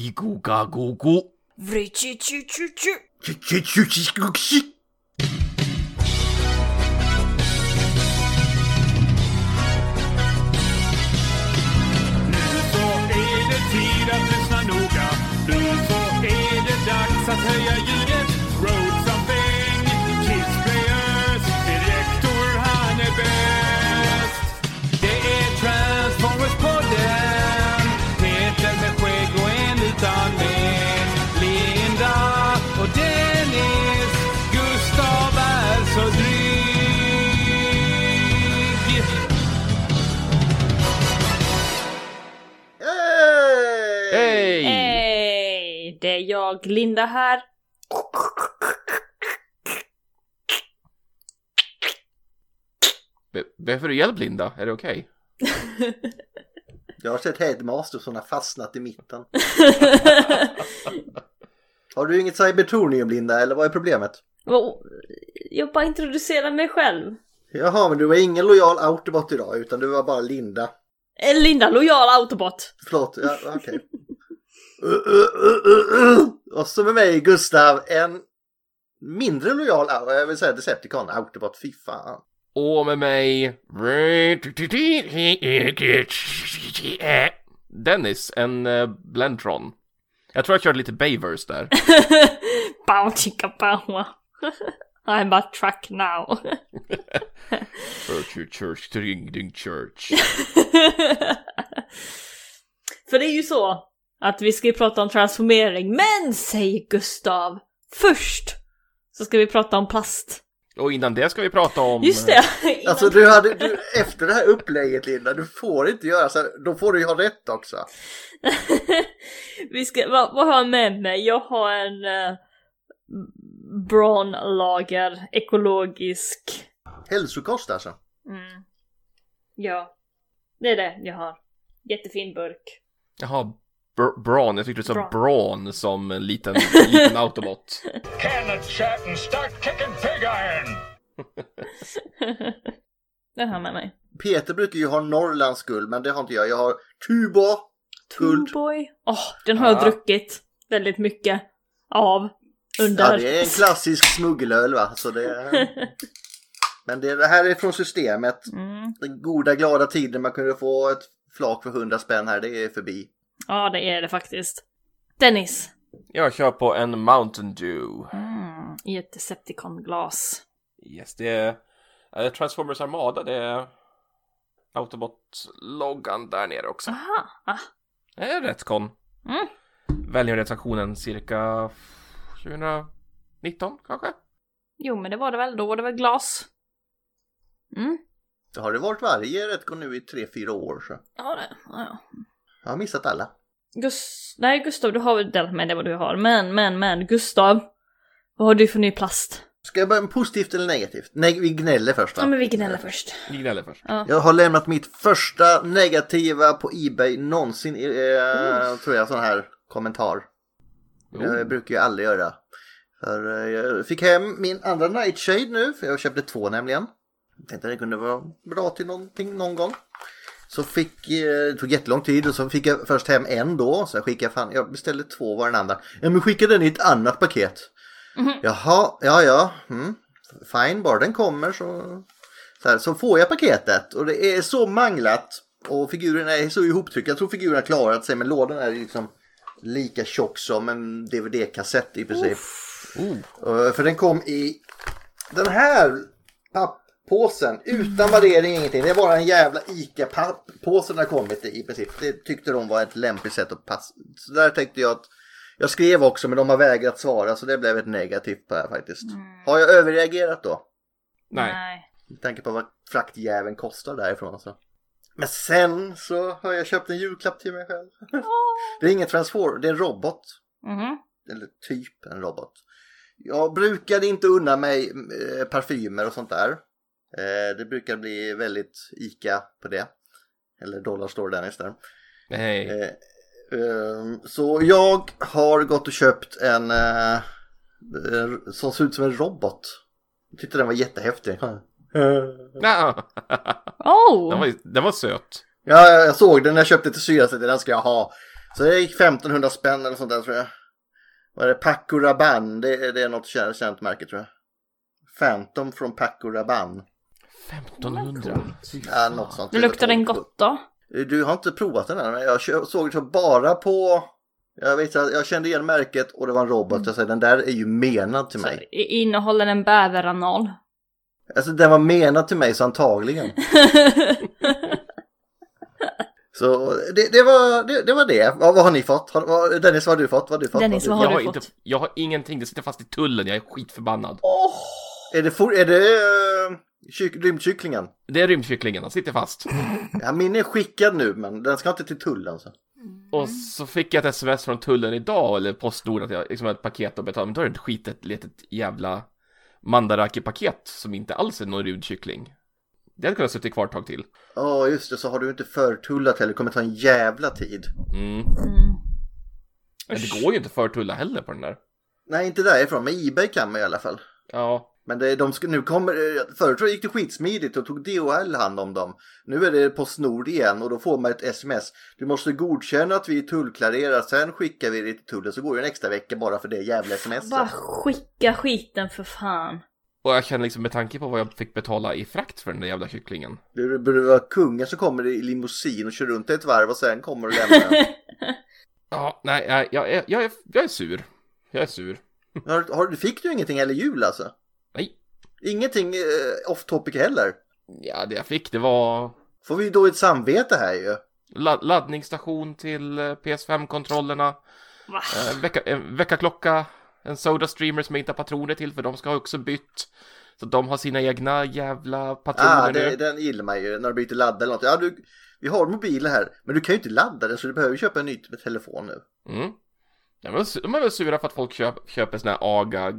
Gigogagogo. Vrichi-chi-chi-chi. Så är det tid att lyssna noga. Nu så är det dags att höja ljudet. Jag, Linda här. Be- Behöver du hjälp Linda? Är det okej? Jag har sett Headmaster som har fastnat i mitten. Har du inget cybertronium Linda eller vad är problemet? Jag bara introducerar mig själv. Jaha men du var ingen lojal autobot idag utan du var bara Linda. Eh, Linda, lojal autobot. Förlåt, ja, okej. Uh. Och så med mig Gustav, en mindre lojal, jag vill säga Decepticon, autobot, fy fan. Och med mig... Dennis, en uh, Blentron. Jag tror jag körde lite Bayverse där. Bow chicka bow. I'm a truck now. Church, ding ding church. För det är ju så att vi ska ju prata om transformering, men säger Gustav, först så ska vi prata om plast. Och innan det ska vi prata om... Just det! Alltså du hade, du, efter det här upplägget Linda, du får inte göra så här, då får du ju ha rätt också. vi ska, vad, vad har jag med mig? Jag har en uh, Braun-lager, ekologisk. Hälsokost alltså. Mm. Ja, det är det jag har. Jättefin burk. Jaha, br- Braun. Jag tyckte du sa Braun. Braun som en liten, liten autobot. Can the chat and start kicking pig iron! Den har jag med mig. Peter brukar ju ha Norrlands guld, men det har inte jag. Jag har Tuba, guld. Tuboy. Åh, den har jag Ja. druckit väldigt mycket av under... Ja, det är en klassisk smuggelöl va. Så det är... Men det, det här är från systemet. Mm. Den goda glada tiden man kunde få ett flak för 100 spänn här, det är förbi. Ja, det är det faktiskt. Dennis. Jag kör på en Mountain Dew. Mm, I ett Decepticon-glas. Yes, det är eh, Transformers Armada. Det är Autobot-loggan där nere också. Aha, ah. Det är rätt kon. Mm. Välgörenhetsaktionen cirka 2019 kanske? Jo, men det var det väl. Då var det väl glas. Mm. Det har det varit varje Retcon nu i 3-4 år så. Ja, det. Ja, ja. Jag har missat alla. Gus... Nej, Gustav, du har väl delat med dig vad du har. Men, men, men, Gustav. Vad har du för ny plast? Ska jag börja med positivt eller negativt? Nej, vi gnäller först Ja, va? men vi gnäller först. Vi gnäller först. Jag har lämnat mitt första negativa på Ebay någonsin, eh, tror jag, sån här kommentar. Jo. Jag brukar ju aldrig göra. För eh, jag fick hem min andra Nightshade nu, för jag köpte två nämligen. Jag tänkte att det kunde vara bra till någonting någon gång. Så fick, eh, det tog jättelång tid och så fick jag först hem en då. Så jag skickade fan, jag beställde två var den andra. Ja men skicka den i ett annat paket. Jaha, ja ja. Mm. Fine, bara den kommer så, så, här, så får jag paketet. Och det är så manglat. Och figurerna är så ihoptryckta. Jag tror figurerna klarat sig men lådan är liksom lika tjock som en DVD-kassett i princip. Uh, För den kom i den här papppåsen utan värdering ingenting. Det är bara en jävla ICA-papppåse den har kommit i i princip. Det tyckte de var ett lämpligt sätt att passa. Så där tänkte jag att jag skrev också men de har vägrat svara så det blev ett negativt på det här faktiskt. Har jag överreagerat då? Nej. Med tanke på vad fraktjäveln kostar därifrån alltså. Men sen så har jag köpt en julklapp till mig själv. det är ingen transform, det är en robot. Mhm. Eller typ en robot. Jag brukade inte unna mig eh, parfymer och sånt där. Eh, det brukar bli väldigt ICA på det. Eller Dollarstore Dennis där. Nej. Eh, eh, så jag har gått och köpt en eh, som ser ut som en robot. Jag tyckte den var jättehäftig. Ja. Oh! Den, var, den var söt. Ja, jag såg den när jag köpte till syrran så den ska jag ha. Så det gick 1500 spänn eller sånt där tror jag. Vad är det? Paco Rabanne, det, är- det är något känt, känt märke tror jag. Phantom från Paco Rabanne. 1500. Ja, något sånt. Men luktar den gott då? Du har inte provat den än, men jag såg det bara på... Jag vet att jag kände igen märket och det var en robot. Jag säger den där är ju menad till mig. I- Innehåller den bäveranal? Alltså den var menad till mig så antagligen. Så det, det, var, det, det var det. Vad, vad har ni fått? Har, vad, Dennis, vad har du fått? Vad har du fått? Dennis, vad har har Jag du har, fått? inte, jag har ingenting, det sitter fast i tullen, jag är skitförbannad. du? Är det, for, är det uh, kyck, rymdkycklingen? Det är rymdkycklingen, den sitter fast. Ja, min är skickad nu men den ska inte till tullen. Så. Och så fick jag ett sms från tullen idag, eller Postnord, att jag liksom har ett paket att betala, men då är det ett skitet litet jävla Mandaraki-paket som inte alls är någon rymdkyckling. Det hade kunnat sitta kvar ett tag till. Ja just det, så har du inte förtullat heller. Det kommer ta en jävla tid. Mm. Mm. Men det går ju inte för tulla heller på den där. Nej, inte därifrån, men Ebay kan man i alla fall. Ja, Men det, de ska, nu kommer, eh, förut tror jag gick det skitsmidigt och tog DHL hand om dem. Nu är det Postnord igen och då får man ett sms. Du måste godkänna att vi är tullklarerade, sen skickar vi det till tullen så går det en extra vecka bara för det jävla sms. Bara skicka skiten för fan. och jag känner liksom med tanke på vad jag fick betala i frakt för den där jävla kycklingen. Det borde vara kungen som kommer i limousin och kör runt ett varv och sen kommer och lämnar. Ja, nej, jag, jag, är, jag, är, jag är sur. Jag är sur. har, har, Fick du ingenting heller jul alltså? Ingenting eh, off topic heller? Ja, det jag fick det var Får vi då ett samvete här ju. la- laddningsstation till eh, PS5-kontrollerna, Va? en, vecka, en väckarklocka, en Soda Streamer som jag inte har patroner till för de ska ha också bytt. Så de har sina egna jävla patroner Ah, det, nu. den gillar man ju när du byter ladda eller något. Ja, du, vi har mobiler här, men du kan ju inte ladda den så du behöver köpa en ny telefon nu. Mm. De är, su- de är väl sura för att folk köp, köper såna här AGA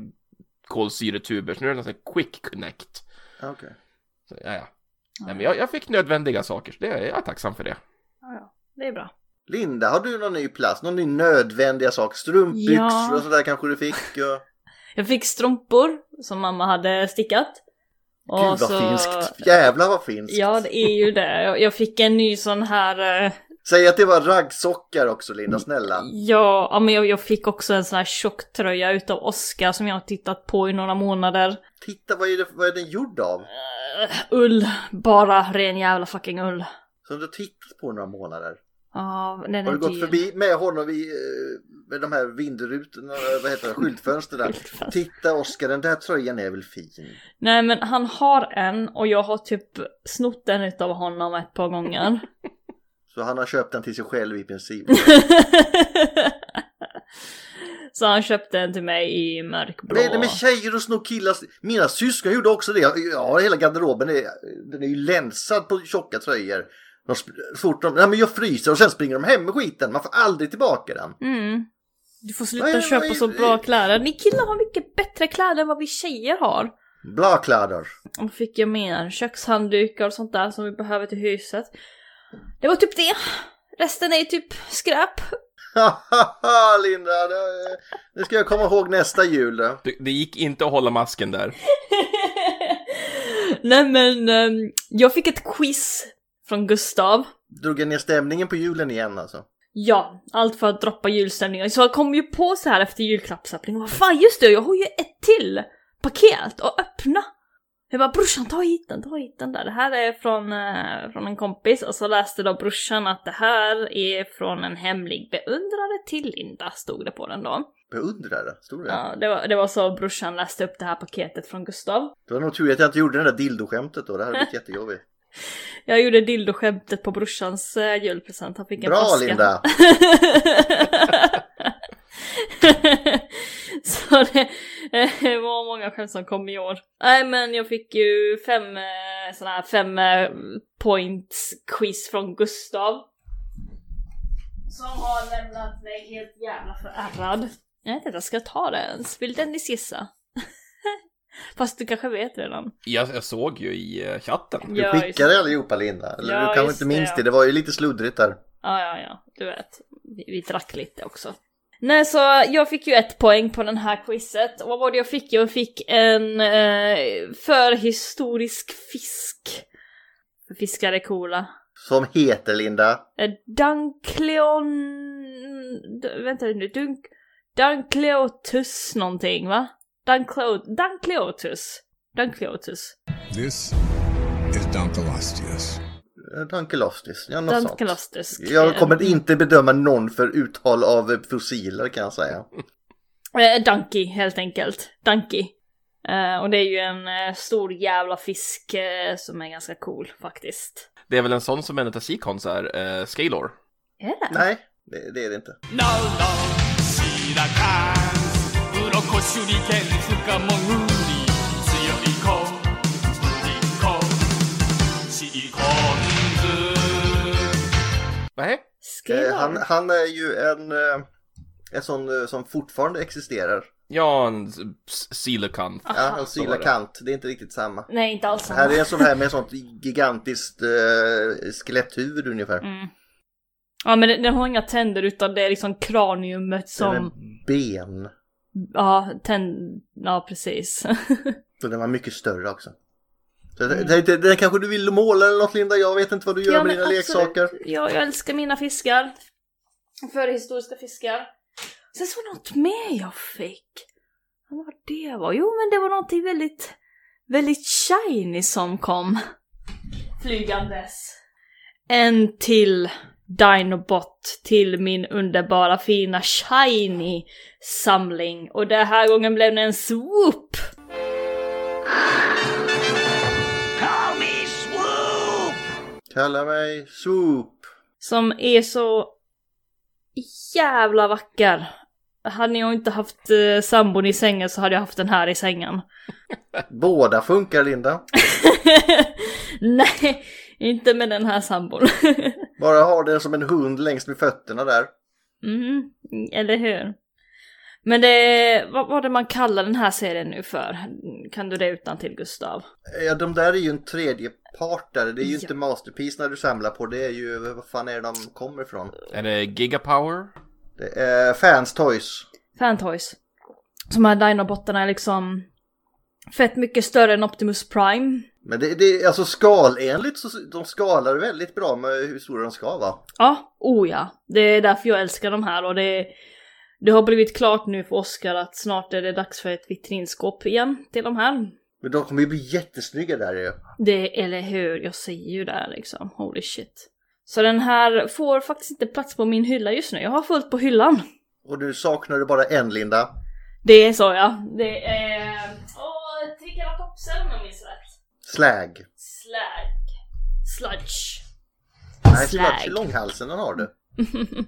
kolsyretuber, så nu är det här Quick Connect. Okej. Så, ja, ja. Nej, men jag, jag fick nödvändiga saker, så det är jag är tacksam för det. Ja, ja. Det är bra. Linda, har du någon ny plast? Någon ny nödvändiga sak? Strumpbyxor Ja. och sådär kanske du fick? Och... Jag fick strumpor som mamma hade stickat. Gud vad så- finskt! Jävlar vad finskt! Ja, det är ju det. Jag- Jag fick en ny sån här... eh, Säg att det var raggsockar också Linda, snälla. Ja, ja men jag, jag fick också en sån här tjocktröja utav Oscar som jag har tittat på i några månader. Titta, vad är, det, vad är den gjord av? Eh, ull. Bara ren jävla fucking ull. Som du har tittat på några månader. Ja, den Har är du gått förbi med honom i, eh, med de här vindrutorna, vad heter det, skyltfönstren? Titta Oskar, den där tröjan är väl fin? Nej men han har en och jag har typ snott den utav honom ett par gånger. Så han har köpt den till sig själv i princip. Så han köpte en till mig i mörkblå. Vad är det med tjejer och sno killar? Mina syskon gjorde också det. Har hela garderoben, är, den är ju länsad på tjocka tröjor. De, fort de, nej men jag fryser och sen springer de hem med skiten. Man får aldrig tillbaka den. Mm. Du får sluta Vad är- köpa vad är- så bra kläder. Ni killar har mycket bättre kläder än vad vi tjejer har. Bra kläder. Och då fick jag mer kökshanddukar och sånt där som vi behöver till huset. Det var typ det. Resten är typ skräp. Haha Linda, det, det ska jag komma ihåg nästa jul. då. Det, det gick inte att hålla masken där. Nej men, ehm, jag fick ett quiz från Gustav. Drog jag ner stämningen på julen igen alltså. Ja, allt för att droppa julstämningen. Så jag kom ju på så här efter julklappsöppningen. Vad fan just det, jag har ju ett till paket att öppna. Jag bara brorsan ta hit den, ta hit den där. Det här är från, eh, från en kompis och så läste då brorsan att det här är från en hemlig beundrare till Linda, stod det på den då. Beundrare, stod det? Ja, det var, det var så brorsan läste upp det här paketet från Gustav. Det var nog tur att jag inte gjorde det där dildoskämtet då, det hade blivit jättejobbigt. Jag gjorde dildo-skämtet på brorsans eh, julpresent, han fick en Bra flaska. Linda! så det eh, var många skämt som kom i år. Nej men jag fick ju fem eh, sådana här fem eh, points quiz från Gustav. Som har lämnat mig helt jävla förärrad. Jag vet inte, jag ska ta det ens. Vill Dennis gissa? Fast du kanske vet redan. Jag, jag såg ju i eh, chatten. Du Ja, skickade det. allihopa Linda, eller Ja, du kanske inte minns det, det, ja. det var ju lite sluddrigt där. Ja, ja, ja, du vet. Vi, vi drack lite också. Nej, så jag fick ju ett poäng på den här quizet. Och vad var det jag fick? Jag fick en eh, förhistorisk fisk. För fiskar är coola. Som heter Linda. Eh, Dunkleon d- vänta nu, Dunk, Dunkleotus någonting va? Dunkleotus, Dunkleotus, Dunkleotus, This is Dunkleosteus. Dunkelostis, ja något sånt. Dunkleotus. Jag kommer inte bedöma någon för uttal av eh, fossiler kan jag säga. Eh, Donkey helt enkelt, Donkey. Eh, och det är ju en eh, stor jävla fisk eh, som är ganska cool faktiskt. Det är väl en sån som en av Seacons är, uh, Scalor. Är det? Nej, det, det är det inte. ノロ Nej, Eh, han, han är ju en, eh, en sån eh, som fortfarande existerar. ja, en s- Silicon. Ja, en var det. silakant, det är inte riktigt samma. Nej, inte alls Det här samma. är en sån här med sånt gigantiskt eh, skeletthuvud ungefär. Mm. Ja men den, den har inga tänder utan det är liksom kraniumet Den är som... ben. Ja, tänd... Ja, precis. Så den var mycket större också. Det, det, den kanske du vill måla eller något Linda, jag vet inte vad du gör Ja, med dina absolut. leksaker. Ja, jag älskar mina fiskar. Förhistoriska fiskar. Sen så något mer jag fick. Vad var det var? Jo, men det var någonting väldigt, väldigt shiny som kom. Flygandes. En till Dinobot till min underbara fina shiny samling. Och den här gången blev det en swoop! Kalla mig Swoop. Som är så jävla vacker. Hade jag inte haft eh, sambon i sängen så hade jag haft den här i sängen. Båda funkar Linda. Nej, inte med den här sambon. Bara ha den som en hund längst med fötterna där. mm, eller hur? Men det, vad var det man kallar den här serien nu för? Kan du det utan till Gustav? Ja, de där är ju en tredje partare. Det är ju Ja. inte Masterpiece när du samlar på. Det är ju, vad fan är det de kommer ifrån? Är det Gigapower? Det är Fans Toys. Fantoys. Som här Dinobottarna är liksom fett mycket större än Optimus Prime. Men det, det är alltså skalenligt så de skalar väldigt bra med hur stora de ska vara. Ja, oh ja. Det är därför jag älskar de här och det, det har blivit klart nu för Oscar att snart är det dags för ett vitrinskåp igen till de här. Men de kommer ju bli jättesnygga där ju. Det, eller hur, jag säger ju det liksom. Holy shit. Så den här får faktiskt inte plats på min hylla just nu. Jag har fullt på hyllan. Och du bara en Linda. Det är så ja. Det är... Åh, Triceratopsen om jag minns rätt. Slag. Slag. Sludge. Nej, sludge i långhalsen den har du.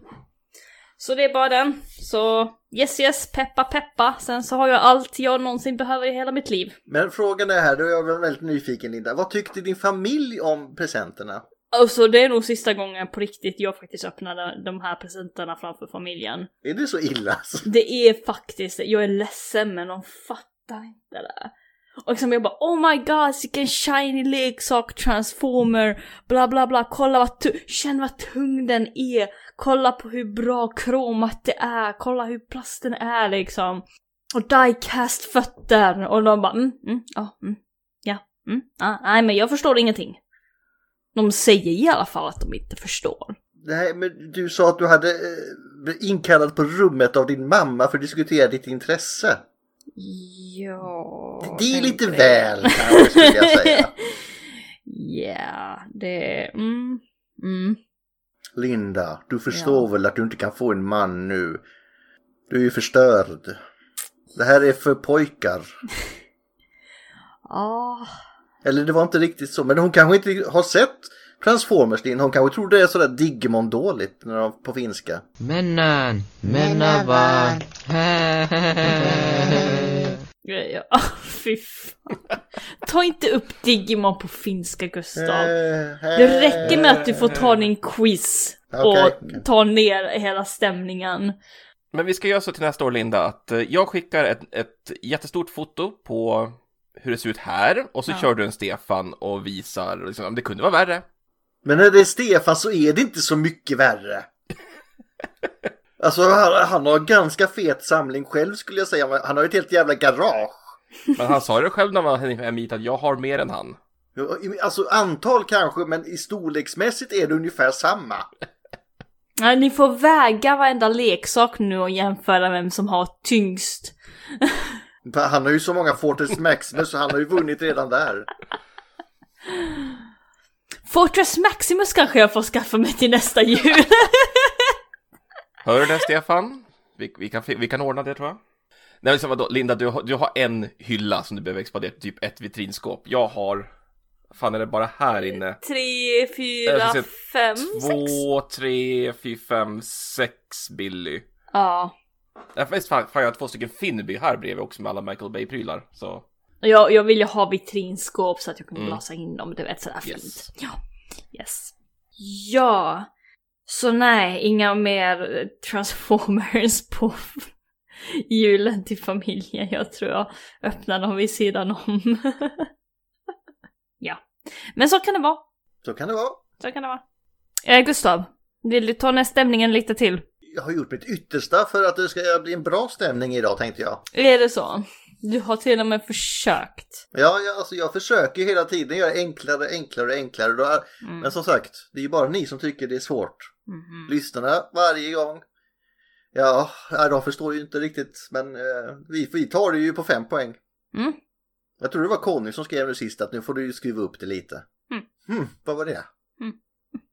Så det är bara den. Så yes yes, peppa peppa. Sen så har jag allt jag någonsin behöver i hela mitt liv. Men frågan är här, då är jag väl väldigt nyfiken Linda. Vad tyckte din familj om presenterna? Och så det är nog sista gången på riktigt jag faktiskt öppnade de här presenterna framför familjen. Är det så illa? alltså? Det är faktiskt. Jag är ledsen men de fattar inte det. Och liksom jag bara oh my god vilken shiny leksak transformer bla bla bla kolla vad tung, känn vad tung den är kolla på hur bra kromat det är kolla hur plasten är liksom och diecast fötter och de bara mm, mm, ja, mm, ja, mm, ah, nej men jag förstår ingenting. De säger i alla fall att de inte förstår. Nej, men du sa att du hade eh, blivit inkallad på rummet av din mamma för att diskutera ditt intresse. Ja... Det är lite grejen. väl kanske skulle jag säga. Ja, det... Mm, mm. Linda, du förstår väl att du inte kan få en man nu? Du är ju förstörd. Det här är för pojkar. Ja, Eller det var inte riktigt så, men hon kanske inte har sett Transformers Linda. Hon kanske tror det är sådär Digimon dåligt när de, på finska. Mennan, menna ja, ja, fy fan. Ta inte upp Digimon på finska Gustav. Det räcker med att du får ta din quiz och ta ner hela stämningen. Men vi ska göra så till nästa år, Linda, att eh, jag skickar ett, ett jättestort foto på hur det ser ut här och så Ja. kör du en Stefan och visar, liksom, om det kunde vara värre. Men när det är Stefan så är det inte så mycket värre. Alltså han, han har ganska fet samling själv skulle jag säga. Han har ju ett helt jävla garage. Men han sa det själv när han var hem hit att jag har mer än han. Alltså antal kanske, men i storleksmässigt är det ungefär samma. Nej, ni får väga varenda leksak nu och jämföra vem som har tyngst. Han har ju så många Fortress Maximus så han har ju vunnit redan där. Fortress Maximus kanske jag får skaffa mig till nästa jul. Hör du det Stefan? Vi, vi, kan, vi kan ordna det tror jag. Nej men vadå, Linda, du har, du har en hylla som du behöver expandera, typ ett vitrinskåp. Jag har, fan är det bara här inne? Tre, fyra, Jag se- fem, sex. Två, tre, fyra, fem, sex Billy. Ja. Ja, faktiskt fan, fan, jag har två stycken Finby här bredvid också med alla Michael Bay-prylar. Så, Jag, jag vill ju ha vitrinskåp så att jag kan Mm. låsa in dem, du vet sådär Yes. fint. Ja. Yes. Ja. Så nej, inga mer Transformers på julen till familjen. Jag tror jag öppnar dem vid sidan om. ja. Men så kan det vara. Så kan det vara. Så kan det vara. Eh, Gustav, vill du ta ner stämningen lite till? Jag har gjort mitt yttersta för att det ska bli en bra stämning idag tänkte jag. Är det så? Du har till och med försökt. Ja, jag, alltså, jag försöker hela tiden göra enklare, enklare, enklare. Mm. Men som sagt, det är ju bara ni som tycker det är svårt. Mhm. Lyssnarna varje gång. Ja, nej, de förstår ju inte riktigt. Men eh, vi, vi tar det ju på fem poäng. Mm. Jag tror det var Conny som skrev nu sist att nu får du ju skruva upp det lite. Mm. Hmm, vad var det? Mm.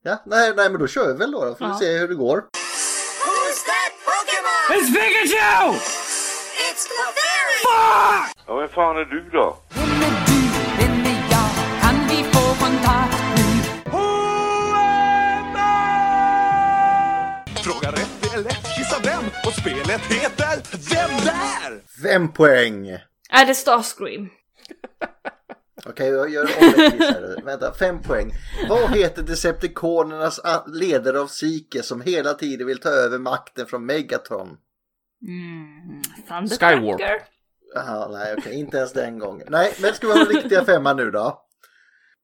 Ja, nej, nej, men då kör vi väl då. då får Ja. vi se hur det går. Who's that Pokemon? It's Pikachu! It's Clefairy! Ja, vem fan är du då? Vem? Och spelet heter Vem där? Fem poäng! Är det Starscream? Okej, jag gör här. Vänta, fem poäng. Vad heter Decepticonernas ledare av Psyche som hela tiden vill ta över makten från Megatron? Mm. Tracker? Jaha, nej okej, inte ens den gången. Nej, men ska vi ha riktiga femman nu då?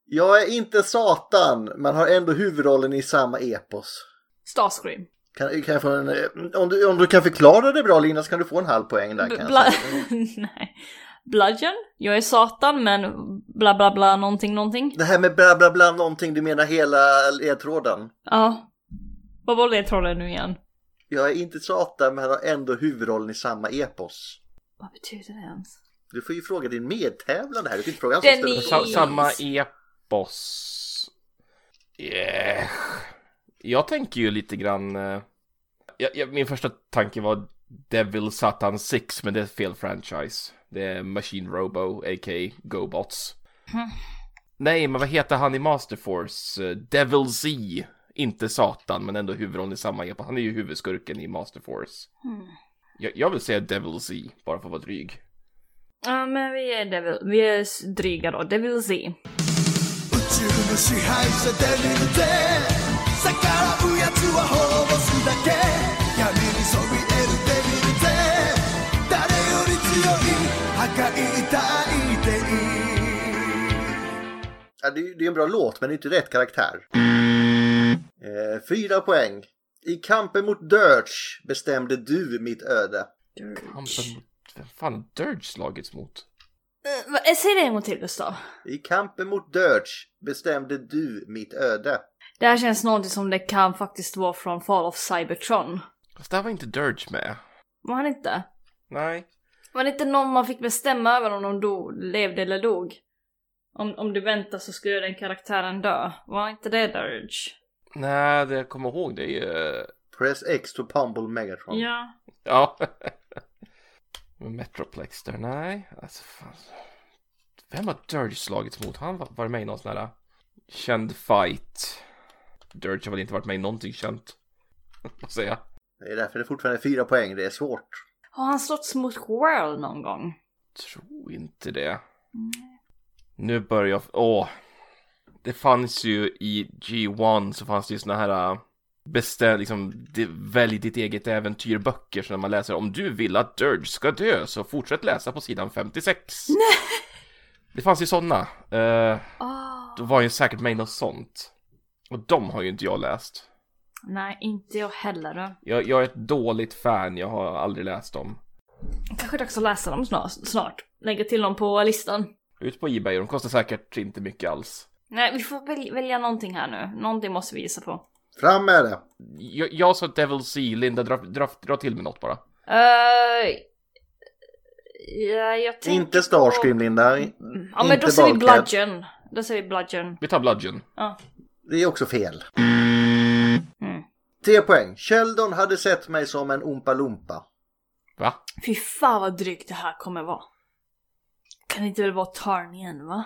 Jag är inte Satan, men har ändå huvudrollen i samma epos. Starscream. Kan, kan jag få en, eh, om, du, om du kan förklara det bra Lina så kan du få en halv poäng där kan bla-. Nej. Bludgeon? Jag är Satan men bla bla bla någonting någonting. Det här med bla bla bla någonting, du menar hela ledtråden? Ja. Vad var ledtråden nu igen? Jag är inte Satan, men har ändå huvudrollen i samma epos. Vad betyder det ens? Du får ju fråga din medtävlande här, du kan inte fråga han som Den ställer i- frågan. sa, samma epos. Yeah. Jag tänker ju lite grann... eh, jag, jag, min första tanke var Devil Satan 6, men det är fel franchise. Det är Machine Robo, a.k.a. GoBots. Nej, men vad heter han i Master Force? Eh, Devil Z. Inte Satan, men ändå huvudrollen i samma epos. Han är ju huvudskurken i Master Force. Jag, jag vill säga Devil Z, bara för att vara dryg. Ja men vi är Devil, vi är dryga då. Devil Z. 宇宙の支配者デビルで逆らう奴は滅ぼすだけ闇にそびえるデビルで誰より強い破壊大帝 Ja, det, är- det är en bra låt, men det är inte rätt karaktär. Eh, fyra poäng. I kampen mot Dirge bestämde du mitt öde. Kampen mot... Vem fan har Dirge slagits mot? Uh, va- säg det en gång till Gustav. I kampen mot Dirge bestämde du mitt öde. Det här känns någonting som det kan faktiskt vara från Fall of Cybertron. Fast där var inte Dirge med. Var han inte? Nej. Var det inte någon man fick bestämma över om de dog, levde eller dog? Om, om du väntar så skulle den karaktären dö. Var inte det Dirge? Nej, det jag kommer ihåg det är ju... Press X to pumble Megatron. Ja. Ja. Metroplex där, nej. Alltså fan. Vem har Dirge slagits mot? Han var, var med i någon sån här känd fight. Dirge har väl inte varit med i någonting känt. Säger jag? Det är därför det fortfarande är fyra poäng. Det är svårt. Har han slått mot Squirrel någon gång? Tror inte det. Nu börjar jag... Åh. Det fanns ju i G1 så fanns det ju såna här... äh, Beställ, liksom, välj ditt eget äventyr böcker så när man läser om du vill att Dirge ska dö så fortsätt läsa på sidan 56. Nej! Det fanns ju såna. Uh, Oh. då var ju säkert med något sånt. Och de har ju inte jag läst. Nej, inte jag heller. Jag, jag är ett dåligt fan, jag har aldrig läst dem. Kanske dags att läsa dem snart. snart. Lägga till dem på listan. Ut på Ebay, de kostar säkert inte mycket alls. Nej, vi får väl, välja någonting här nu. Någonting måste vi gissa på. Fram med det. Jag, jag sa Devil Sea, Linda dra, dra, dra till med något bara. Uh, ja, jag tänker Inte Starscream, Linda. På... Ja, men Inte då säger vi. Bludgeon. Då säger vi Bludgeon. Vi tar Bludgeon. Ja. Det är också fel. Mm. Tre poäng. Sheldon hade sett mig som en Oompa Loompa. Va? Fy fan vad drygt det här kommer vara. Kan det inte väl vara Tarnien va?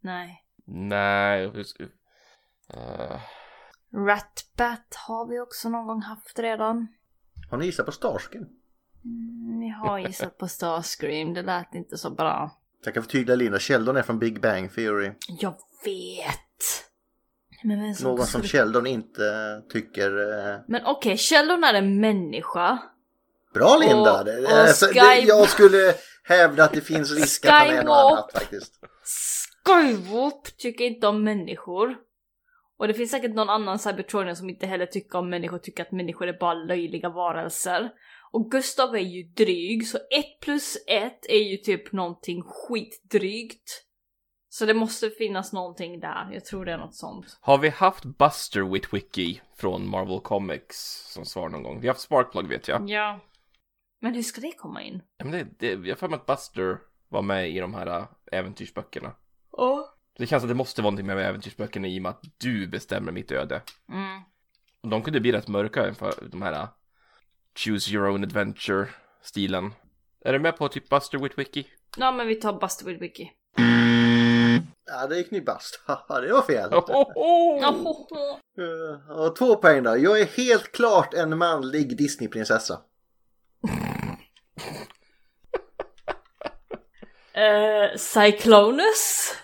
Nej. Nej. Uh, Ratbat har vi också någon gång haft redan. Har ni gissat på Starscream? Mm, Jag har gissat på Starscream, det lät inte så bra. Jag kan förtydliga Linda, Sheldon är från Big Bang Theory. Jag vet! Men som Någon som Sheldon inte tycker... Eh... Men okej, Sheldon är en människa. Bra Linda! Och- Det- och alltså, det, Sky- jag skulle hävda att det finns risk att han är något annat faktiskt. Skywalk tycker inte om människor. Och det finns säkert någon annan Cybertronian som inte heller tycker om människor, tycker att människor är bara löjliga varelser. Och Gustav är ju dryg, så ett plus ett är ju typ någonting skitdrygt. Så det måste finnas någonting där, jag tror det är något sånt. har vi haft Buster Witwicky från Marvel Comics som svar någon gång? Vi har haft Sparkplug vet jag. Ja. Men hur ska det komma in? Ja, men det, det, jag har för mig att Buster var med i de här äh, äventyrsböckerna. Ja. Det känns att det måste vara någonting med äventyrsböckerna i och med att du bestämmer mitt öde. Mm. Och de kunde bli rätt mörka för de här äh, Choose your own adventure-stilen. Är du med på typ Buster Witwicky? Ja men vi tar Buster with Wiki. Ja, det gick ni bast. Det var fel. Eh, Och två poäng då. Jag är helt klart en manlig Disneyprinsessa. Uh, Cyclonus?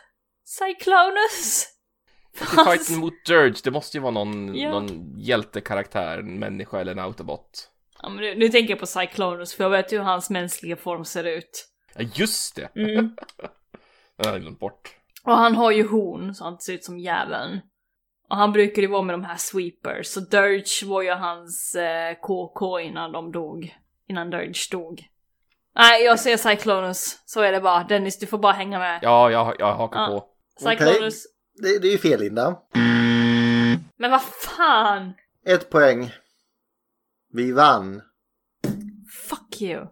Cyclonus? Till fighten mot Dirge, det måste ju vara någon, Ja. någon hjältekaraktär, en människa eller en autobot. Ja, men nu, nu tänker jag på Cyclonus för jag vet ju hur hans mänskliga form ser ut. Ja, just det! Mm. Den har jag glömt bort. Och han har ju horn så han ser ut som djävulen. Och han brukar ju vara med de här sweepers. Så Dirge var ju hans eh, KK innan de dog. Innan Dirge dog. Nej, jag säger Cyclonus. Så är det bara. Dennis, du får bara hänga med. Ja, jag, jag hakar Ja. på. Cyclonus. Det, det är ju fel Linda. Men vad fan! Ett poäng. Vi vann. Fuck you.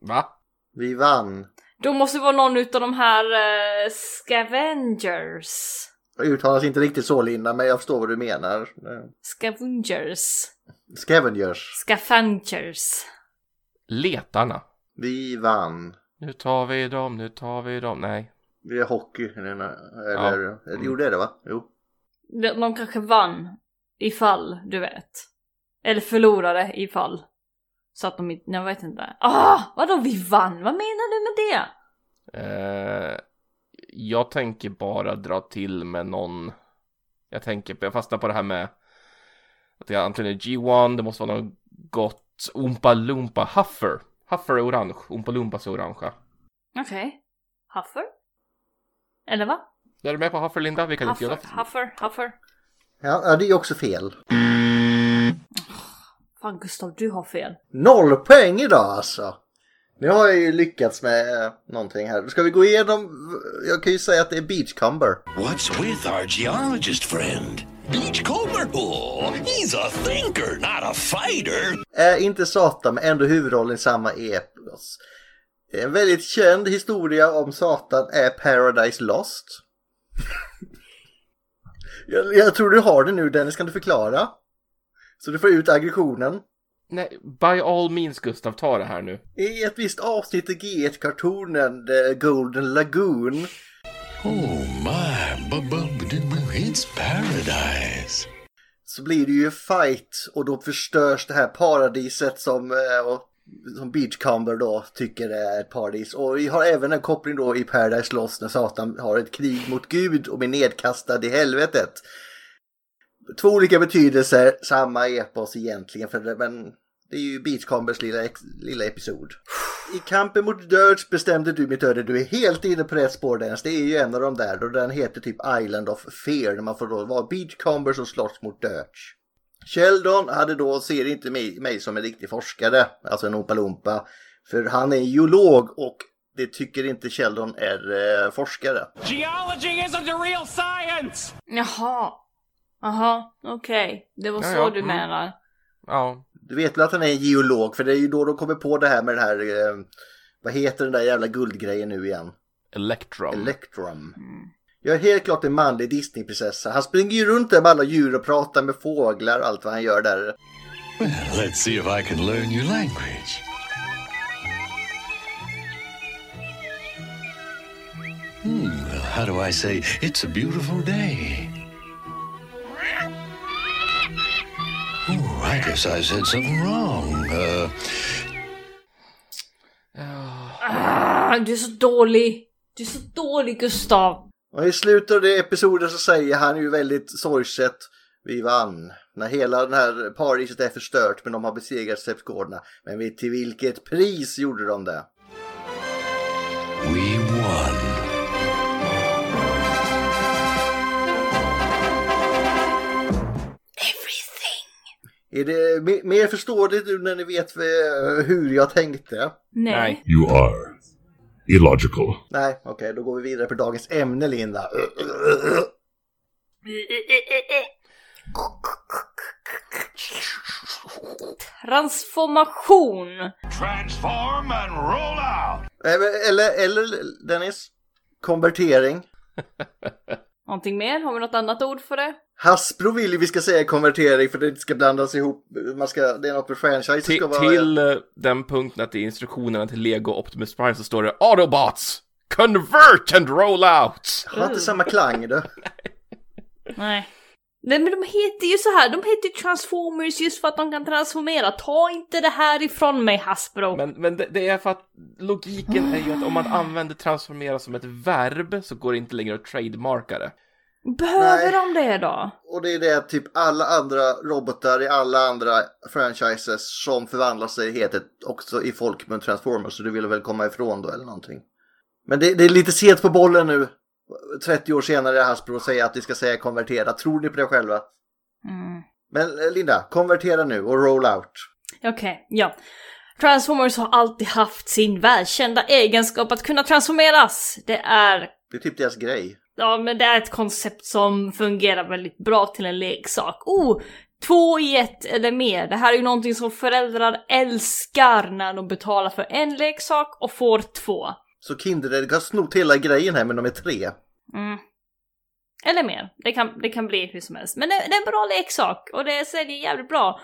Va? Vi vann. Då måste det vara någon utav de här eh, Scavengers. Det uttalas inte riktigt så Linda, men jag förstår vad du menar. Eh, Scavengers. Scavengers. Scavengers. Letarna. Vi vann. Nu tar vi dem, nu tar vi dem. Nej. Vi är hockey. Eller, eller jo det är det va? Jo. De, de kanske vann ifall, du vet. Eller förlorade ifall. Så att de inte, jag vet inte. Ah, vadå vi vann? Vad menar du med det? Eh, jag tänker bara dra till med någon. Jag tänker, jag fastnar på det här med att det är antingen G1, det måste vara något gott. Oompa Loompa, Huffer. Huffer är orange, Oompa Loompas är orangea. Okej. Huffer? Eller va? Är du med på Huffer Linda? Vi kan inte Huffer, göra Huffer, Huffer. Ja, det är också fel. Fan Gustav, du har fel. Noll poäng idag alltså. Nu har jag ju lyckats med eh, någonting här. Ska vi gå igenom? Jag kan ju säga att det är Beachcumber. What's with our geologist friend? Beachcomber? Oh, he's a thinker, not a fighter. Är inte Satan men ändå huvudrollen i samma epos. En väldigt känd historia om Satan är Paradise Lost. jag, jag tror du har det nu Dennis, kan du förklara? Så du får ut aggressionen. Nej, by all means Gustav, ta det här nu. I ett visst avsnitt i G1-kartonen The Golden Lagoon Oh my, it's paradise. så blir det ju fight och då förstörs det här paradiset som, eh, som Beachcomber då tycker är ett paradis. Och vi har även en koppling då i Paradise Lost när Satan har ett krig mot Gud och blir nedkastad i helvetet. Två olika betydelser, samma epos egentligen, för det, men det är ju Beachcombers lilla, lilla episod. I kampen mot Dirge bestämde du mitt öde. Du är helt inne på rätt spår Dennis. Det är ju en av de där och den heter typ Island of Fear när man får då vara Beachcomber som slåss mot Dirge. Sheldon hade då, ser inte mig, mig som en riktig forskare, alltså en Oompa. För han är geolog och det tycker inte Sheldon är eh, forskare. Geology isn't the real science! Jaha. Aha, okej. Det var Ja, så ja, du mm. menar. Ja, Du vet väl att han är en geolog för det är ju då de kommer på det här med den här, eh, vad heter den där jävla guldgrejen nu igen? Electrum. Electrum. Jag är helt klart en manlig Disneyprinsessa. Han springer ju runt där med alla djur och pratar med fåglar och allt vad han gör där. Let's see if I can learn your language. Hmm, well, how do I say it's a beautiful day? I guess I said something wrong. Uh, Ah, du är så dålig. Du är så dålig Gustav. Och i slutet av det episoden så säger han ju väldigt sorgset Vi vann. När hela den här paradiset är förstört men de har besegrat Sepsgårdarna. Men vet till vilket pris gjorde de det? we Är det me- mer förståeligt nu när ni vet eh, hur jag tänkte? Nej. You are illogical. Nej, okej, då går vi vidare på dagens ämne, Linda. Transformation. Transform and roll out! Eller, eller Dennis, konvertering. Någonting mer? Har vi något annat ord för det? Hasbro vill ju vi ska säga konvertering för det ska blandas ihop. Man ska, det är något med franchise. Till, ska vara, till eh, den punkten att i instruktionerna till Lego Optimus Prime så står det Autobots! Convert and roll out! Har inte samma klang du. Nej. Nej men de heter ju så här, de heter ju Transformers just för att de kan transformera. Ta inte det här ifrån mig Hasbro. Men, men det, det är för att logiken är ju att om man använder transformera som ett verb så går det inte längre att trademarka det. Behöver Nej. de det då? Och det är det typ alla andra robotar i alla andra franchises som förvandlar sig heter också i folkmun Transformers. Så du vill väl komma ifrån då eller någonting. Men det, det är lite sent på bollen nu. 30 år senare Hasbro säger att vi ska säga konvertera. Tror ni på det själva? Mm. Men eh, Linda, konvertera nu och roll out. Okej, ja. Transformers har alltid haft sin välkända egenskap att kunna transformeras. Det är Det är typ deras grej. Ja, men det är ett koncept som fungerar väldigt bra till en leksak. Oh, två i ett eller mer. Det här är ju någonting som föräldrar älskar när de betalar för en leksak och får två. Så Kinderägg har snott hela grejen här men de är tre. Mm. Eller mer. Det kan, det kan bli hur som helst. Men det, det är en bra leksak och det säljer jävligt bra.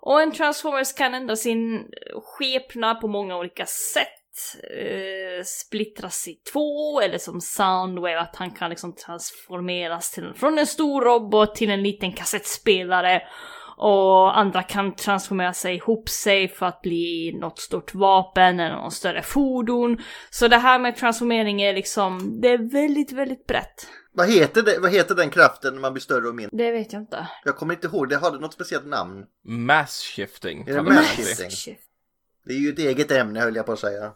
Och en Transformers kan ändra sin skepnad på många olika sätt. Uh, splittras i två, eller som Soundwave, att han kan liksom transformeras till, från en stor robot till en liten kassettspelare. Och andra kan transformera sig ihop sig för att bli något stort vapen eller något större fordon. Så det här med transformering är liksom, det är väldigt, väldigt brett. Vad heter, det, vad heter den kraften när man blir större och mindre? Det vet jag inte. Jag kommer inte ihåg, det hade något speciellt namn. Mass shifting. Är det mass shifting? Det är ju ett eget ämne höll jag på att säga.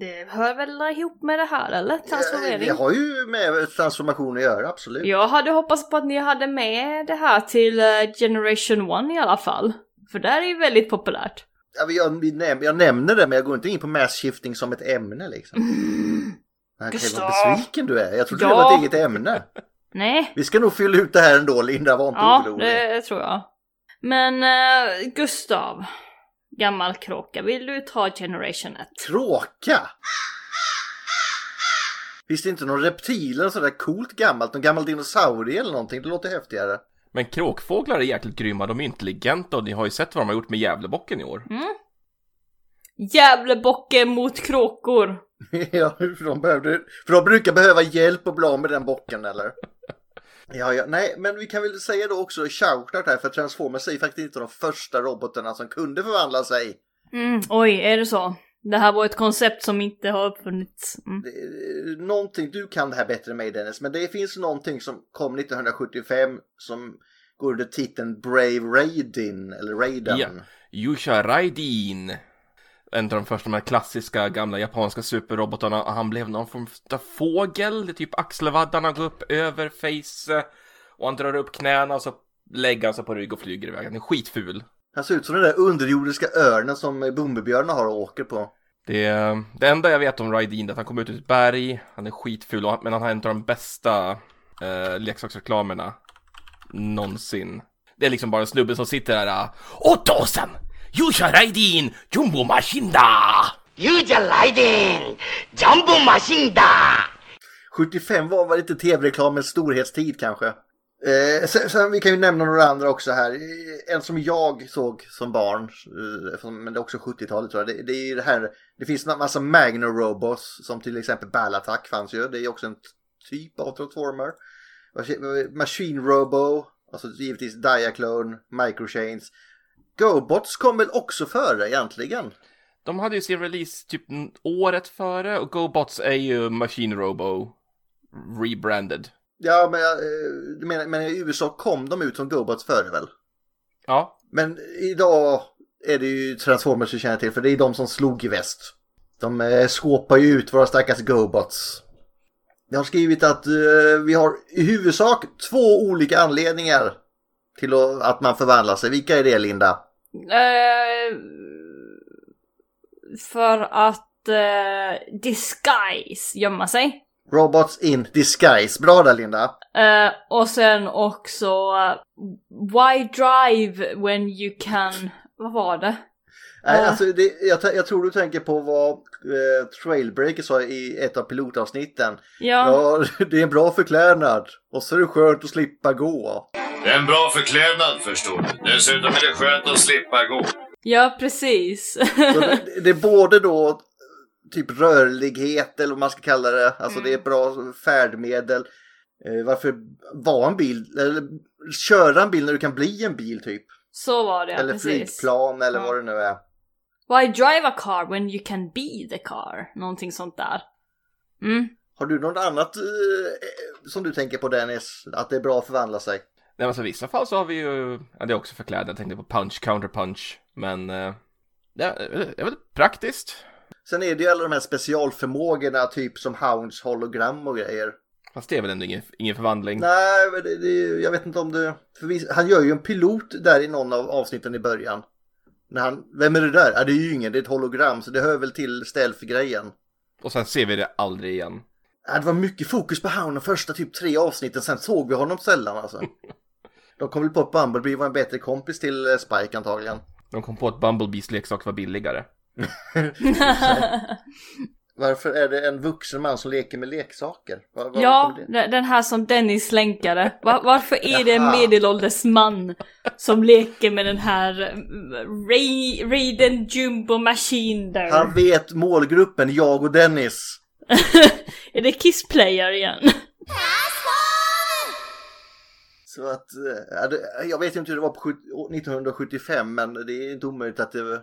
Det hör väl ihop med det här eller? Transformering? Det har ju med transformation att göra, absolut. Jag hade hoppats på att ni hade med det här till eh, Generation 1 i alla fall. För där är ju väldigt populärt. Ja, men jag, näm- jag nämner det men jag går inte in på mass shifting som ett ämne liksom. Okej, Gustav. vad besviken du är. Jag trodde det Ja. var ett eget ämne. Nej. Vi ska nog fylla ut det här ändå, Linda. Var inte Ja, orolig. det tror jag. Men eh, Gustav, gammal kråka, vill du ta Generation 1? Kråka! Finns det inte någon reptil eller sådär coolt gammalt? Någon gammal dinosaurie eller någonting? Det låter häftigare. Men kråkfåglar är jäkligt grymma, de är intelligenta och ni har ju sett vad de har gjort med Gävlebocken i år. Gävlebocken mot kråkor. ja, för de, behövde, för de brukar behöva hjälp och bli av med den bocken eller? Ja, ja, nej, men vi kan väl säga då också shoutout här för Transformers är ju faktiskt inte de första robotarna som kunde förvandla sig. Mm, oj, är det så? Det här var ett koncept som inte har uppfunnits. Mm. Det Någonting, du kan det här bättre än mig Dennis, men det finns någonting som kom 1975 som går under titeln Brave Raiden, eller Raiden. Ja. Yusha Raidin. En av de första de här klassiska gamla japanska superrobotarna. Och Han blev någon form av fågel. Det är typ axelvaddarna går upp över face. Och han drar upp knäna och så lägger han sig på rygg och flyger iväg. Han är skitful. Han ser ut som den där underjordiska örnen som Bumbibjörnarna har och åker på. Det, är, det enda jag vet om Raidin är att han kommer ut ur ett berg. Han är skitful men han har en av de bästa eh, leksaksreklamerna. någonsin. Det är liksom bara en snubbe som sitter där. Äh, Och Dawson! You shall ride in Jumbo Machine da! Ujalaiden! Jumbo Machine da! 75 var väl lite tv-reklamens storhetstid kanske. Eh, sen, sen, vi kan ju nämna några andra också här. Eh, En som jag såg som barn, eh, men det är också 70-talet tror jag. Det, det är det här, det finns en massa Magno Robots som till exempel Ballattack fanns ju. Det är också en typ av Transformer. Machine Robo, alltså givetvis Diaclone, Microchains. GoBots kom väl också före egentligen? De hade ju sin release typ året före och GoBots är ju Machine Robo rebranded. Ja, men, eh, menar, men i USA kom de ut som GoBots före väl? Ja, Men idag är det ju Transformers vi känner till för det är de som slog i väst. De eh, skåpar ju ut våra stackars GoBots. Jag har skrivit att eh, vi har i huvudsak två olika anledningar till att, man förvandlar sig. Vilka är det Linda? Eh, för att eh, disguise, gömma sig. Robots in disguise. Bra där Linda. Eh, och sen också eh, why drive when you can... Vad var det? Nej, Ja. alltså det, jag, jag tror du tänker på vad eh, Trailbreaker sa i ett av pilotavsnitten. Ja, Ja, det är en bra förklädnad. Och så är det skönt att slippa gå. Det är en bra förklädnad förstår du. Dessutom är det skönt att slippa gå. ja precis. Så det, det är både då typ rörlighet eller vad man ska kalla det. Alltså det är ett bra färdmedel. Eh, varför vara en bil? Eller köra en bil när du kan bli en bil typ. Så var det, eller precis. flygplan eller Ja. vad det nu är. Why drive a car when you can be the car? Någonting sånt där. Mm. Har du något annat eh, som du tänker på Dennis? Att det är bra att förvandla sig? Nej, men så i vissa fall så har vi ju, ja det är också förklädnad, jag tänkte på punch, counter punch, men eh, det är, det är väl praktiskt. Sen är det ju alla de här specialförmågorna typ som Hounds hologram och grejer. Fast det är väl ändå ingen, ingen förvandling. Nej, men det, det, jag vet inte om det... För vi, han gör ju en pilot där i någon av avsnitten i början. När han, vem är det där? Ja, det är ju ingen, det är ett hologram så det hör väl till stealth-grejen. Och sen ser vi det aldrig igen. Ja, det var mycket fokus på de första typ tre avsnitten, sen såg vi honom sällan alltså. De kom väl på att Bumblebee var en bättre kompis till eh, Spike antagligen. De kom på att Bumblebees leksak var billigare. Varför är det en vuxen man som leker med leksaker? Var, var Ja, den här som Dennis länkade. Va- varför är det en medelålders man som leker med den här eh, Ray- Raiden Jumbo Machine där? Han vet målgruppen, jag och Dennis. är det Kiss Player igen? Så att, eh, jag vet inte hur det var på sjut- 1975 men det är inte omöjligt att det,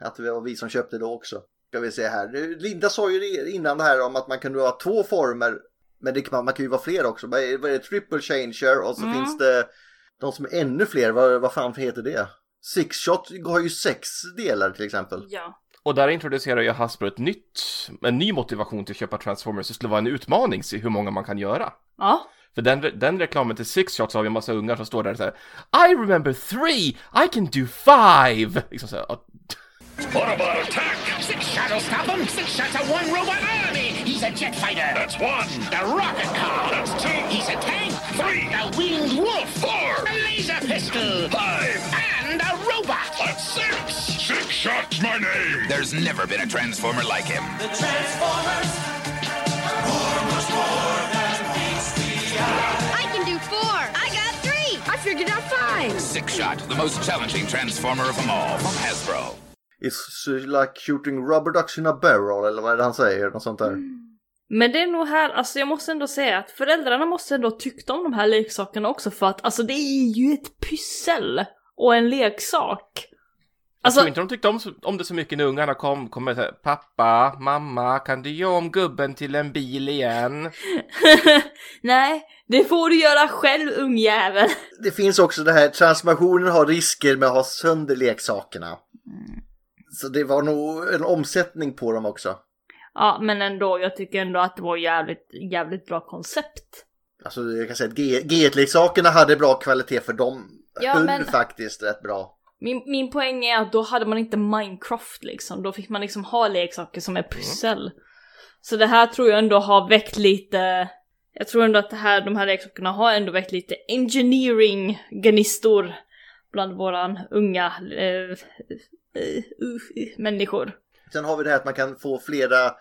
att det var vi som köpte det också. Ska vi se här. Linda sa ju innan det här om att man kunde ha två former. Men det, kan man, man kan ju vara fler också. Vad är det? Triple changer och så Mm. finns det de som är ännu fler. Vad, vad fan heter det? Six shot har ju sex delar till exempel. ja. Och där introducerar ju Hasbro ett nytt, en ny motivation till att köpa Transformers. Det skulle vara en utmaning, se hur många man kan göra. Ja. För den, den reklamen till Six Shots har vi en massa ungar som står där och säger I remember three, I can do five! Liksom så här, att- What about attack? Six shots will stop him. Six shots of one robot army. He's a jet fighter. That's one. The rocket car. That's two. He's a tank. Three. The winged wolf. Four. A laser pistol. Five. And a robot. That's six. Six shots, my name! There's never been a Transformer like him. The Transformers! I can do four. I got three. I figured out five. Six Shot, the most challenging Transformer of them all, from Hasbro. It's like shooting rubber ducks in a barrel eller vad är det han säger? Något sånt där. Men det är nog här, alltså jag måste ändå säga att föräldrarna måste ändå tyckt om de här leksakerna också för att alltså det är ju ett pyssel och en leksak. Jag Alltså, tror inte de tyckte om, om det så mycket när ungarna kom, kom med så här, pappa, mamma, kan du göra om gubben till en bil igen? nej, det får du göra själv ungjävel. Det finns också det här, transformationen har risker med att ha sönder leksakerna. Så det var nog en omsättning på dem också. Ja, men ändå, jag tycker ändå att det var jävligt, jävligt bra koncept. Alltså jag kan säga att G- G1-leksakerna hade bra kvalitet för de Ja, höll men- faktiskt rätt bra. Min, min poäng är att då hade man inte Minecraft liksom, då fick man liksom ha leksaker som är pussel. Så det här tror jag ändå har väckt lite, Jag tror ändå att det här, de här leksakerna har ändå väckt lite engineering-gnistor bland våran unga eh, människor. Sen har vi det här att man kan få flera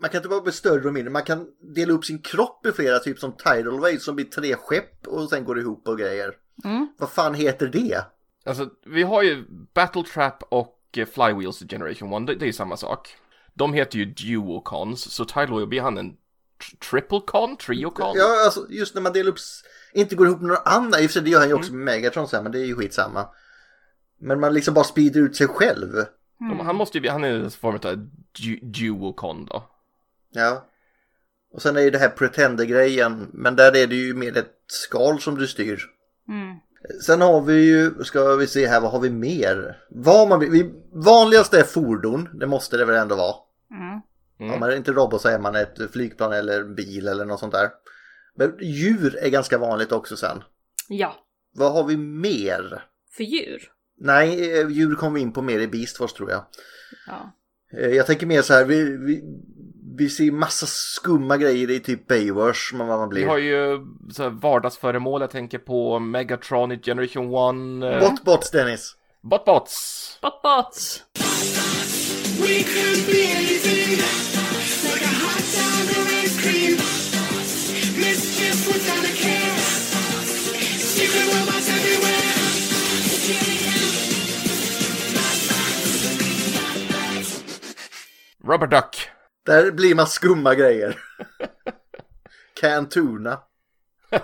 man kan inte bara bli större och mindre, man kan dela upp sin kropp i flera, typ som Tidal Wave som blir tre skepp och sen går ihop och grejer. Mm. Vad fan heter det? Alltså, vi har ju Battle Trap och eh, Flywheels i Generation 1, det, det är ju samma sak. De heter ju Duocons, så Tidal Wave blir han en tr- Triplecon? Triocon? Ja, alltså just när man delar upp, inte går ihop med några andra, i och för sig det gör han ju också med Megatron sen, men det är ju skitsamma. Men man liksom bara sprider ut sig själv. De, han måste ju han är en form av du, Duocon då. Ja. Och sen är ju det här Pretender-grejen, men där är det ju mer ett skal som du styr. Mm. Sen har vi ju, ska vi se här, vad har vi mer? Vad man, vi, vanligast är fordon, det måste det väl ändå vara. Mm. Om man är inte robot så är man ett flygplan eller bil eller något sånt där. Men djur är ganska vanligt också sen. Ja, Vad har vi mer? för djur. Nej, eh, djur kommer vi in på mer i Beast Wars tror jag. Ja. Eh, Jag tänker mer så här, vi, vi, vi ser massa skumma grejer i typ Baywatch, men vad man Vi blir. har ju så här vardagsföremål, jag tänker på Megatron i Generation 1. Botbots Dennis. Botbots! Botbots! We could be anything, Rubber Duck! Där blir man skumma grejer. Cantuna.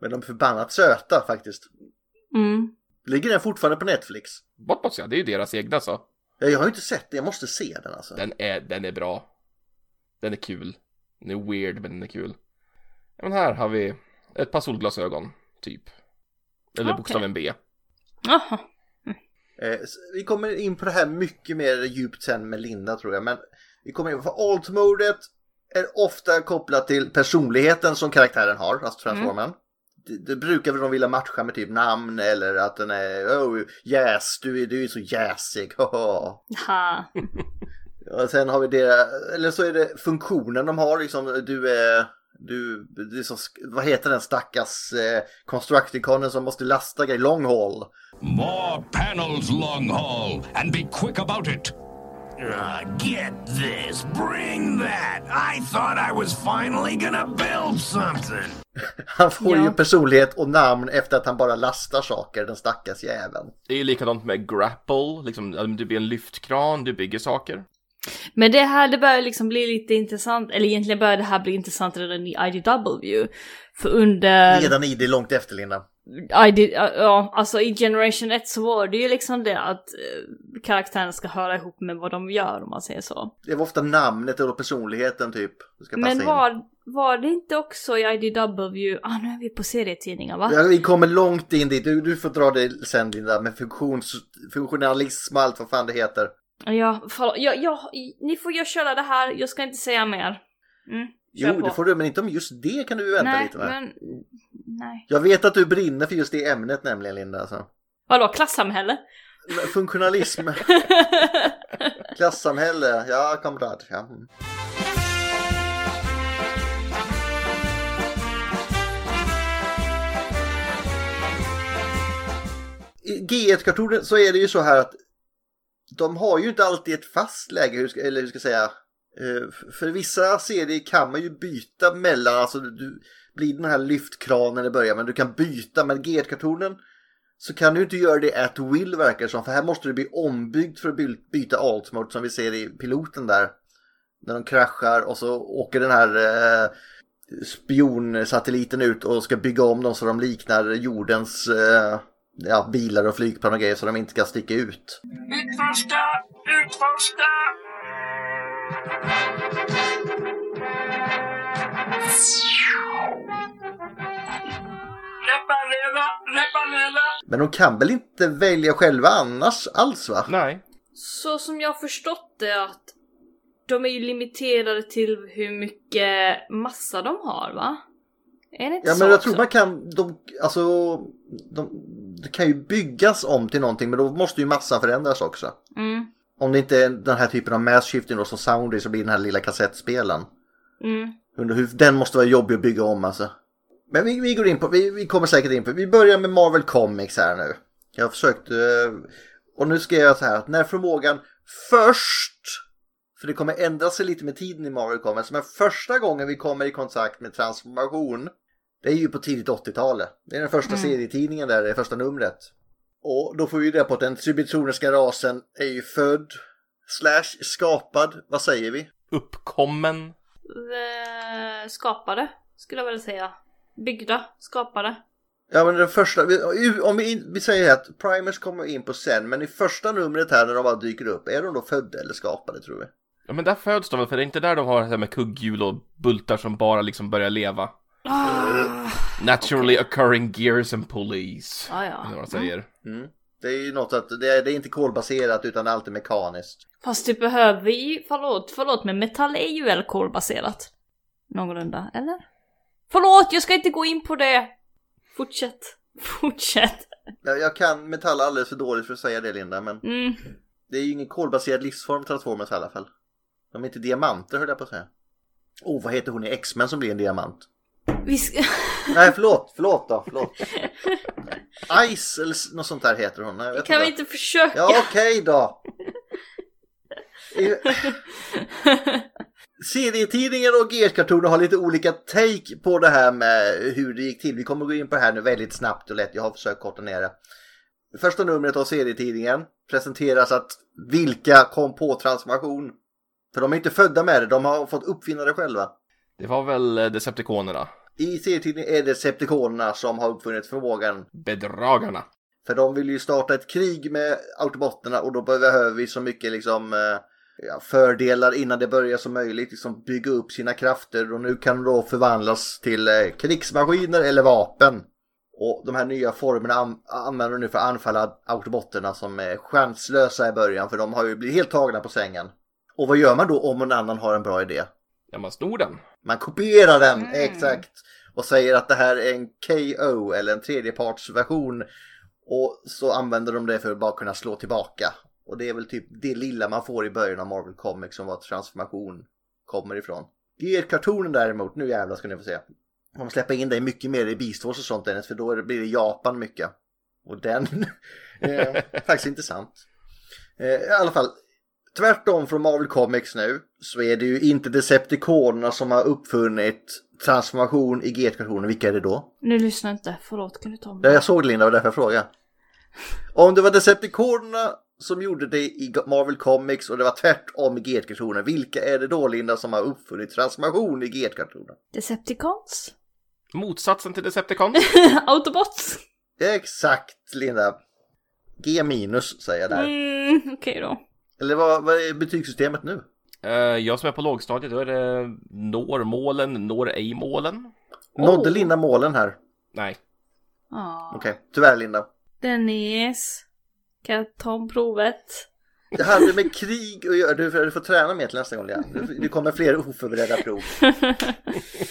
Men de är förbannat söta faktiskt. Mm. Ligger den fortfarande på Netflix? Botbots ja, det är ju deras egna så. Ja, Jag har ju inte sett den, jag måste se den alltså. Den är, den är bra. Den är kul. Den är weird men den är kul. Men här har vi ett par solglasögon, typ. Eller Okej. bokstaven B. Jaha. Eh, vi kommer in på det här mycket mer djupt sen med Linda tror jag. Men vi kommer in på alt-modet är ofta kopplat till personligheten som karaktären har, alltså transformen. Det, det brukar väl de vilja matcha med typ namn eller att den är oh yes, du är, du är så jäsig, haha. Ha. Och sen har vi det, eller så är det funktionen de har, liksom du är, du, det är så, vad heter den stackars eh, Constructiconen som måste lasta grejer, long haul. More panels, long haul, and be quick about it. Uh, get this, bring that. I thought I was finally gonna build something. Han får Ja. ju personlighet och namn efter att han bara lastar saker, den stackars jäveln. Det är ju likadant med grapple, liksom, du blir en lyftkran, du bygger saker. Men det här, det börjar liksom bli lite intressant, eller egentligen börjar det här bli intressant redan i IDW. För under... Redan i det långt efter Linda. ID, ja, alltså i Generation 1 så var det ju liksom det att eh, karaktären ska höra ihop med vad de gör om man säger så. Det var ofta namnet eller personligheten typ. Men in. var, var det inte också i IDW, ah nu är vi på serietidningar va? Ja, vi kommer långt in dit. Du, du får dra det sen Linda med funktions, funktionalism och allt vad fan det heter. Ja, förlåt, jag, jag, ni får ju köra det här, jag ska inte säga mer. Mm, Jo, på. det får du, men inte om just det kan du vänta nej, lite med. men... Nej. Jag vet att du brinner för just det ämnet nämligen Linda. Alltså. Vadå, klassamhälle? Funktionalism, klassamhälle, ja kamrat. Ja. mm. I G1-kartonen så är det ju så här att de har ju inte alltid ett fast läge, eller hur ska jag säga. Eh, för vissa serier kan man ju byta mellan, alltså du blir den här lyftkranen i början men du kan byta med G1-kartonen så kan du inte göra det at will verkar det som för här måste du bli ombyggd för att byta alt mode som vi ser i piloten där. När de kraschar och så åker den här eh, spionsatelliten ut och ska bygga om dem så de liknar jordens eh, ja, bilar och flygplan och grejer så de inte ska sticka ut. Utforska! Utforska! Reparera! Reparera! Men de kan väl inte välja själva annars alls va? Nej. Så som jag förstått det att de är ju limiterade till hur mycket massa de har va? Är det inte Ja så men jag också? tror man kan, de, alltså, de, det kan ju byggas om till någonting men då måste ju massan förändras också. Mm, Om det inte är den här typen av mass shifting då som Soundy så blir den här lilla kassettspelen. mm. Den måste vara jobbig att bygga om alltså. Men vi, vi går in på, vi, vi kommer säkert in på, vi börjar med Marvel Comics här nu. Jag har försökt, eh, och nu ska jag göra så här att när förmågan först, för det kommer ändra sig lite med tiden i Marvel Comics, men första gången vi kommer i kontakt med transformation, det är ju på tidigt 80-talet. Det är den första Mm. serietidningen där, det första numret. Och då får vi reda på att den tributroniska rasen är ju född, slash skapad, vad säger vi? Uppkommen. Eh, skapade, skulle jag väl säga. Byggda, skapade. Ja men den första, om vi, in- vi säger att Primers kommer in på sen, men i första numret här när de bara dyker upp, är de då födda eller skapade tror vi? Ja men där föds de väl, för det är inte där de har det här med kugghjul och bultar som bara liksom börjar leva. Ah, Naturally occurring gears and pulleys. ja, ja. Eller vad de säger. Mm. Det är ju något att det är, det är inte kolbaserat utan allt är mekaniskt. Fast det behöver vi, förlåt, förlåt men metall är ju väl kolbaserat? Någorlunda, eller? Förlåt, jag ska inte gå in på det! Fortsätt, fortsätt. Jag, jag kan metall alldeles för dåligt för att säga det Linda, men Mm. det är ju ingen kolbaserad livsform Transformers i alla fall. De är inte diamanter höll jag på att säga. Oh, vad heter hon i X-Men som blir en diamant? Vi ska... Nej, förlåt, förlåt då, förlåt. Ice eller något sånt där heter hon. Nej, jag vet kan vi inte. inte försöka? Ja, okej då. Serietidningen och GS-kartoner har lite olika take på det här med hur det gick till. Vi kommer gå in på det här nu väldigt snabbt och lätt. Jag har försökt korta ner det. Första numret av serietidningen presenteras att vilka kom på transformation. För de är inte födda med det, de har fått uppfinna det själva. Det var väl eh, Decepticonerna. I serietidningen är det Septiconerna som har uppfunnit förmågan. Bedragarna. För de vill ju starta ett krig med autobotterna och då behöver vi så mycket liksom eh, ja, fördelar innan det börjar som möjligt. Liksom bygga upp sina krafter och nu kan de då förvandlas till eh, krigsmaskiner eller vapen. Och de här nya formerna an- använder de nu för att anfalla autobotterna som är chanslösa i början för de har ju blivit helt tagna på sängen. Och vad gör man då om någon annan har en bra idé? Ja, man snor den. Man kopierar den, exakt. Och säger att det här är en KO eller en tredjepartsversion. Och så använder de det för att bara kunna slå tillbaka. Och det är väl typ det lilla man får i början av Marvel Comics som var transformation kommer ifrån. GR-kartonen däremot, nu jävlar ska ni få se. De släpper in det mycket mer i Beast Wars och sånt Dennis, för då blir det Japan mycket. Och den är faktiskt intressant. Eh, I alla fall, tvärtom från Marvel Comics nu så är det ju inte Decepticonerna som har uppfunnit transformation i GT-kartoner. Vilka är det då? Nu lyssnar inte, förlåt kan du ta Ja, mig? jag såg det Linda, det var därför jag frågade. Om det var Decepticonerna som gjorde det i Marvel Comics och det var tvärtom i GT-kartoner. Vilka är det då Linda som har uppfunnit transformation i GT-kartoner? Decepticons? Motsatsen till Decepticon. Autobots? Exakt Linda. G minus säger jag där. Mm, okej då. Eller vad, vad är betygssystemet nu? Eh, jag som är på lågstadiet, då är det når målen, når ej målen. Nådde Linda målen här? Nej. Ah. Okej, tyvärr Linda. Dennis. Kan jag ta provet? Det hade med krig att göra. Du, du får träna mer till nästa gång. Ja. Det- kommer fler oförberedda prov.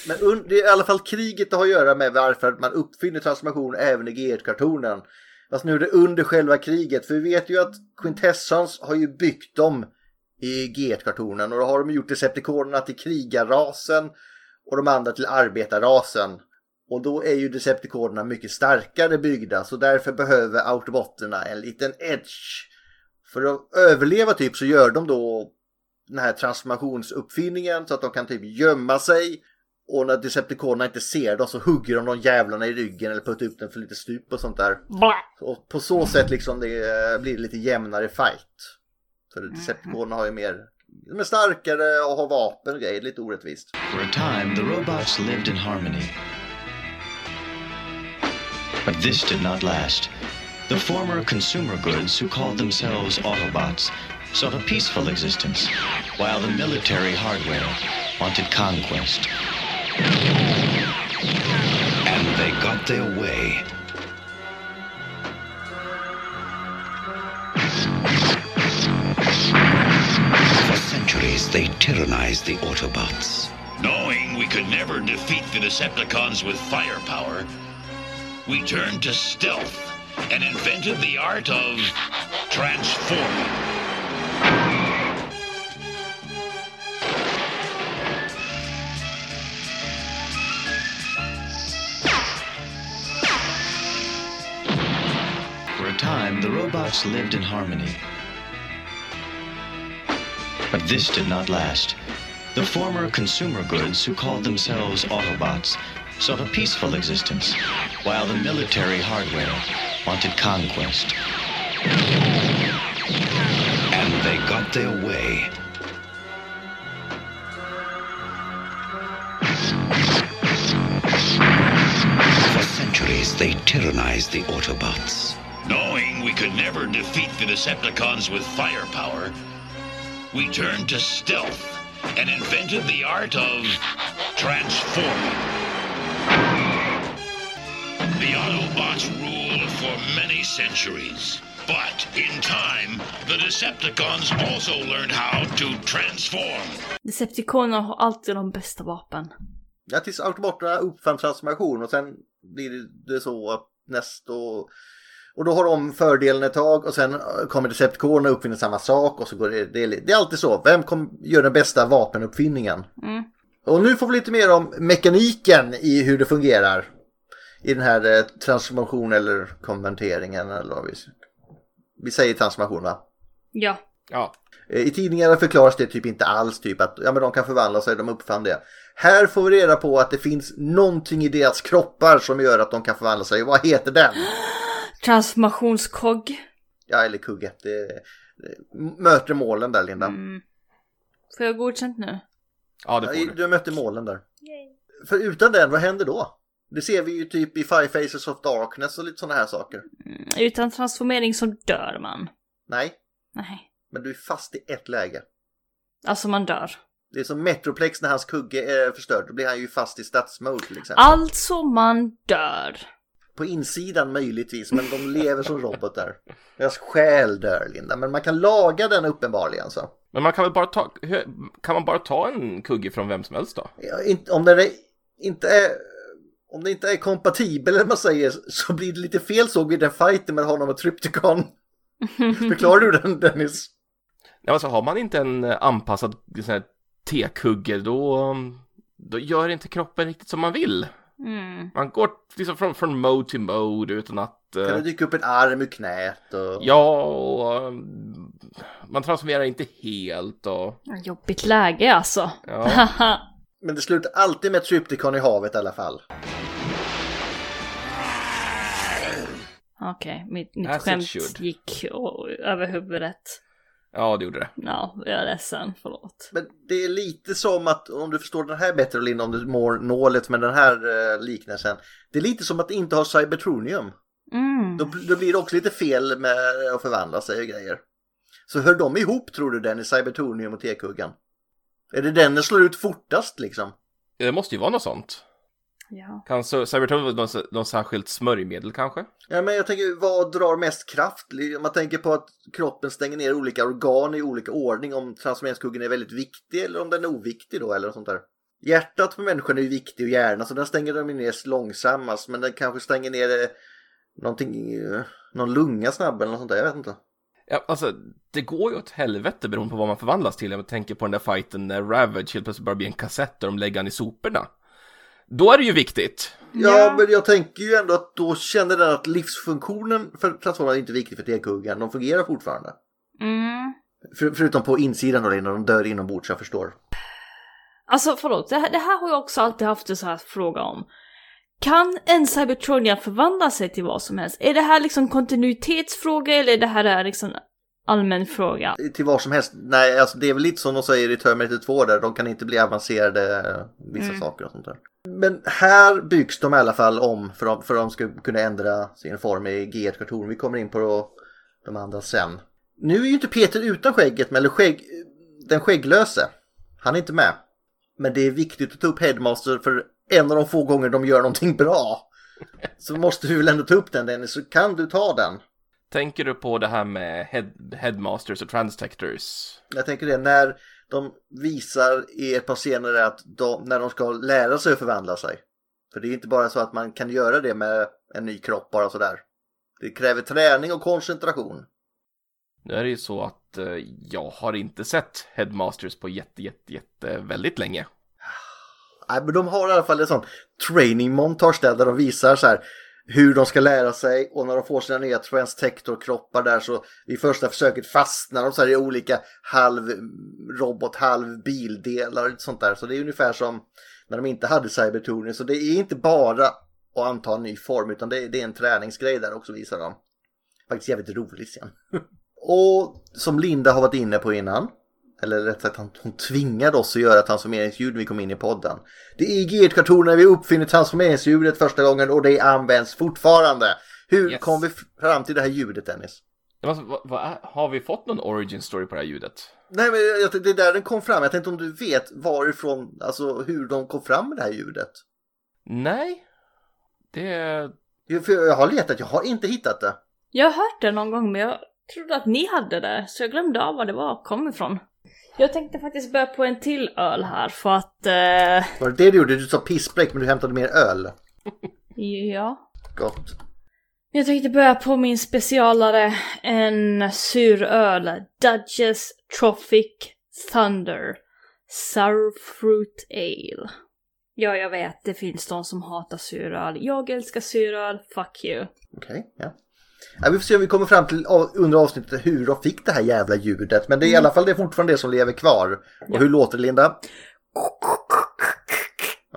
Men det är i alla fall kriget det har att göra med varför man uppfinner transformation även i G1-kartonen. Fast nu är det under själva kriget. För vi vet ju att Quintessons har ju byggt dem i G1-kartonen. Och då har de gjort Decepticonerna till krigarrasen och de andra till arbetarrasen. Och då är ju Decepticonerna mycket starkare byggda. Så därför behöver Autobotterna en liten edge. För att överleva typ så gör de då den här transformationsuppfinningen så att de kan typ gömma sig. Och när Decepticonerna inte ser dem så hugger de de jävlarna i ryggen eller puttar upp den för lite stup och sånt där. Och på så sätt liksom det eh, blir lite jämnare fight. För Decepticonerna har ju mer, de är starkare och har vapen och grejer, lite orättvist. For a time, the robots lived in harmony. But this did not last. The former consumer goods who called themselves Autobots sought a peaceful existence, while the military hardware wanted conquest. And they got their way. For centuries, they tyrannized the Autobots. Knowing we could never defeat the Decepticons with firepower, we turned to stealth and invented the art of transforming. Autobots lived in harmony. But this did not last. The former consumer goods who called themselves Autobots sought a peaceful existence, while the military hardware wanted conquest. And they got their way. For centuries, they tyrannized the Autobots. Knowing we could never defeat the Decepticons with firepower, we turned to stealth and invented the art of transforming. The Autobots ruled for many centuries. But in time, the Decepticons also learned how to transform. Decepticoner har alltid de bästa vapen. Ja, tills automaterna uppfann transformation och sen blir det så att nästa... Och, och då har de fördelen ett tag och sen kommer Decepticonerna och uppfinner samma sak och så går det... Det är, det är alltid så. Vem kom, gör den bästa vapenuppfinningen? Mm. Och nu får vi lite mer om mekaniken i hur det fungerar. I den här eh, transformation eller konverteringen eller vad vi... Vi säger transformation va? Ja. Ja. Eh, I tidningarna förklaras det typ inte alls typ att ja, men de kan förvandla sig, de uppfann det. Här får vi reda på att det finns någonting i deras kroppar som gör att de kan förvandla sig. Vad heter den? Transformationskogg. Ja, eller kugge. Det, det, möter målen där, Linda. Mm. Får jag godkänt nu? Ja, det får du. du mötte målen där. För utan den, vad händer då? Det ser vi ju typ i Five Faces of Darkness och lite sådana här saker. Mm, Utan transformering så dör man. Nej, Nej. men du är fast i ett läge. Alltså man dör. Det är som Metroplex när hans kugge är förstörd. Då blir han ju fast i stadsmode till exempel. Alltså man dör. På insidan möjligtvis, men de lever som robotar. Deras själ dör, Linda. Men man kan laga den uppenbarligen så. Men man kan väl bara ta, kan man bara ta en kugge från vem som helst då? Ja, inte- om den är, inte är... Om det inte är kompatibel, eller man säger, så blir det lite fel såg vi den fighten med honom och Trypticon. Förklarar du den, Dennis? Ja, alltså har man inte en eh, anpassad sån här tekugge då, då gör inte kroppen riktigt som man vill. Mm. Man går liksom från, från mode till mode utan att... eh, Kan det dyka upp en arm ur knät och... Ja, och um, man transformerar inte helt och... Jobbigt läge alltså. Ja. Men det slutar alltid med Trypticon i havet i alla fall. Okej, mitt, mitt As it skämt gick över huvudet. Ja, det gjorde det. Ja, jag är ledsen, förlåt. Men det är lite som att, om du förstår den här bättre Linda, om du mår nålet med den här eh, liknelsen. Det är lite som att inte ha cybertronium. Mm. Då, då blir det också lite fel med att förvandla sig och grejer. Så hör de ihop tror du den i cybertronium och tekuggan? Är det den som slår ut fortast liksom? Det måste ju vara något sånt. Ja. Kan Cybertron vara något, något särskilt smörjmedel kanske? Ja men jag tänker, vad drar mest kraft? Om man tänker på att kroppen stänger ner olika organ i olika ordning, om transformeringskuggen är väldigt viktig eller om den är oviktig då eller något sånt där. Hjärtat på människan är ju viktig och hjärnan så den stänger de ner långsammast men den kanske stänger ner eh, någonting, eh, någon lunga snabbare eller något sånt där, jag vet inte. Ja, alltså, det går ju åt helvete beroende på vad man förvandlas till. Jag tänker på den där fighten när Ravage helt plötsligt bara blir en kassett och de lägger han i soporna. Då är det ju viktigt. Ja, men jag tänker ju ändå att då känner den att livsfunktionen för transformern är inte viktig för tekuggen, de fungerar fortfarande. Mm. För, förutom på insidan då, när de dör inombords, jag förstår. Alltså förlåt, det här, det här har jag också alltid haft en sån här fråga om. Kan en Cybertronian förvandla sig till vad som helst? Är det här liksom kontinuitetsfråga eller är det här är liksom allmän fråga? till vad som helst. Nej, alltså det är väl lite som de säger i Terminator 2 där, de kan inte bli avancerade eh, vissa Mm. saker och sånt där. Men här byggs de i alla fall om för att för att de ska kunna ändra sin form i G1-karton. Vi kommer in på de andra sen. Nu är ju inte Peter utan skägget, men eller skägg, den skägglöse. Han är inte med. Men det är viktigt att ta upp Headmaster för en av de få gånger de gör någonting bra. Så måste vi väl ändå ta upp den Dennis, så kan du ta den? Tänker du på det här med head, headmasters och transtectors? Jag tänker det när de visar i ett par scener att de, när de ska lära sig att förvandla sig. För det är inte bara så att man kan göra det med en ny kropp bara sådär. Det kräver träning och koncentration. Nu är det ju så att eh, jag har inte sett headmasters på jätte, jätte, jätte väldigt länge. Nej, men de har i alla fall en sån training montage där, där de visar så här hur de ska lära sig och när de får sina nya transtektorkroppar där så i första försöket fastnar de så här i olika halv robot, halv bildelar och sånt där. Så det är ungefär som när de inte hade Cybertooning. Så det är inte bara att anta en ny form utan det är, det är en träningsgrej där också visar de. Faktiskt jävligt roligt sen. och som Linda har varit inne på innan eller rätt sagt hon, hon tvingade oss att göra transformeringsljud när vi kom in i podden. Det är i G1-kartonerna vi uppfinner transformeringsljudet första gången och det används fortfarande. Hur Yes. kom vi fram till det här ljudet Dennis? Måste- vad är- har vi fått någon origin story på det här ljudet? Nej men jag, det är där den kom fram. Jag tänkte om du vet varifrån, alltså hur de kom fram med det här ljudet. Nej. Det... Jo, För jag har letat, jag har inte hittat det. Jag har hört det någon gång men jag trodde att ni hade det så jag glömde av var det var kom ifrån. Jag tänkte faktiskt börja på en till öl här för att... Eh, Var det det du gjorde? Du sa pissbräck men du hämtade mer öl. ja. Gott. Jag tänkte börja på min specialare, en sur öl. Duchess Trophic Thunder. Sour Fruit Ale. Ja, jag vet, det finns de som hatar suröl. Jag älskar suröl, fuck you. Okej, ja. Ja. Vi får se om vi kommer fram till under avsnittet hur de fick det här jävla ljudet. Men det är i alla fall det är fortfarande det som lever kvar. Och hur låter det Linda?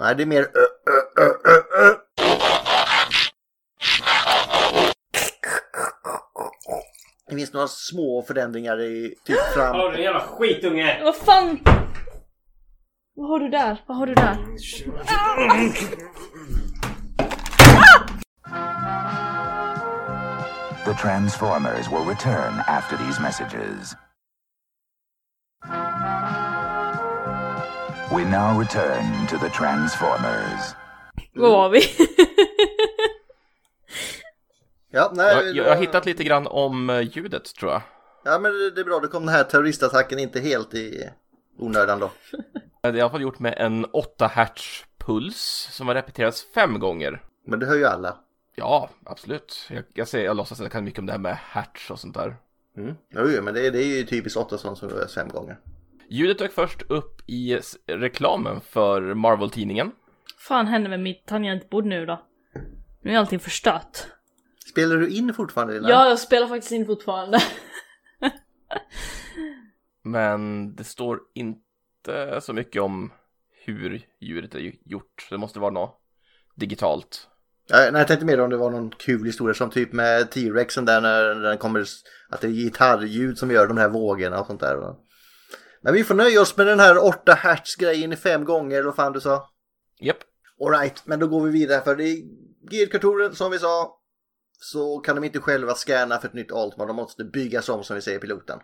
Nej, det är mer ö, ö, ö, ö, ö. Det finns några små förändringar i typ fram... Hallå din jävla skitunge! Vad fan? Vad har du där? Vad har du där? The Transformers will return after these messages. We now return to the Transformers. Vad var vi? Ja, nej, Jag, jag har hittat lite grann om eh, ljudet tror jag. Ja, men det, det är bra. Då kom den här terroristattacken inte helt i onödan då. Det är i alla fall gjort med en 8 hertz puls som har repeterats fem gånger. Men det hör ju alla. Ja, absolut. Jag, jag, säger, jag låtsas att jag kan mycket om det här med hertz och sånt där. Mm. Jo, men det, det är ju typiskt Ottosson som rör fem gånger. Ljudet dök först upp i reklamen för Marvel-tidningen. fan händer med mitt tangentbord nu då? Nu är allting förstört. Spelar du in fortfarande? Lina? Ja, jag spelar faktiskt in fortfarande. Men det står inte så mycket om hur ljudet är gjort. Det måste vara något digitalt. Nej, jag tänkte mer om det var någon kul historia som typ med T-Rexen där när den kommer att det är gitarrljud som gör de här vågorna och sånt där. va. Men vi får nöja oss med den här 8 hertz grejen i fem gånger eller vad fan du sa. Japp. Alright, men då går vi vidare för det är G-kartoren som vi sa så kan de inte själva scanna för ett nytt Altman. De måste byggas om som vi säger i piloten.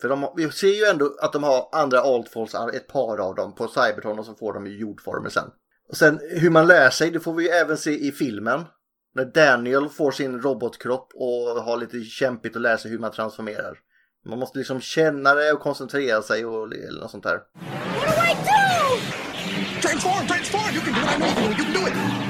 För de, vi ser ju ändå att de har andra Altfalls, ett par av dem på Cybertron och så får de ju jordformer sen. Och sen hur man lär sig, det får vi ju även se i filmen. När Daniel får sin robotkropp och har lite kämpigt att lära sig hur man transformerar. Man måste liksom känna det och koncentrera sig och eller något sånt där. What do I do? Transform, transform! You can do it, I know you can do it,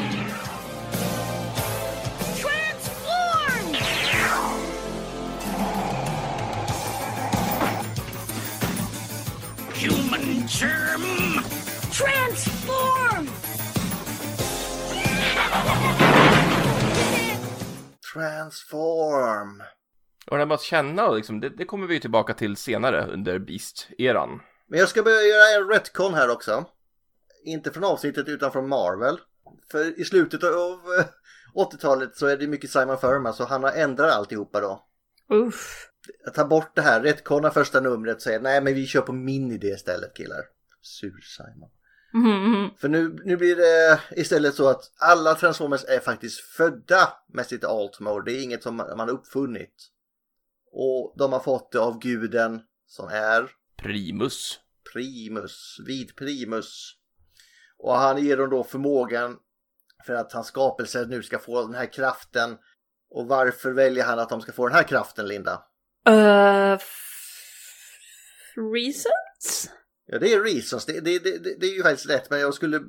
Transform! Och det här med att känna, liksom, det, det kommer vi tillbaka till senare under Beast-eran. Men jag ska börja göra en retcon här också. Inte från avsnittet utan från Marvel. För i slutet av eh, 80-talet så är det mycket Simon Furman så han har ändrat alltihopa då. Uff. Jag tar bort det här, retconna första numret och säger nej men vi kör på min idé istället killar. Sur Simon. Mhm. För nu, nu blir det istället så att alla Transformers är faktiskt födda med sitt alt mode. Det är inget som man har uppfunnit. Och de har fått det av guden som är Primus. Primus, vid Primus. Och han ger dem då förmågan för att hans skapelse nu ska få den här kraften. Och varför väljer han att de ska få den här kraften, Linda? Uh, reasons? Ja, det är reasons. Det, det, det, det är ju faktiskt rätt, men jag skulle...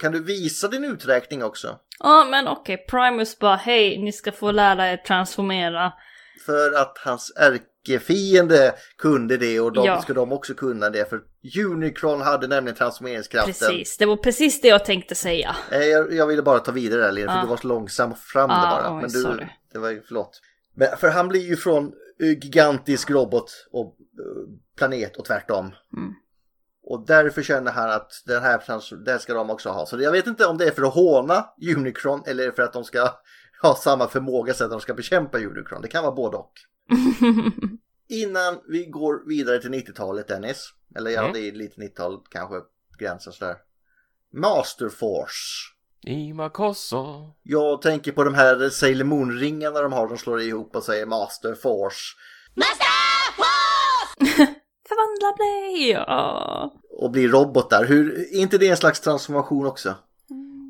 Kan du visa din uträkning också? Ja, men okej. Primus bara hej, ni ska få lära er transformera. För att hans är, icke-fiende kunde det och då Ja. ska de också kunna det för Unicron hade nämligen transformeringskraften. Precis, det var precis det jag tänkte säga. Nej, jag, jag ville bara ta vidare där Lena, för Ja. du var så långsam fram Ja, det bara. oj, Men du, sorry. det var ju, förlåt. Men, för han blir ju från eh, gigantisk robot och eh, planet och tvärtom. Mm. Och därför känner han att den här den ska de också ha. Så jag vet inte om det är för att håna Unicron eller för att de ska ha samma förmåga så att de ska bekämpa Unicron. Det kan vara både och. Innan vi går vidare till 90-talet Dennis. Eller ja, Mm. det är lite 90-tal kanske gränsen sådär. Master Force. Ima Kosso. Jag tänker på de här Sailor Moon-ringarna de har. De slår ihop och säger Master Force. Förvandla mig! Ja. Och blir robotar. Hur, är inte det en slags transformation också?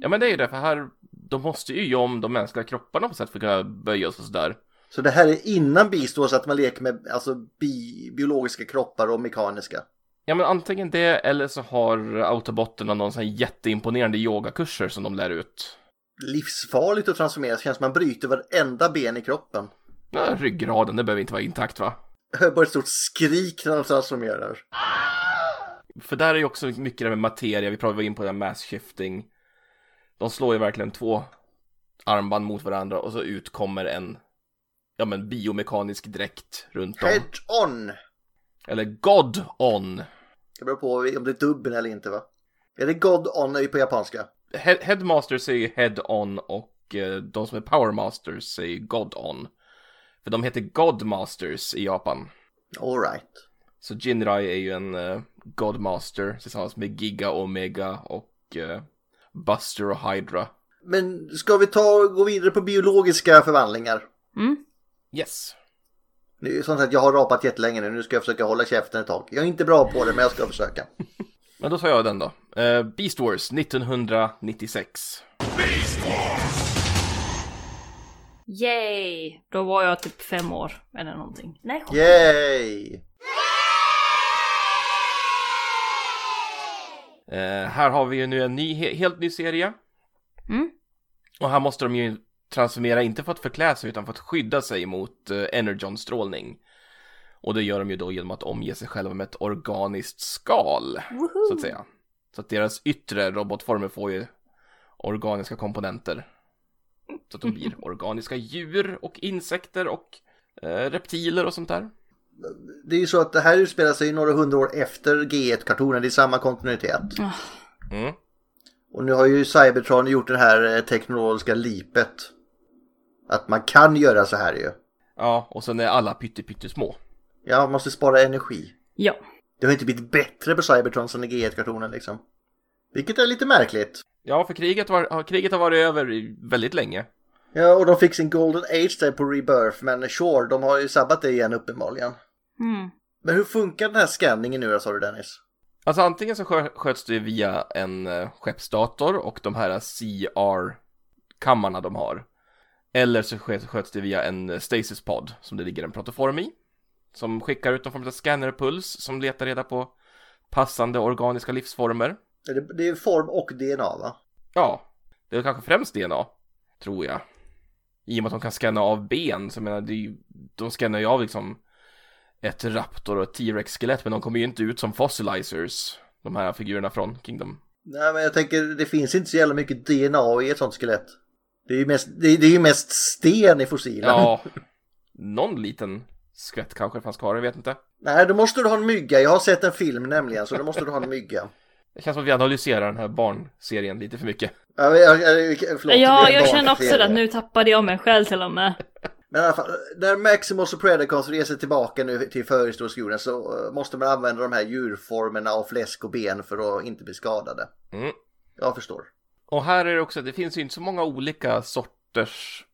Ja men det är ju det, för här, de måste ju göra om de mänskliga kropparna på sätt för att kunna böja sig och sådär. Så det här är innan Beast Wars att man leker med alltså, bi biologiska kroppar och mekaniska. Ja men antingen det eller så har autobotterna någon sån här jätteimponerande yogakurser som de lär ut. Livsfarligt att transformeras. Känns som man bryter varenda ben i kroppen. Ja, ryggraden, det behöver inte vara intakt va? Jag hör bara ett stort skrik när de transformerar. För där är ju också mycket det med materia, vi pratade in på här mass shifting. De slår ju verkligen två armband mot varandra och så ut kommer en, ja men biomekanisk dräkt runt dem. Head on! Eller God on. Det beror på om det är dubben eller inte va? Är det God on är på japanska? He- Headmasters säger head on och eh, de som är powermasters säger God on. För de heter Godmasters i Japan. Alright. Så Jinrai är ju en uh, Godmaster tillsammans med Giga, Omega och eh, Buster och Hydra. Men ska vi ta gå vidare på biologiska förvandlingar? Mm. Yes. Det är ju sånt att jag har rapat jättelänge nu. Nu ska jag försöka hålla käften ett tag. Jag är inte bra på det men jag ska försöka. Men då tar jag den då. Eh, Beast Wars 1996. Yay! Då var jag typ fem år eller någonting. Nej. Yay! Här har vi ju nu en ny, he- helt ny serie. Mm. Och här måste de ju transformera, inte för att förklä sig utan för att skydda sig mot eh, Energon-strålning. Och det gör de ju då genom att omge sig själva med ett organiskt skal, Woho! så att säga. Så att deras yttre robotformer får ju organiska komponenter. Så att de blir organiska djur och insekter och eh, reptiler och sånt där. Det är ju så att det här utspelar sig några hundra år efter G1-kartonen. Det är samma kontinuitet. Mm. Och nu har ju Cybertron gjort det här eh, teknologiska lipet. Att man kan göra så här ju. Ja, och sen är alla pytte pyttesmå. Ja, man måste spara energi. Ja. Det har inte blivit bättre på Cybertron sen i G1-kartonen liksom. Vilket är lite märkligt. Ja, för kriget, var, har- kriget har varit över väldigt länge. Ja, och de fick sin Golden Age där på Rebirth. Men sure, de har ju sabbat det igen uppenbarligen. Mm. Men hur funkar den här scanningen nu då, sa du Dennis? Alltså antingen så skö- sköts det via en eh, skeppsdator och de här CR-kammarna de har. Eller så sköts, sköts det via en eh, stasis pod som det ligger en protoform i. Som skickar ut någon form av scannerpuls som letar reda på passande organiska livsformer. Det, det är form och DNA va? Ja, det är kanske främst DNA, tror jag. I och med att de kan scanna av ben, så jag menar, det är ju, de scannar ju av liksom ett raptor och ett T-Rex-skelett, men de kommer ju inte ut som fossilizers, de här figurerna från Kingdom. Nej, men jag tänker det finns inte så jävla mycket DNA i ett sånt skelett. Det är ju mest, det är, det är ju mest sten i fossilen. Ja, någon liten skvätt kanske fanns kvar, jag vet inte. Nej, då måste du ha en mygga. Jag har sett en film nämligen, så då måste du ha en mygga. Det känns som att vi analyserar den här barnserien lite för mycket. Ja, jag, jag, förlåt, Ja, jag känner också det. att Nu tappade jag mig själv till och med. Men i alla fall, när Maximus och Predacons reser tillbaka nu till förhistorisk jorden så eh, måste man använda de här djurformerna av fläsk och ben för att inte bli skadade. Mm. Jag förstår. Och här är det också, det finns ju inte så många olika sorters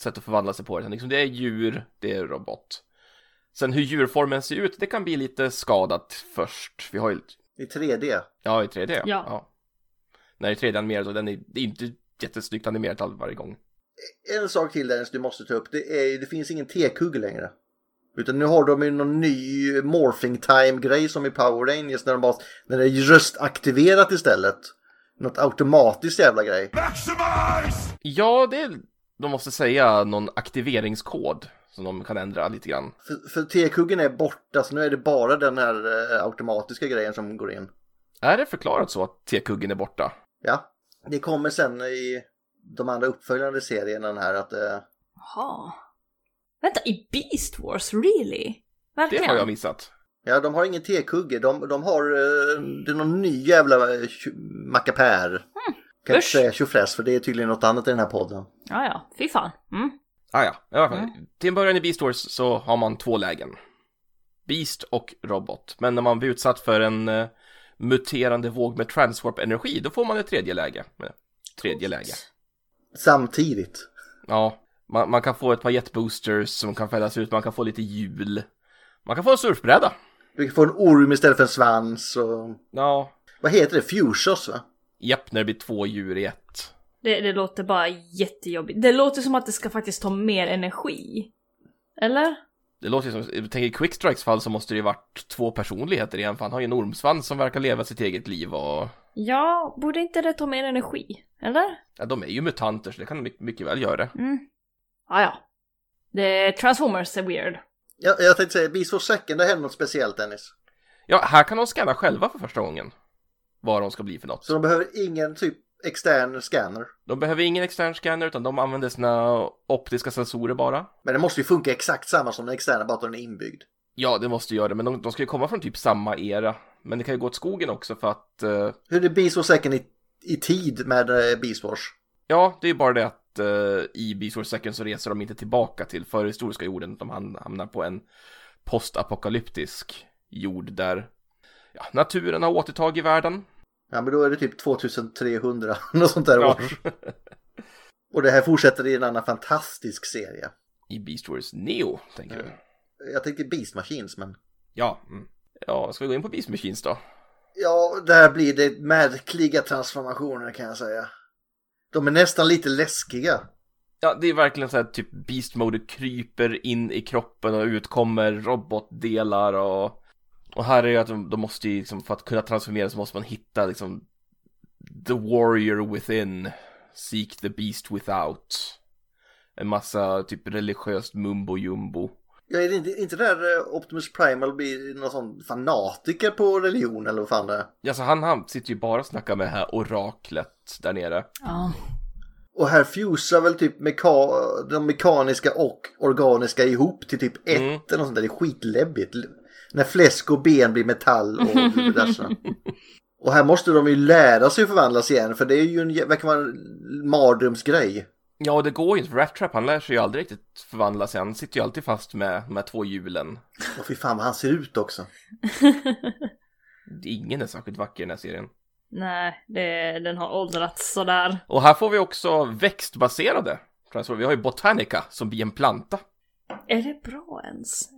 sätt att förvandla sig på. utan Liksom det är djur, det är robot. Sen hur djurformen ser ut, det kan bli lite skadat först. Vi har ju, I 3D. ja i 3D. Ja. När det är 3D-animerat och den är, det är inte jättesnyggt animerat all- varje gång. En sak till Dennis du måste ta upp. Det, är, det finns ingen T-kugge längre. Utan nu har de ju någon ny morphing time-grej som i Power Rangers när, de bara, när det är röstaktiverat istället. Något automatiskt jävla grej. Ja, det är, de måste säga någon aktiveringskod som de kan ändra lite grann. För, för T-kuggen är borta så nu är det bara den här eh, automatiska grejen som går in. Är det förklarat så att T-kuggen är borta? Ja, det kommer sen i de andra uppföljande serierna den här att eh, Jaha. Vänta, i Beast Wars? Really? Verkligen? Det har jag missat. Ja, de har ingen tekugge. De, de har... eh, Det är någon ny jävla eh, mackapär. Kan inte usch. säga tjofräs för det är tydligen något annat i den här podden. Ja, ja. Fy fan. Mm. Ah, ja, i alla fall. Till en början i Beast Wars så har man två lägen. Beast och robot. Men när man blir utsatt för en muterande våg med transwarp-energi, då får man ett tredje läge. Tredje läge. Samtidigt. Ja, man, man kan få ett par jetboosters som kan fällas ut, man kan få lite hjul. Man kan få en surfbräda. Du kan få en orm istället för en svans och... Ja, Vad heter det? Fusos va? japp, när det blir två djur i ett. Det, det låter bara jättejobbigt. Det låter som att det ska faktiskt ta mer energi. Eller? Det låter ju som, jag tänker i Quickstrikes fall så måste det ju varit två personligheter igen, för han har ju en ormsvans som verkar leva sitt eget liv och... Ja, borde inte det ta mer energi? Eller? Ja, de är ju mutanter så det kan my- mycket väl göra. Mm. Ah, ja. Det Transformers är weird. Jag, jag tänkte säga, Beast for Second, det händer något speciellt Dennis. Ja, här kan de scanna själva för första gången. Vad de ska bli för något. Så de behöver ingen typ extern scanner. De behöver ingen extern scanner utan de använder sina optiska sensorer bara. Men det måste ju funka exakt samma som den externa, bara att den är inbyggd. Ja, det måste göra det, men de, de ska ju komma från typ samma era. Men det kan ju gå åt skogen också för att... eh, Hur är Beast for Second i, i tid med eh, Beast Wars? ja, det är bara det att eh, i Beast Wars Second så reser de inte tillbaka till förhistoriska jorden. De ham- hamnar på en postapokalyptisk jord där ja, naturen har återtagit världen. Ja, men då är det typ 2300, något sånt där Ja. år. Och det här fortsätter i en annan fantastisk serie. I Beast Wars Neo, tänker du? Jag tänkte Beast Machines, men... Ja. Mm. Ja, ska vi gå in på Beast Machines då? Ja, där blir det märkliga transformationer kan jag säga. De är nästan lite läskiga. Ja, det är verkligen så här typ Beast Mode kryper in i kroppen och ut kommer robotdelar och och här är det att de, de måste ju liksom för att kunna transformera så måste man hitta liksom the warrior within seek the beast without en massa typ religiöst mumbo jumbo Ja, är det inte, inte där eh, Optimus Primal blir någon sån fanatiker på religion eller vad fan det är? Ja, så han, han sitter ju bara och snackar med det här oraklet där nere Ja. Och här fusar väl typ meka- de mekaniska och organiska ihop till typ ett Mm. eller något sånt där. Det är skitläbbigt. När fläsk och ben blir metall och diverse. Och här måste de ju lära sig att förvandlas igen för det är ju en, verkar vara en mardrömsgrej. Ja, och det går ju inte för Rat Trap, han lär sig ju aldrig riktigt förvandla sig, han sitter ju alltid fast med de här två hjulen Och fy fan vad han ser ut också. Ingen är särskilt vacker i den här serien Nej, det, den har åldrats sådär. Och här får vi också växtbaserade transformer. Vi har ju Botanica som blir en planta. Är det bra ens?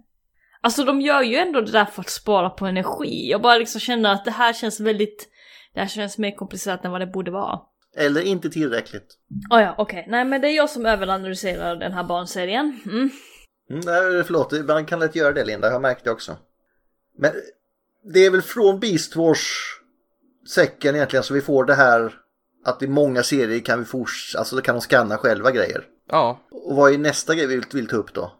Alltså de gör ju ändå det där för att spara på energi. Jag bara liksom känner att det här känns väldigt... Det här känns mer komplicerat än vad det borde vara. Eller inte tillräckligt. Oh ja, okej. Nej men det är jag som överanalyserar den här barnserien. Mm. Mm, nej, förlåt, man kan lätt göra det Linda, jag har märkt det också. Men det är väl från Beast Wars säcken egentligen så vi får det här att i många serier kan vi forts- alltså då kan de scanna själva grejer. Ja. Och vad är nästa grej vi vill, vill ta upp då?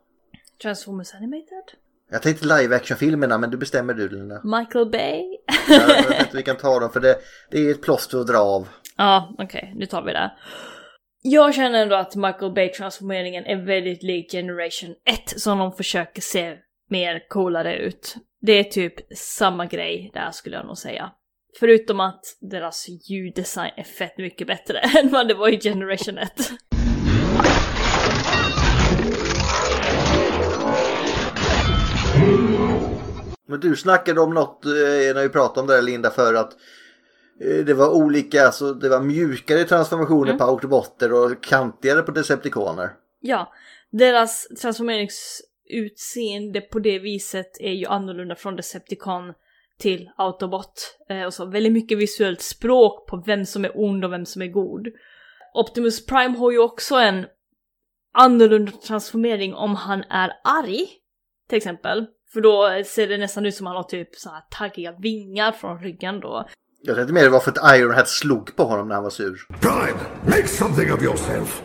Transformers Animated? Jag tänkte live action-filmerna men du bestämmer du Linda. Michael Bay? Ja, jag tänkte vi kan ta dem för det, det är ett plåster att dra av. Ja, okej, nu tar vi det. Jag känner ändå att Michael Bay-transformeringen är väldigt lik Generation 1 som de försöker se mer coolare ut. Det är typ samma grej där skulle jag nog säga. Förutom att deras ljuddesign är fett mycket bättre än vad det var i Generation 1. Men du snackade om något eh, när vi pratade om det där Linda för att det var olika, alltså det var mjukare transformationer på autobotter och kantigare på decepticoner. Ja, deras transformeringsutseende på det viset är ju annorlunda från Decepticon till Autobot. Eh, och så väldigt mycket visuellt språk på vem som är ond och vem som är god. Optimus Prime har ju också en annorlunda transformering om han är arg, till exempel. För då ser det nästan ut som han har typ så här taggiga vingar från ryggen då. Jag tänkte mer det var för att Ironhead slog på honom när han var sur. Prime, make something of yourself.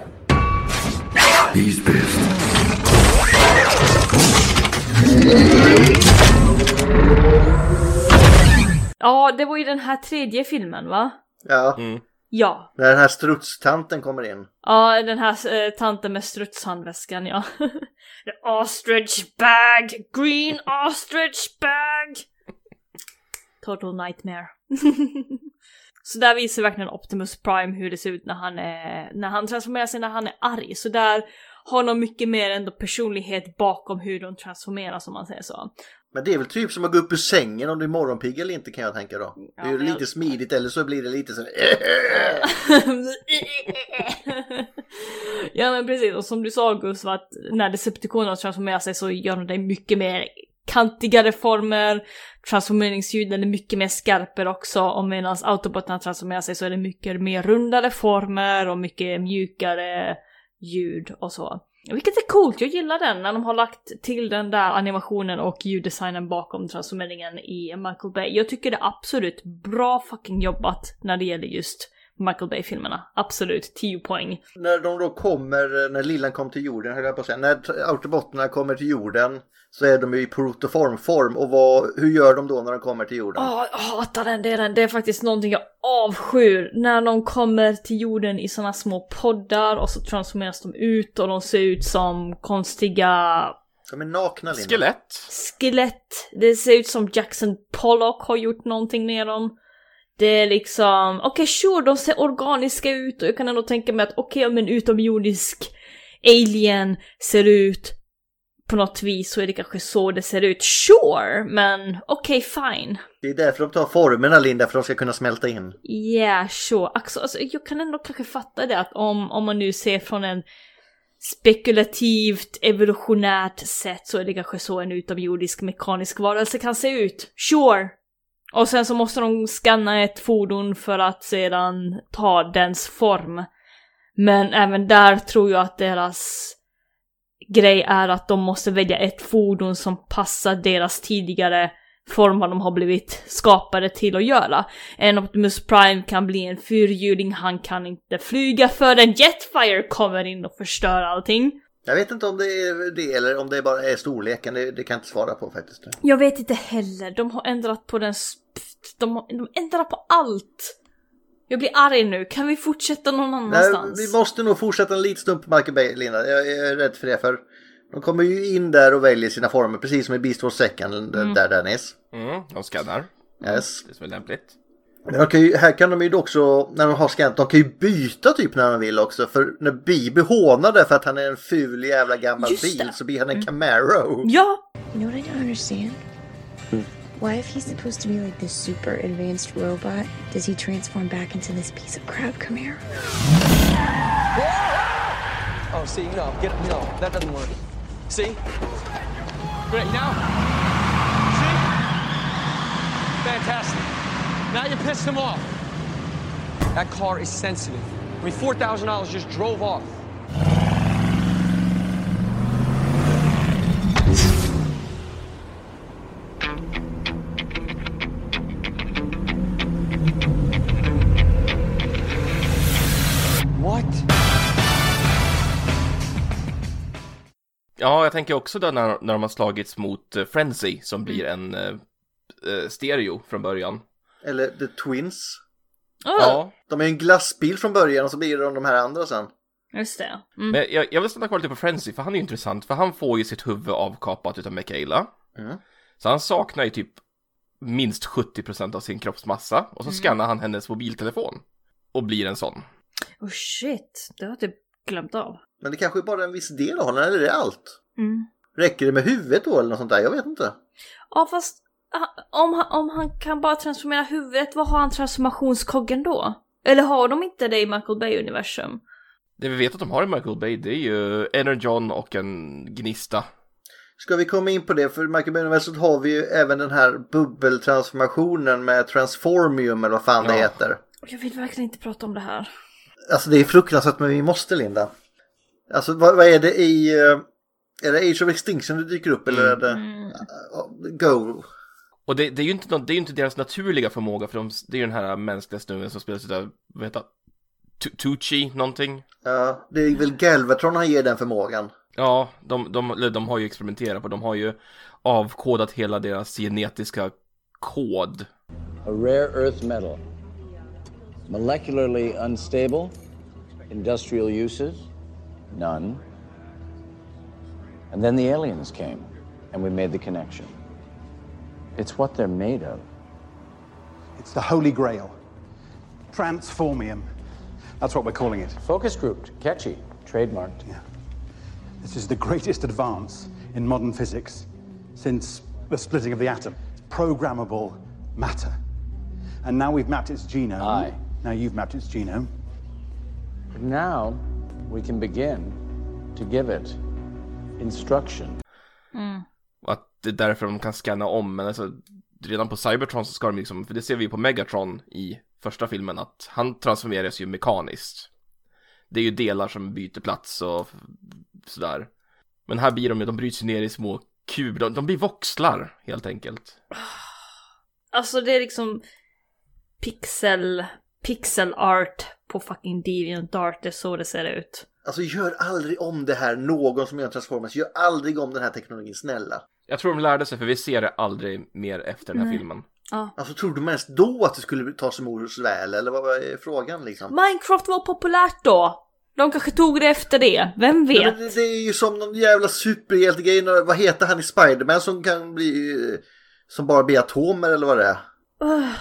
He's pissed. Ja, det var ju den här tredje filmen va? Ja, Mm. Ja. när den här strutstanten kommer in. Ja, den här eh, tanten med strutshandväskan ja. The ostrich bag! Green ostrich bag! Total nightmare. så där visar verkligen Optimus Prime hur det ser ut när han är, när han transformerar sig när han är arg. Så där har de mycket mer ändå personlighet bakom hur de transformeras om man säger så. Men det är väl typ som att gå upp ur sängen om du är morgonpigg eller inte kan jag tänka då. det är ju men jag- lite smidigt eller så blir det lite så ja men precis, och som du sa Gustav att när Decepticonerna transformerar sig så gör de i mycket mer kantigare former, transformeringsljuden är mycket mer skarpare också och medan autobotarna transformerar sig så är det mycket mer rundare former och mycket mjukare ljud och så. Vilket är coolt, jag gillar den när de har lagt till den där animationen och ljuddesignen bakom transformeringen i Michael Bay. Jag tycker det är absolut bra fucking jobbat när det gäller just Michael Bay-filmerna. Absolut, 10 poäng. När de då kommer, när lillan kom till jorden höll jag på att säga, när autobotarna autobotterna kommer till jorden så är de ju i protoformform och vad, hur gör de då när de kommer till jorden? Åh, jag hatar den delen. Det är faktiskt någonting jag avskyr. När de kommer till jorden i såna små poddar och så transformeras de ut och de ser ut som konstiga De är nakna Linda. Skelett. skelett. Det ser ut som Jackson Pollock har gjort någonting med dem. Det är liksom, okej sure, de ser organiska ut och jag kan ändå tänka mig att okej om en utomjordisk alien ser ut på något vis så är det kanske så det ser ut. Sure, men okej fine. Det är därför de tar formerna Linda, för de ska kunna smälta in. Yeah, sure. Alltså, alltså, jag kan ändå kanske fatta det att om, om man nu ser från en spekulativt evolutionärt sätt så är det kanske så en utomjordisk mekanisk varelse kan se ut. Sure! Och sen så måste de scanna ett fordon för att sedan ta dens form. Men även där tror jag att deras grej är att de måste välja ett fordon som passar deras tidigare form vad de har blivit skapade till att göra. En Optimus Prime kan bli en fyrhjuling, han kan inte flyga förrän Jetfire kommer in och förstör allting. Jag vet inte om det är det eller om det bara är storleken, det, det kan jag inte svara på faktiskt. Jag vet inte heller, de har ändrat på den... De, har, de ändrar på allt! Jag blir arg nu, kan vi fortsätta någon Nej, annanstans? vi måste nog fortsätta en liten stund på Michael Bay, Linda. Jag är rädd för det, för de kommer ju in där och väljer sina former, precis som i Beast Wars Second, Mm. där Dennis. Mm, de skannar. Yes. Det är lämpligt. Men de kan ju, här kan de ju också, när de har scannat, de kan ju byta typ när de vill också. För när Bibi hånade för att han är en ful jävla gammal Just bil det. så blir han en Camaro. Ja! You know what I don't understand? Why, if he's supposed to be like this super advanced robot, does he transform back into this piece of crap Camaro? Oh, see, no, get no, that doesn't work. See? Great, now. See? Fantastic. Now you pissed him off. That car is sensitive. I mean, $4,000 just drove off. Ja, jag tänker också då när, när de har slagits mot eh, Frenzy som blir en eh, eh, stereo från början. Eller The Twins. Ja. De är en glassbil från början och så blir de de här andra sen. Just det. Mm. Men jag, jag vill stanna kvar lite på Frenzy, för han är ju intressant, för han får ju sitt huvud avkapat utav Mikaela. Mm. Så han saknar ju typ minst 70% av sin kroppsmassa, och så Mm. skannar han hennes mobiltelefon. Och blir en sån. Oh shit, det har jag typ glömt av. Men det kanske är bara en viss del av honom, eller är det allt? Mm. Räcker det med huvudet då eller något sånt där? Jag vet inte. Ja fast ah, om han, om han kan bara transformera huvudet, vad har han transformationskoggen då? Eller har de inte det i Michael Bay-universum? Det vi vet att de har i Michael Bay, det är ju Energon och en gnista. Ska vi komma in på det? För i Michael Bay Universet har vi ju även den här bubbeltransformationen med Transformium eller vad fan det Ja. heter. Jag vill verkligen inte prata om det här. Alltså det är fruktansvärt men vi måste Linda. Alltså vad, vad är det i... eh, Är det Age of Extinction det dyker upp eller är det... Ja, Go. Och det, det är ju inte, det är inte deras naturliga förmåga, för de, det är ju den här mänskliga snubben som spelas utav, vad heter Tucci någonting. Ja, det är väl Galvatron han ger den förmågan. Ja, de, de, de har ju experimenterat på, de har ju avkodat hela deras genetiska kod. A rare earth metal. Molecularly unstable. Industrial uses? None. And then the aliens came, and we made the connection. It's what they're made of. It's the Holy Grail. Transformium. That's what we're calling it. Focus grouped, catchy, trademarked. Yeah. This is the greatest advance in modern physics since the splitting of the atom. It's programmable matter. And now we've mapped its genome. Aye. Now you've mapped its genome. But now we can begin to give it instruction. Mm. Och att det är därför de kan scanna om, men alltså redan på Cybertron så ska de liksom, för det ser vi ju på Megatron i första filmen, att han transformeras ju mekaniskt. Det är ju delar som byter plats och sådär. Men här blir de ju, de bryts ner i små kuber, de, de blir voxlar helt enkelt. Alltså det är liksom pixel, pixel art på fucking Deviant Art, det är så det ser ut. Alltså gör aldrig om det här, någon som gör Transformers, gör aldrig om den här teknologin, snälla. Jag tror de lärde sig, för vi ser det aldrig mer efter den här Nej. filmen. Ja. Alltså trodde man ens då att det skulle tas emot väl, eller vad var frågan liksom? Minecraft var populärt då. De kanske tog det efter det, vem vet? Ja, men det, det är ju som någon jävla superhjältegrej, vad heter han i Spiderman som kan bli, eh, som bara blir atomer eller vad det är? Ugh.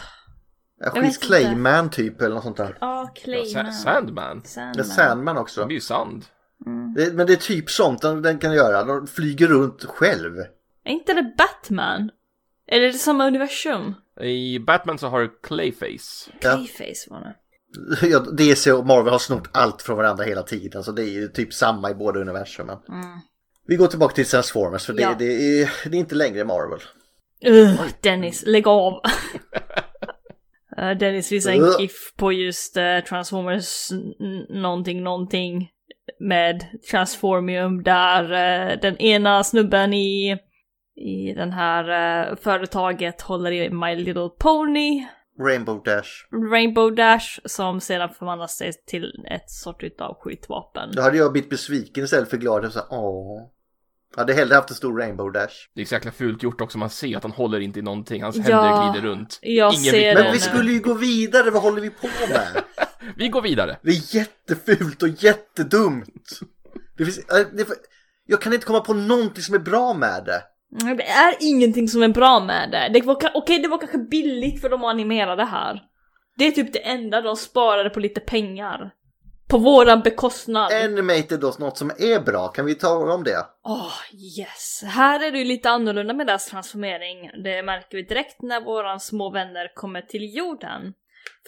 Ja, skit Clayman typ eller något sånt där. Ja, Clayman. Sa- Sandman. Ja, Sandman. Sandman också. Det blir ju sand. Det, men det är typ sånt den, den kan göra, de flyger runt själv. Är inte det Batman? Eller är det samma universum? I Batman så har du Clayface. Clayface var det. Ja, DC och Marvel har snott allt från varandra hela tiden, så det är ju typ samma i båda universumen. Mm. Vi går tillbaka till Transformers, för det, Ja. det, är, det är inte längre Marvel. Ugh, Dennis, lägg av! Eh, Dennis visar en. GIF på just eh, Transformers någonting någonting med Transformium där eh, den ena snubben i, i den här företaget håller i My Little Pony, Rainbow Dash. Rainbow Dash, som sedan förvandlas till ett sort utav skjutvapen. Då hade jag blivit besviken istället för glad. Jag sa, åh. Jag hade hellre haft en stor Rainbow Dash. Det är så jäkla fult gjort också, man ser att han håller inte i någonting, hans Ja, händer glider runt. jag Ingen ser Men vi skulle ju gå vidare, vad håller vi på med? Vi går vidare. Det är jättefult och jättedumt. Det finns, äh, det, jag kan inte komma på någonting som är bra med det. Det är ingenting som är bra med det. det var, Okej, det var kanske billigt för de att animera det här. Det är typ det enda de sparade på lite pengar. På våran bekostnad. Animated då, något som är bra. Kan vi ta om det? Åh, yes. Här är det ju lite annorlunda med deras transformering. Det märker vi direkt när våran små vänner kommer till jorden.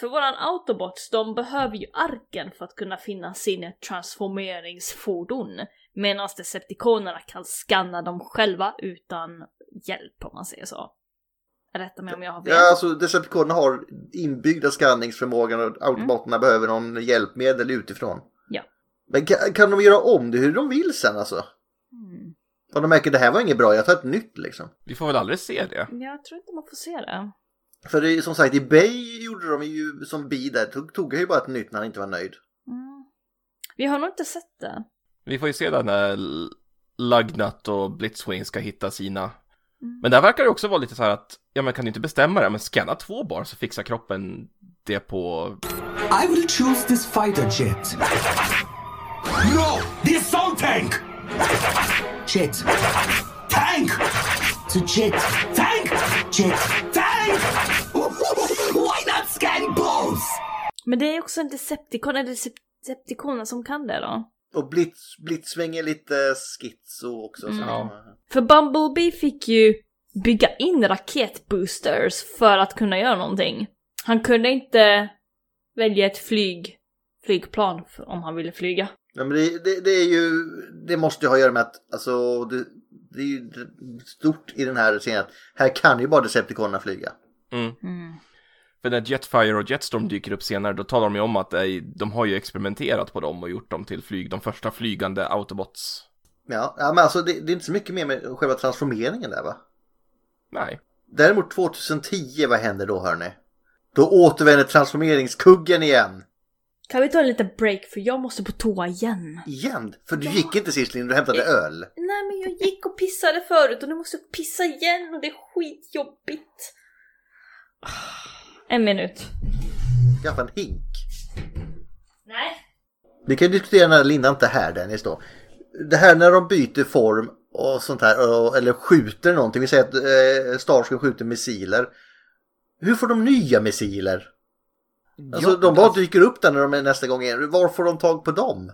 För våran autobots, de behöver ju arken för att kunna finna sin transformeringsfordon. Medan decepticonerna kan scanna dem själva utan hjälp om man säger så. Rätta mig om jag har fel. Ja, alltså Decepticonerna har inbyggda skanningsförmågan och automaterna behöver någon hjälpmedel utifrån. Ja. Men kan, kan de göra om det hur de vill sen alltså? Mm. Och de märker det här var inget bra, jag tar ett nytt liksom. Vi får väl aldrig se det. Jag tror inte man får se det. För det är som sagt, i Bay gjorde de ju som Bi där, tog, tog jag ju bara ett nytt när han inte var nöjd. Mm. Vi har nog inte sett det. Vi får ju se där när Lugnut och Blitzwing ska hitta sina. Men där verkar det också vara lite så här att, ja men kan du inte bestämma det, men scanna två bar så fixar kroppen det på... I will choose this fighter jet. No! The assault tank! Jet. Tank! To jet. Tank! Jet. Tank! Why not scan both? Men det är också en Decepticon, är det Decepticoner som kan det då? Och Blitz, Blitzsväng är lite schizo också. Så. Mm. För Bumblebee fick ju bygga in raketboosters för att kunna göra någonting. Han kunde inte välja ett flyg, flygplan om han ville flyga. Ja, men det, det, det är ju, det måste ju ha att göra med att, alltså, det, det är ju stort i den här scenen att här kan ju bara Decepticonerna flyga. Mm. För när Jetfire och Jetstorm dyker upp senare, då talar de ju om att eh, de har ju experimenterat på dem och gjort dem till flyg, de första flygande Autobots. Ja, ja men alltså det, det är inte så mycket mer med själva transformeringen där va? Nej. Däremot 2010, vad händer då hörni? Då återvänder transformeringskuggen igen. Kan vi ta en liten break för jag måste på toa igen. Igen? För du gick inte sist Linda, du hämtade öl. Nej men jag gick och pissade förut och nu måste jag pissa igen och det är skitjobbigt. En minut. Skaffa en hink. Nej. Vi kan diskutera när Linda inte är här Dennis då. Det här när de byter form och sånt här, och- eller skjuter någonting. Vi säger att eh, Starscream skjuter missiler. Hur får de nya missiler? Alltså Ja, de bara alltså- dyker upp där när de är nästa gång igen. Var får de tag på dem?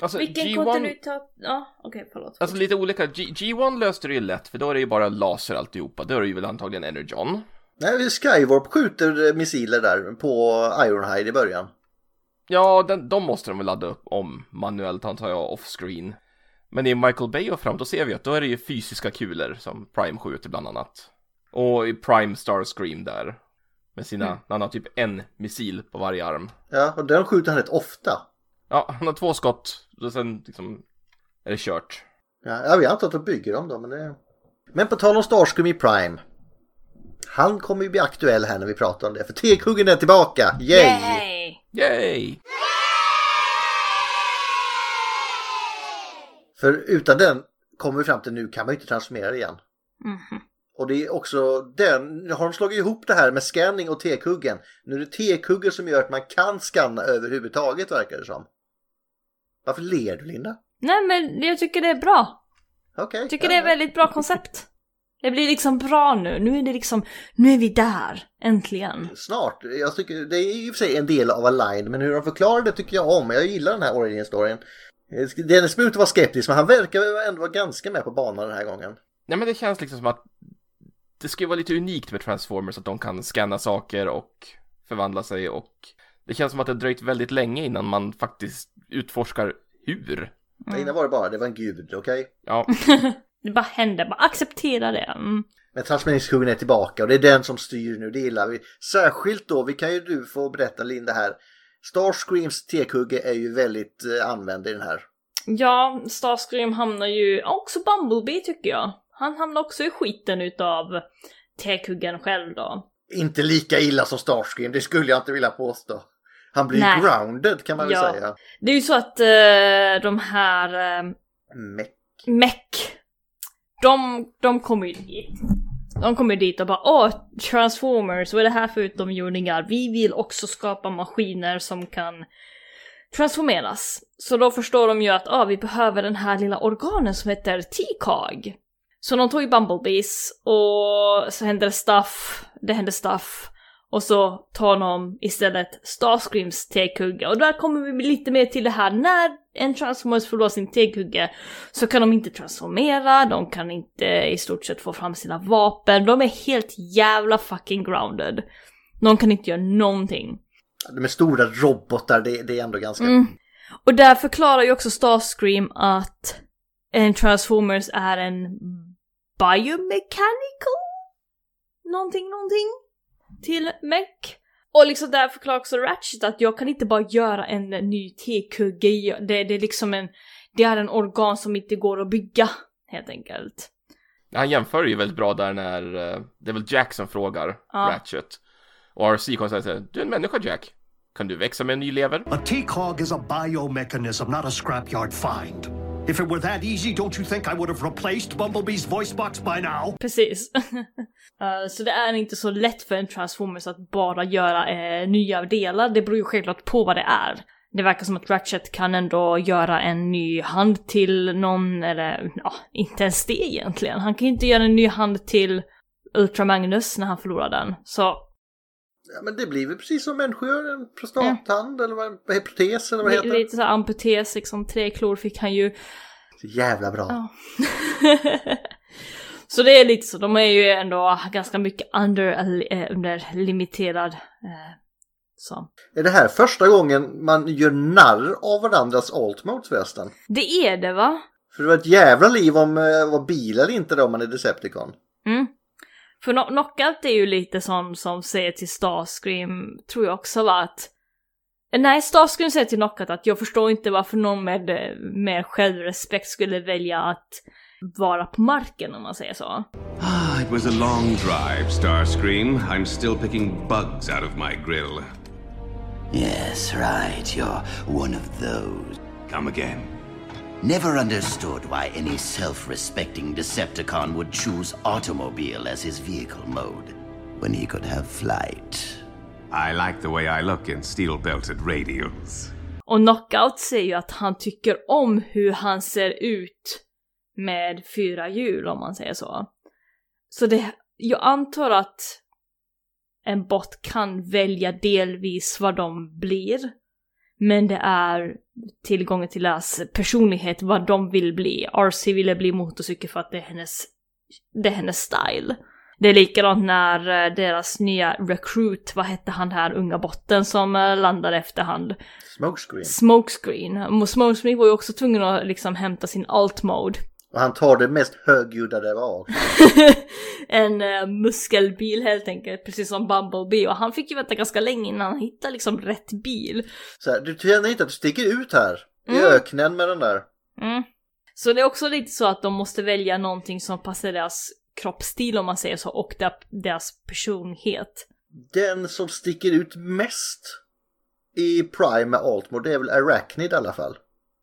Alltså, Vilken G1, kontinuitet? Ja, okej förlåt. alltså lite olika. G, G1 löste det ju lätt, för då är det ju bara laser alltihopa. Då är det ju väl antagligen Energon. Nej, Skywarp skjuter eh, missiler där på Ironhide i början. Ja, den, de måste de väl ladda upp om manuellt antar jag, off-screen. Men i Michael Bay och fram, då ser vi att då är det ju fysiska kulor som Prime skjuter bland annat. Och i Prime Starscream där. Med sina, Mm. han har typ en missil på varje arm. Ja, och den skjuter han rätt ofta. Ja, han har två skott, och sen liksom är det kört. Ja, jag vet inte att de bygger dem då, men det... Men på tal om Starscream i Prime. Han kommer ju bli aktuell här när vi pratar om det, för T-kuggen är tillbaka! Yay! Yay! Yay! För utan den kommer vi fram till nu kan man ju inte transformera igen. Mhm. Och det är också den, nu har de slagit ihop det här med scanning och T-kuggen. Nu är det T-kuggen som gör att man kan scanna överhuvudtaget verkar det som. Varför ler du Linda? Nej men jag tycker det är bra. Okej. Jag tycker det är ett väldigt bra koncept. Det blir liksom bra nu. Nu är det liksom, nu är vi där. Äntligen. Snart. Jag tycker det är och för sig en del av Align, men hur de förklarar det tycker jag om. Jag gillar den här origin-storyn. Dennis behöver inte vara skeptisk, men han verkar ändå vara ganska med på banan den här gången. Nej men det känns liksom som att det skulle vara lite unikt med Transformers att de kan scanna saker och förvandla sig och det känns som att det har dröjt väldigt länge innan man faktiskt utforskar hur. Mm. Innan var det bara, det var en gud, okej? Ja. Det bara händer, bara acceptera det. Mm. Men transformeringskuggen är tillbaka och det är den som styr nu, det gillar vi. Särskilt då, vi kan ju du få berätta Linda här. Starscreams T-kugge är ju väldigt eh, använd i den här. Ja, Starscream hamnar ju, också Bumblebee tycker jag. Han hamnar också i skiten utav T-kuggen själv då. Inte lika illa som Starscream, det skulle jag inte vilja påstå. Han blir Nej. grounded kan man väl Ja. säga. Det är ju så att eh, de här eh, Meck. Mech, de, de kommer ju dit. De kommer dit och bara åh, Transformers, vad är det här för utomjordingar? Vi vill också skapa maskiner som kan transformeras. Så då förstår de ju att ah, vi behöver den här lilla organen som heter T-Cog. Så de tog ju Bumblebees och så hände det stuff, det hände stuff. Och så tar de istället Starscreams T-kugge. Och där kommer vi lite mer till det här, när en Transformers förlorar sin T-kugge så kan de inte transformera, de kan inte i stort sett få fram sina vapen, de är helt jävla fucking grounded. De kan inte göra någonting. De är stora robotar, det, det är ändå ganska... Mm. Och där förklarar ju också Starscream att en Transformers är en biomechanical någonting, någonting till mech. Och liksom där förklarar också Ratchet att jag kan inte bara göra en ny T-kugge, det, det är liksom en, det är en organ som inte går att bygga, helt enkelt. Han jämför ju väldigt bra där när eh, det är väl Jack som frågar Ja. Ratchet. Och RC kommer säga du är en människa Jack. Kan du växa med en ny lever? A T-Cog is a biomechanism, not a scrapyard find. If it were that easy, don't you think I would have replaced Bumblebee's voice box by now? Precis. uh, så det är inte så lätt för en Transformers att bara göra eh, nya delar. Det beror ju självklart på vad det är. Det verkar som att Ratchet kan ändå göra en ny hand till någon, eller ja, inte ens det egentligen. Han kan ju inte göra en ny hand till Ultra Magnus när han förlorar den. Så Ja, men det blir väl precis som människor gör, en prostathand eller vad är protes eller vad det heter. lite så amputés, liksom tre klor fick han ju. Så jävla bra. Ja. så det är lite så, de är ju ändå ganska mycket under, eh, under limiterad. Eh, så. Är det här första gången man gör narr av varandras altmodes förresten? Det är det va? För det var ett jävla liv om eh, var bil eller inte då om man är Decepticon. Mm. För no- Knockout är ju lite sån som säger till Starscream, tror jag också var att Nej, Starscream säger till Knockout att jag förstår inte varför någon med mer självrespekt skulle välja att vara på marken om man säger så. Ah, it was a long drive, Starscream. I'm still picking bugs out of my grill. Yes, right. You're one of those. Come again. Never understood why any self respecting Decepticon would choose automobile as his vehicle mode when he could have flight. I like the way I look in steel belted radials. Och Knockout säger ju att han tycker om hur han ser ut med fyra hjul om man säger så. Så det, jag antar att en bot kan välja delvis vad de blir. Men det är tillgången till deras personlighet, vad de vill bli. RC ville bli motorcykel för att det är hennes, det är hennes style. Det är likadant när eh, deras nya recruit, vad hette han här unga botten som eh, landade efterhand? Smokescreen. Smokescreen. Smokescreen var ju också tvungen att liksom hämta sin alt mode. Och han tar det mest högljudda det var. en uh, muskelbil helt enkelt, precis som Bumblebee. Och han fick ju vänta ganska länge innan han hittade liksom rätt bil. Så här, du känner inte att du sticker ut här i Mm. öknen med den där. Mm. Så det är också lite så att de måste välja någonting som passar deras kroppsstil om man säger så, och der- deras personlighet. Den som sticker ut mest i Prime med Altmore det är väl Arachnid i alla fall.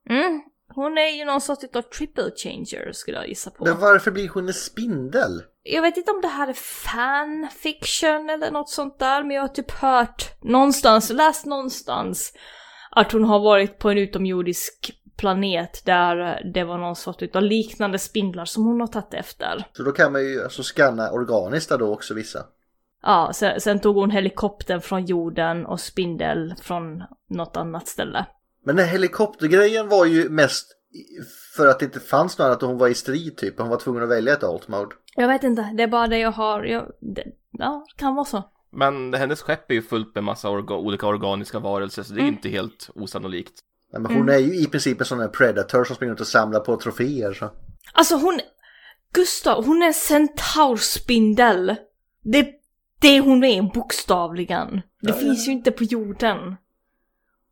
Mm. Hon är ju någon sorts av triple changer skulle jag gissa på. Men varför blir hon en spindel? Jag vet inte om det här är fanfiction eller något sånt där, men jag har typ hört någonstans, läst någonstans att hon har varit på en utomjordisk planet där det var någon sort av liknande spindlar som hon har tagit efter. Så då kan man ju alltså scanna organiskt där då också vissa. Ja, sen, sen tog hon helikoptern från jorden och spindel från något annat ställe. Men den här helikoptergrejen var ju mest för att det inte fanns något annat och hon var i strid typ. Hon var tvungen att välja ett alt mode. Jag vet inte, det är bara det jag har, jag, det, ja, det kan vara så. Men hennes skepp är ju fullt med massa orga olika organiska varelser så det är Mm. inte helt osannolikt. Nej, men hon är ju i princip en sån här predator som springer runt och samlar på troféer så. Alltså hon, Gustav, hon är en centaurspindel. Det, det hon är bokstavligen. Det finns ju inte på jorden.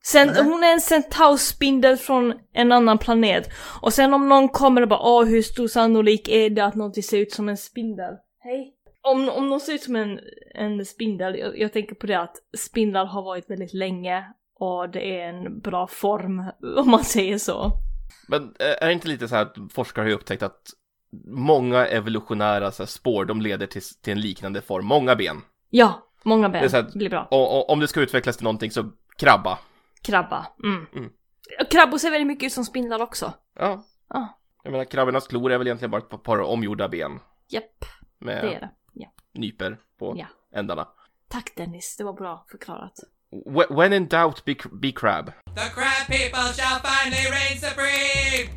Sen, hon är en centaurspindel från en annan planet. Och sen om någon kommer och bara åh hur stor sannolik är det att någonting ser ut som en spindel? Hej? Om, om någon ser ut som en, en spindel, jag, jag tänker på det att spindlar har varit väldigt länge och det är en bra form om man säger så. Men eh, är det inte lite så här att forskare har upptäckt att många evolutionära så här, spår, de leder till, till en liknande form, många ben. Ja, många Det är ben så att, blir bra. och, och, om det ska utvecklas till någonting så krabba. Krabba. Mm. Mm. Krabbor ser väldigt mycket ut som spindlar också. Ja. Ja. Jag menar krabbornas klor är väl egentligen bara ett par omgjorda ben Japp, med det är det. Ja. nyper på Ja. ändarna. Tack Dennis, det var bra förklarat. Wh- When in doubt, be, be crab. The crab people shall finally reign supreme!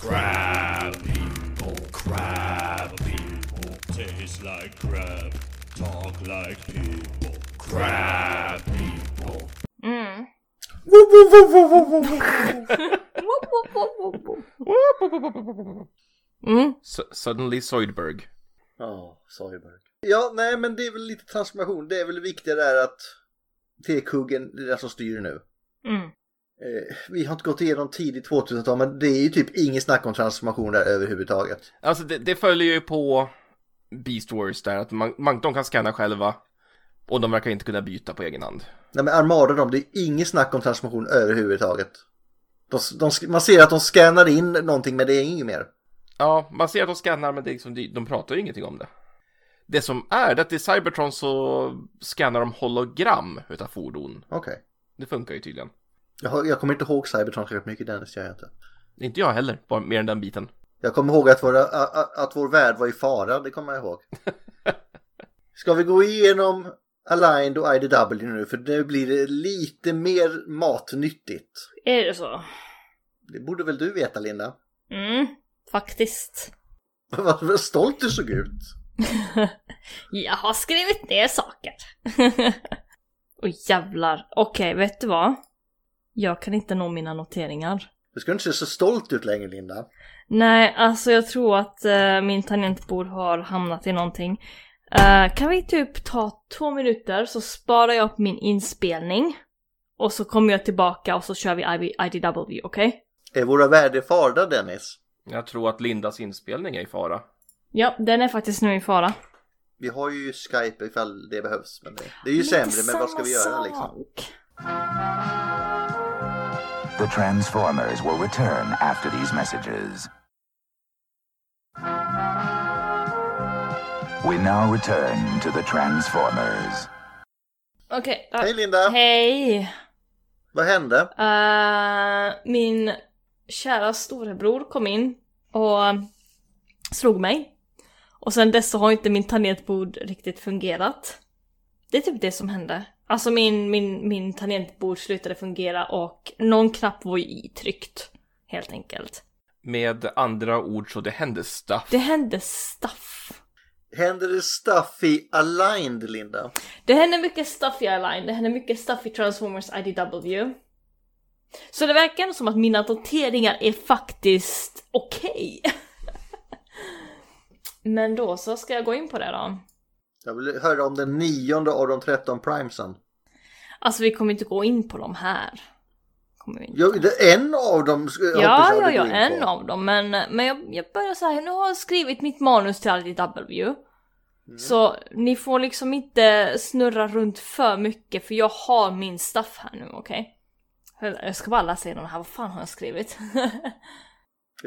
Crab people, crab people, taste like crab, talk like people. Crab people. Mm. Mm. S- suddenly Zoidberg. Ja, Soyberg. Ja, nej men det är väl lite transformation. Det är väl viktigt där att T-kuggen, det är den som styr nu. Mm. Eh, vi har inte gått igenom tidigt 2000-tal men det är ju typ inget snack om transformation där överhuvudtaget. Alltså det, det följer ju på Beast Wars där att man, man, de kan scanna själva och de verkar inte kunna byta på egen hand. Nej men Armada de, det är inget snack om transformation överhuvudtaget. De, de, man ser att de scannar in någonting men det är inget mer. Ja, man ser att de scannar men det är liksom, de, pratar ju ingenting om det. Det som är det att i Cybertron så scannar de hologram utav fordon. Okej. Det funkar ju tydligen. Jag, jag kommer inte ihåg Cybertron särskilt mycket Dennis, jag inte. Inte jag heller, bara mer än den biten. Jag kommer ihåg att, våra, att vår värld var i fara, det kommer jag ihåg. Ska vi gå igenom Aligned och IDW nu för nu blir det lite mer matnyttigt. Är det så? Det borde väl du veta Linda? Mm, faktiskt. Vad stolt du såg ut. Jag har skrivit ner saker. Oj jävlar. Okej, vet du vad? Jag kan inte nå mina noteringar. Du ska inte se så stolt ut längre Linda. Nej, alltså jag tror att eh, min tangentbord har hamnat i någonting. Eh, kan vi typ ta två minuter så sparar jag upp min inspelning. Och så kommer jag tillbaka och så kör vi IDW, okej? Är våra världar i fara Dennis? Jag tror att Lindas inspelning är i fara. Ja, den är faktiskt nu i fara. Vi har ju Skype ifall det behövs. Men det, det är ju är sämre, men vad ska vi göra liksom? The Transformers will return after these messages. We now return to the Transformers. Okej. ja. Hej Linda! Hej! Vad hände? Eh, min kära storebror kom in och slog mig. Och sen dess så har inte min tangentbord riktigt fungerat. Det är typ det som hände. Alltså min, min, min tangentbord slutade fungera och någon knapp var ju itryckt. Helt enkelt. Med andra ord så det hände stuff. Det hände stuff. Händer det stuff i Aligned, Linda? Det hände mycket stuff i Align, det hände mycket stuff i Transformers IDW. Så det verkar som att mina noteringar är faktiskt okej. Men då så ska jag gå in på det då. Jag vill höra om den nionde av de 13 primesen. Alltså vi kommer inte gå in på dem här. Kommer vi inte. Det- en av dem Ja, ja, ja, en på. av dem. Men, men jag, jag börjar här, nu har jag skrivit mitt manus till IDW. Mm. Så ni får liksom inte snurra runt för mycket för jag har min stuff här nu, okej? Jag ska bara läsa igenom det här, vad fan har jag skrivit?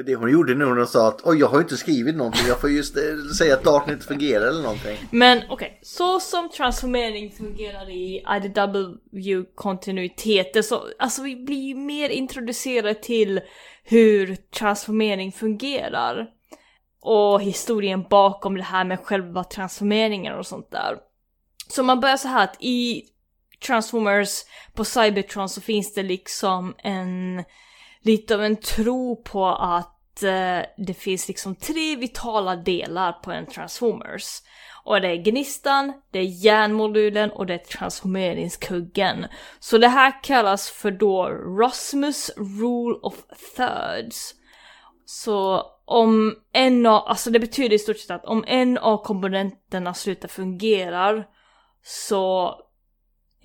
Det hon gjorde nu när hon sa att oj, jag har ju inte skrivit någonting. Jag får just eh, säga att datorn inte fungerar eller någonting. Men okej, så som transformering fungerar i IDW-kontinuiteten så alltså vi blir ju mer introducerade till hur transformering fungerar. Och historien bakom det här med själva transformeringen och sånt där. Så man börjar så här att i Transformers på Cybertron så finns det liksom en lite av en tro på att eh, det finns liksom tre vitala delar på en Transformers. Och det är gnistan, det är järnmodulen och det är transformeringskuggen. Så det här kallas för då Rosmus Rule of Thirds. Så om en av, alltså det betyder i stort sett att om en av komponenterna slutar fungera så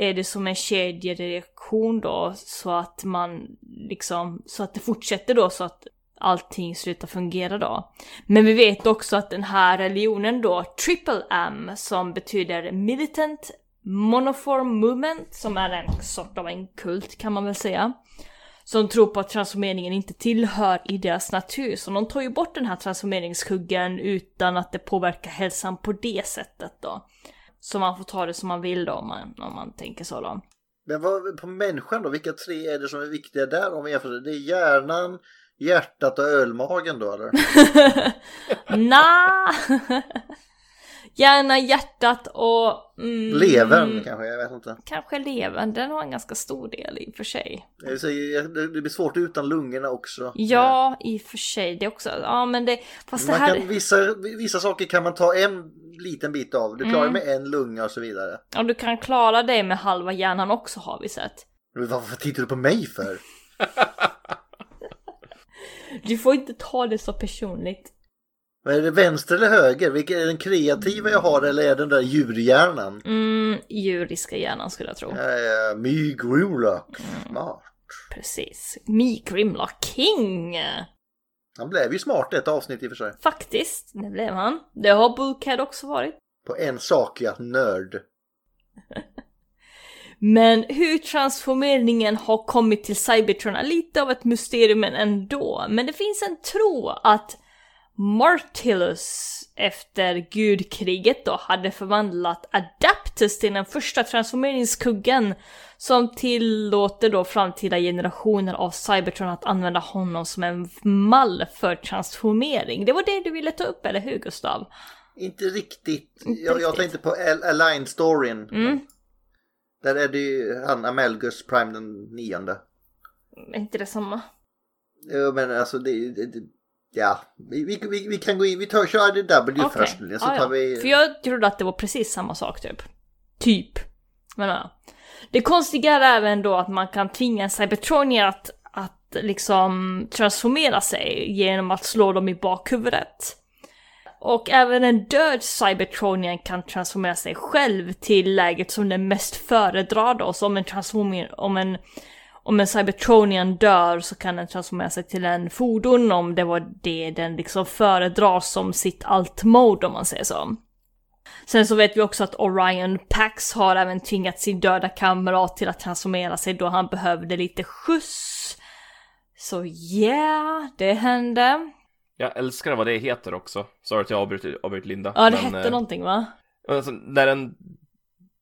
är det som en kedjereaktion då så att man liksom, så att det fortsätter då så att allting slutar fungera då. Men vi vet också att den här religionen då, Triple M, som betyder Militant Monoform Movement, som är en sort av en kult kan man väl säga. Som tror på att transformeringen inte tillhör i deras natur, så de tar ju bort den här transformeringskuggen utan att det påverkar hälsan på det sättet då. Så man får ta det som man vill då om man, om man tänker så då. Men vad, på människan då, vilka tre är det som är viktiga där om vi jämför? Det är hjärnan, hjärtat och ölmagen då eller? Nja! Gärna hjärtat och... Mm, Levern kanske, jag vet inte. Kanske levern, den har en ganska stor del i och för sig. Det det blir svårt utan lungorna också. Ja, i och för sig. Det är också, ja men det, fast det Man här... kan, vissa, vissa saker kan man ta en liten bit av. Du klarar Mm. med en lunga och så vidare. Ja, du kan klara det med halva hjärnan också har vi sett. Varför tittar du på mig för? Du får inte ta det så personligt. Men är det vänster eller höger? Vilken är den kreativa jag har eller är den där djurhjärnan? Mm, djuriska hjärnan skulle jag tro. Uh, My Grimlock. Smart. Precis. Me Grimlock King! Han blev ju smart ett avsnitt i och för sig. Faktiskt, det blev han. Det har Bulkhead också varit. På en sak ja, nörd. Men hur transformeringen har kommit till Cybertron är lite av ett mysterium ändå. Men det finns en tro att Martillus efter gudkriget då hade förvandlat Adaptus till den första transformeringskuggen som tillåter då framtida generationer av Cybertron att använda honom som en mall för transformering. Det var det du ville ta upp, eller hur Gustav? Inte riktigt. jag, jag tänkte på Al- Align-storyn. Mm. Där är det ju han Amalgus Prime den nionde. Är inte det samma? Jo men alltså det, det, det Ja, vi, vi, vi, kan gå in, vi tar, kör IDW Okej. först så Ja, ja. tar vi... För jag trodde att det var precis samma sak typ. Typ. Men ja. Det konstiga är även då att man kan tvinga en cybertronier att, att liksom transformera sig genom att slå dem i bakhuvudet. Och även en död cybertronian kan transformera sig själv till läget som den mest föredrar då. Så om en om en om en cybertronian dör så kan den transformera sig till en fordon om det var det den liksom föredrar som sitt alt-mode om man säger så. Sen så vet vi också att Orion Pax har även tvingat sin döda kamrat till att transformera sig då han behövde lite skjuts. Så ja, yeah, det hände. Jag älskar vad det heter också. Sorry att jag avbryter, avbryter Linda. Ja, det men, hette eh, någonting va? Alltså, när en,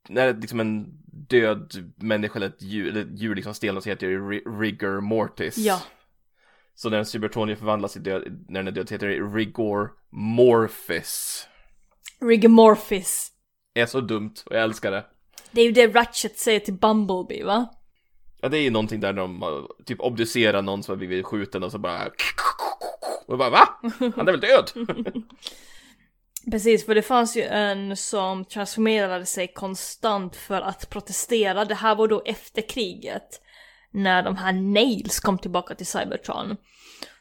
när liksom en död människa eller ett djur, eller ett djur liksom stelnar så heter det ri- rigor mortis. Ja. Så när en cybertronier förvandlas i död, när den är död så heter det rigor morphis. Rigomorphis. Det är så dumt och jag älskar det. Det är ju det Ratchet säger till Bumblebee va? Ja, det är ju någonting där de typ obducerar någon som har blivit skjuten och så bara och bara va? Han är väl död? Precis, för det fanns ju en som transformerade sig konstant för att protestera. Det här var då efter kriget. När de här Nails kom tillbaka till Cybertron.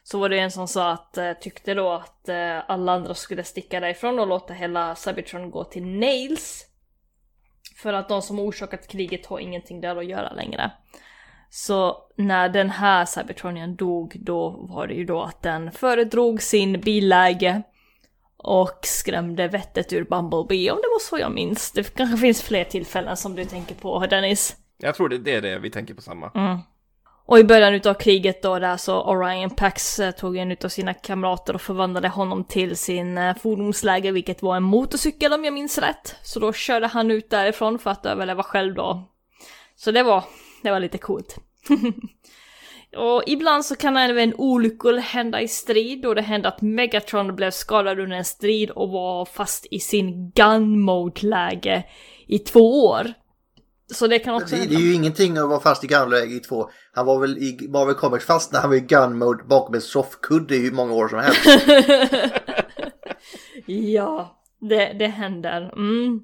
Så var det en som sa att, eh, tyckte då att eh, alla andra skulle sticka därifrån och låta hela Cybertron gå till Nails. För att de som orsakat kriget har ingenting där att göra längre. Så när den här Cybertronian dog, då var det ju då att den föredrog sin billäge och skrämde vettet ur Bumblebee, om det var så jag minns. Det kanske finns fler tillfällen som du tänker på, Dennis. Jag tror det, det är det vi tänker på samma. Mm. Och i början utav kriget då där så Orion Pax eh, tog en utav sina kamrater och förvandlade honom till sin eh, fordonsläger fordonsläge, vilket var en motorcykel om jag minns rätt. Så då körde han ut därifrån för att överleva själv då. Så det var, det var lite coolt. och ibland så kan även olyckor hända i strid och det hände att Megatron blev skadad under en strid och var fast i sin gun mode-läge i två år. Så det kan också Det, det är ju ingenting att vara fast i gunläge i två. Han var väl i Marvel Comics fast när han var i gun mode bakom en soffkudde i hur många år som helst. ja, det, det händer. Mm.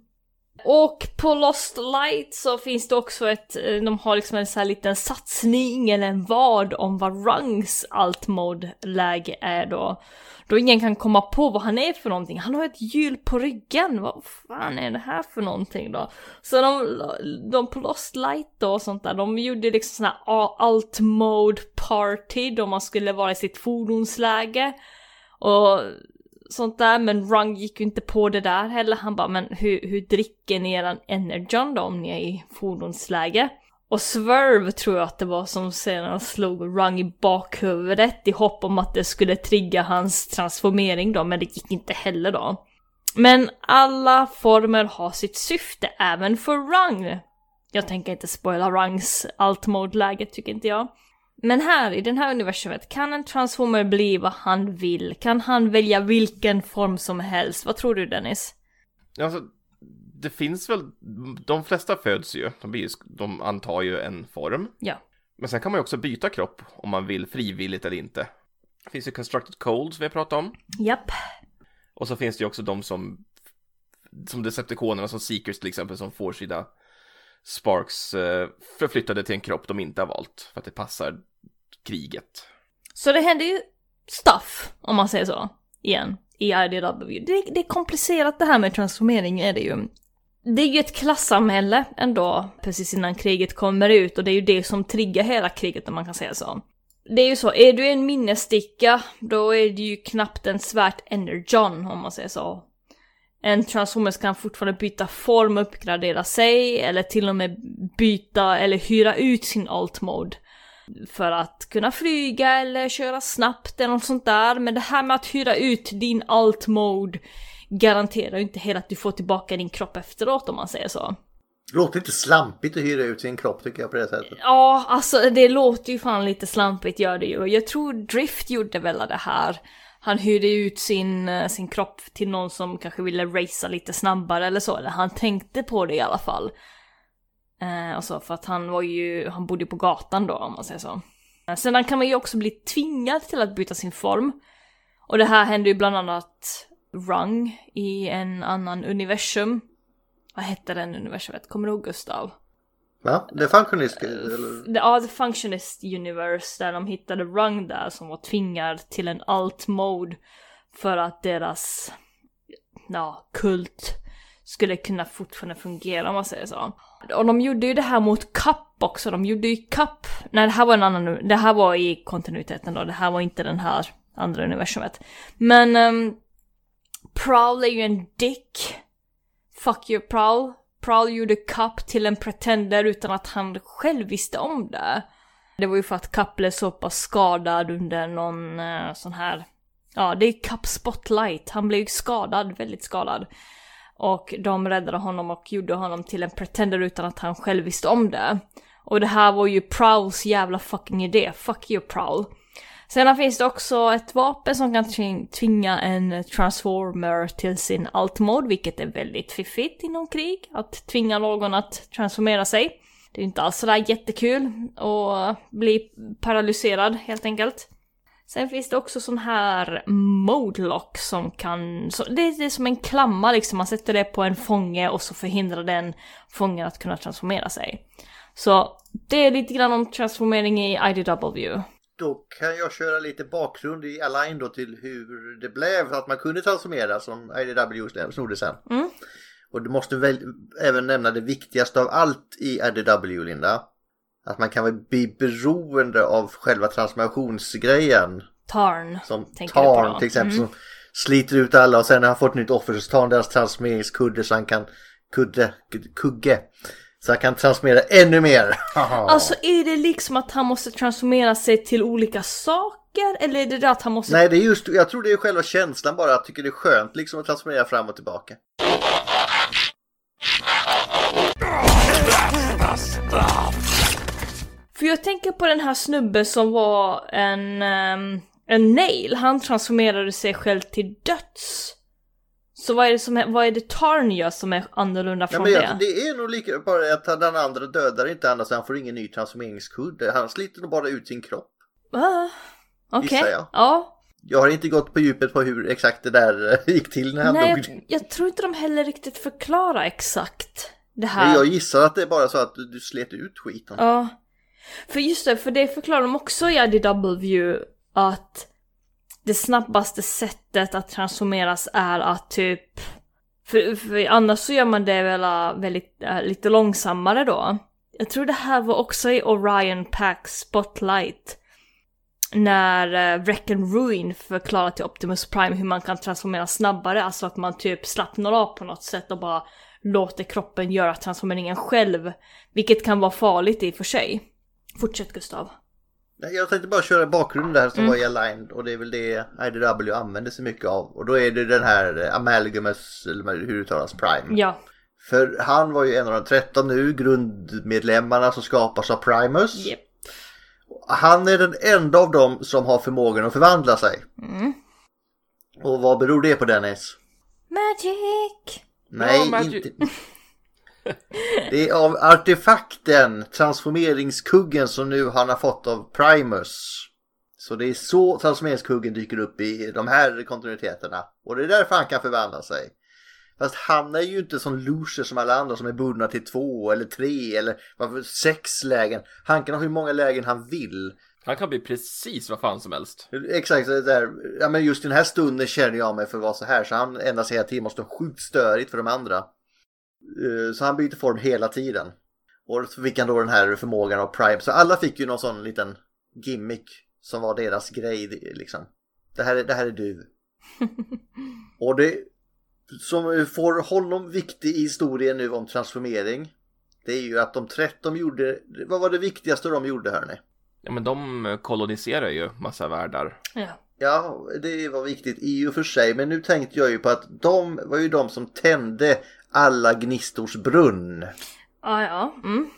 Och på Lost Light så finns det också ett, eh, de har liksom en sån här liten satsning eller en vad om vad Rungs alt läge är då. Då ingen kan komma på vad han är för någonting. Han har ett hjul på ryggen. Vad fan är det här för någonting då? Så de, de på Lost Light då och sånt där, de gjorde liksom sån här alt mode party då man skulle vara i sitt fordonsläge. Och sånt där, men Rung gick ju inte på det där heller. Han bara, men hur, hur dricker ni eran energon då om ni är i fordonsläge? Och Swerve tror jag att det var som sedan slog Rung i bakhuvudet i hopp om att det skulle trigga hans transformering då, men det gick inte heller då. Men alla former har sitt syfte, även för Rung. Jag tänker inte spoila Rungs alt mode-läge tycker inte jag. Men här, i den här universumet, kan en transformer bli vad han vill? Kan han välja vilken form som helst? Vad tror du Dennis? Alltså, det finns väl, de flesta föds ju, de, blir, de antar ju en form. Ja. Men sen kan man ju också byta kropp om man vill frivilligt eller inte. Det finns ju constructed cold som vi har pratat om. Japp. Och så finns det ju också de som, som Decepticonerna, som Seekers till exempel, som får sina Sparks eh, förflyttade till en kropp de inte har valt för att det passar kriget. Så det händer ju stuff, om man säger så, igen, i IDW. Det, det är komplicerat det här med transformering är det ju. Det är ju ett klassamhälle ändå, precis innan kriget kommer ut och det är ju det som triggar hela kriget om man kan säga så. Det är ju så, är du en minnessticka, då är du ju knappt en svärt energon om man säger så. En transformers kan fortfarande byta form, uppgradera sig eller till och med byta eller hyra ut sin alt mode. För att kunna flyga eller köra snabbt eller något sånt där. Men det här med att hyra ut din alt mode garanterar ju inte hela att du får tillbaka din kropp efteråt om man säger så. Det låter lite slampigt att hyra ut sin kropp tycker jag på det sättet. Ja, alltså det låter ju fan lite slampigt gör det ju. Jag tror Drift gjorde väl det här. Han hyrde ut sin, eh, sin kropp till någon som kanske ville racea lite snabbare eller så. Eller han tänkte på det i alla fall. Eh, så, för att han var ju, han bodde på gatan då om man säger så. Eh, Sedan kan man ju också bli tvingad till att byta sin form. Och det här hände ju bland annat Rung i en annan universum. Vad hette den universumet? Kommer du ihåg Gustav? Va? The Functionist? Eller? The, ja, The Functionist Universe där de hittade Rung där som var tvingad till en alt mode för att deras, ja, kult skulle kunna fortfarande fungera om man säger så. Och de gjorde ju det här mot Cup också, de gjorde ju Cup, nej det här var en annan, det här var i kontinuiteten då, det här var inte den här andra universumet. Men um, Prowl är ju en dick. Fuck you Prowl. Prowl gjorde Cup till en pretender utan att han själv visste om det. Det var ju för att Cup blev så pass skadad under någon uh, sån här, ja det är Cup Spotlight, han blev ju skadad, väldigt skadad. Och de räddade honom och gjorde honom till en pretender utan att han själv visste om det. Och det här var ju Prowls jävla fucking idé, fuck you Prowl. Sen finns det också ett vapen som kan tvinga en transformer till sin alt mode, vilket är väldigt fiffigt inom krig. Att tvinga någon att transformera sig. Det är inte alls sådär jättekul att bli paralyserad helt enkelt. Sen finns det också sån här ModeLock som kan, så det, är, det är som en klamma liksom, man sätter det på en fånge och så förhindrar den fången att kunna transformera sig. Så det är lite grann om transformering i IDW. Då kan jag köra lite bakgrund i Align då till hur det blev att man kunde transformera som IDW snodde sen. Mm. Och du måste väl även nämna det viktigaste av allt i IDW Linda. Att man kan väl bli beroende av själva transformationsgrejen. Tarn. Som Tarn till exempel Mm. som sliter ut alla och sen när han fått nytt offer så tar han deras transformeringskudde så han kan kudde, kugge. Så han kan transformera ännu mer. Alltså är det liksom att han måste transformera sig till olika saker? Eller är det det att han måste... Nej, det är just, jag tror det är själva känslan bara. Jag tycker det är skönt liksom att transformera fram och tillbaka. För jag tänker på den här snubben som var en, ehm, en nail. Han transformerade sig själv till döds. Så vad är det som vad är det Tarn gör som är annorlunda Ja, från men det? jag, det är nog lika, bara att den andra dödar inte annars han får ingen ny transformeringskudde. Han sliter nog bara ut sin kropp. Ah, Okej, Gissar jag. ja. Jag har inte gått på djupet på hur exakt det där eh, gick till när han Nej, dog. jag, jag tror inte de heller riktigt förklarar exakt det här. Men jag gissar att det är bara så att du, du slet ut skiten. Ja. För just det, för det förklarar de också i IDW att det snabbaste sättet att transformeras är att typ... För, för annars så gör man det väl äh, väldigt, äh, lite långsammare då. Jag tror det här var också i Orion Pack Spotlight. När äh, Wreck and Ruin förklarar till Optimus Prime hur man kan transformera snabbare. Alltså att man typ slappnar av på något sätt och bara låter kroppen göra transformeringen själv. Vilket kan vara farligt i och för sig. Fortsätt Gustav. Jag tänkte bara köra bakgrunden där som Mm. var i Aligned och det är väl det IDW använder sig mycket av. Och då är det den här eh, Amalgamus, eller hur uttalas, Prime. Ja. För han var ju en av de 13 nu grundmedlemmarna som skapas av Primus. Yep. Han är den enda av dem som har förmågan att förvandla sig. Mm. Och vad beror det på Dennis? Magic! Nej, Ja, Magi- inte. Det är av artefakten, transformeringskuggen som nu han har fått av Primus. Så det är så transformeringskuggen dyker upp i de här kontinuiteterna. Och det är därför han kan förvandla sig. Fast han är ju inte sån loser som alla andra som är bundna till två eller tre eller varför, sex lägen. Han kan ha hur många lägen han vill. Han kan bli precis vad fan som helst. Exakt, så det där, ja men just i den här stunden känner jag mig för att vara så här så han ändrar sig hela tiden måste vara sjukt störigt för de andra. Eh, Så han byter form hela tiden. Och så fick han då den här förmågan av Prime. Så alla fick ju någon sån liten gimmick som var deras grej liksom. Det här är, det här är du. Och det som får honom viktig i historien nu om transformering. Det är ju att de 13 gjorde, vad var det viktigaste de gjorde hörni? Ja men de koloniserar ju massa världar. Ja. Ja, det var viktigt i och för sig. Men nu tänkte jag ju på att de var ju de som tände alla gnistors brunn. Ah, ja, mm.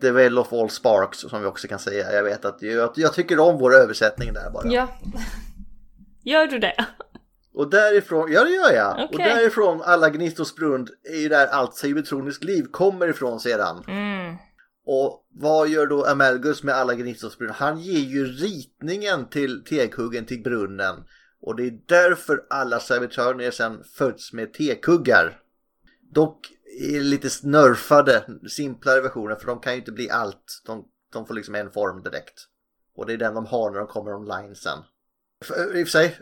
The Well of All Sparks som vi också kan säga. Jag vet att jag, jag tycker om vår översättning där bara. Ja. Gör du det? Och därifrån, ja det gör jag. Och Okej. därifrån alla gnistors brunn är ju där allt cybertroniskt liv kommer ifrån sedan. Mm. Och vad gör då Amalgus med alla gnistors brunn? Han ger ju ritningen till tekuggen till brunnen. Och det är därför alla Cybertronier sen föds med tekuggar. Dock lite nerfade, simplare versioner för de kan ju inte bli allt. De, de får liksom en form direkt. Och det är den de har när de kommer online sen. För, I och för sig,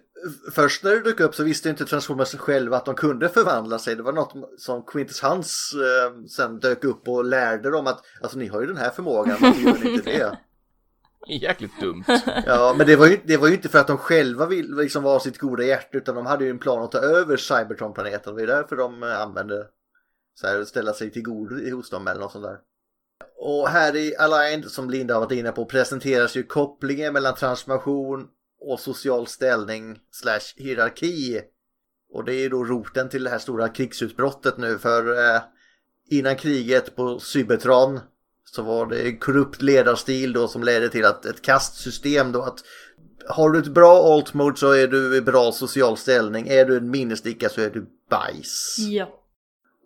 först när det dök upp så visste inte Transformers själva att de kunde förvandla sig. Det var något som Quintus Hans eh, sen dök upp och lärde dem att alltså ni har ju den här förmågan, varför gör ni inte det? Jäkligt dumt. Ja, men det var ju, det var ju inte för att de själva vill liksom vara sitt goda hjärta utan de hade ju en plan att ta över Cybertron-planeten. Det var ju därför de eh, använde så här, ställa sig till god hos dem eller något sånt där. Och här i Aligned, som Linda har varit inne på, presenteras ju kopplingen mellan transformation och social ställning slash hierarki. Och det är ju då roten till det här stora krigsutbrottet nu för eh, innan kriget på Cybertron så var det korrupt ledarstil då som ledde till att ett kastsystem då att har du ett bra alt mode så är du i bra social ställning. Är du en minnesticka så är du bajs. Ja.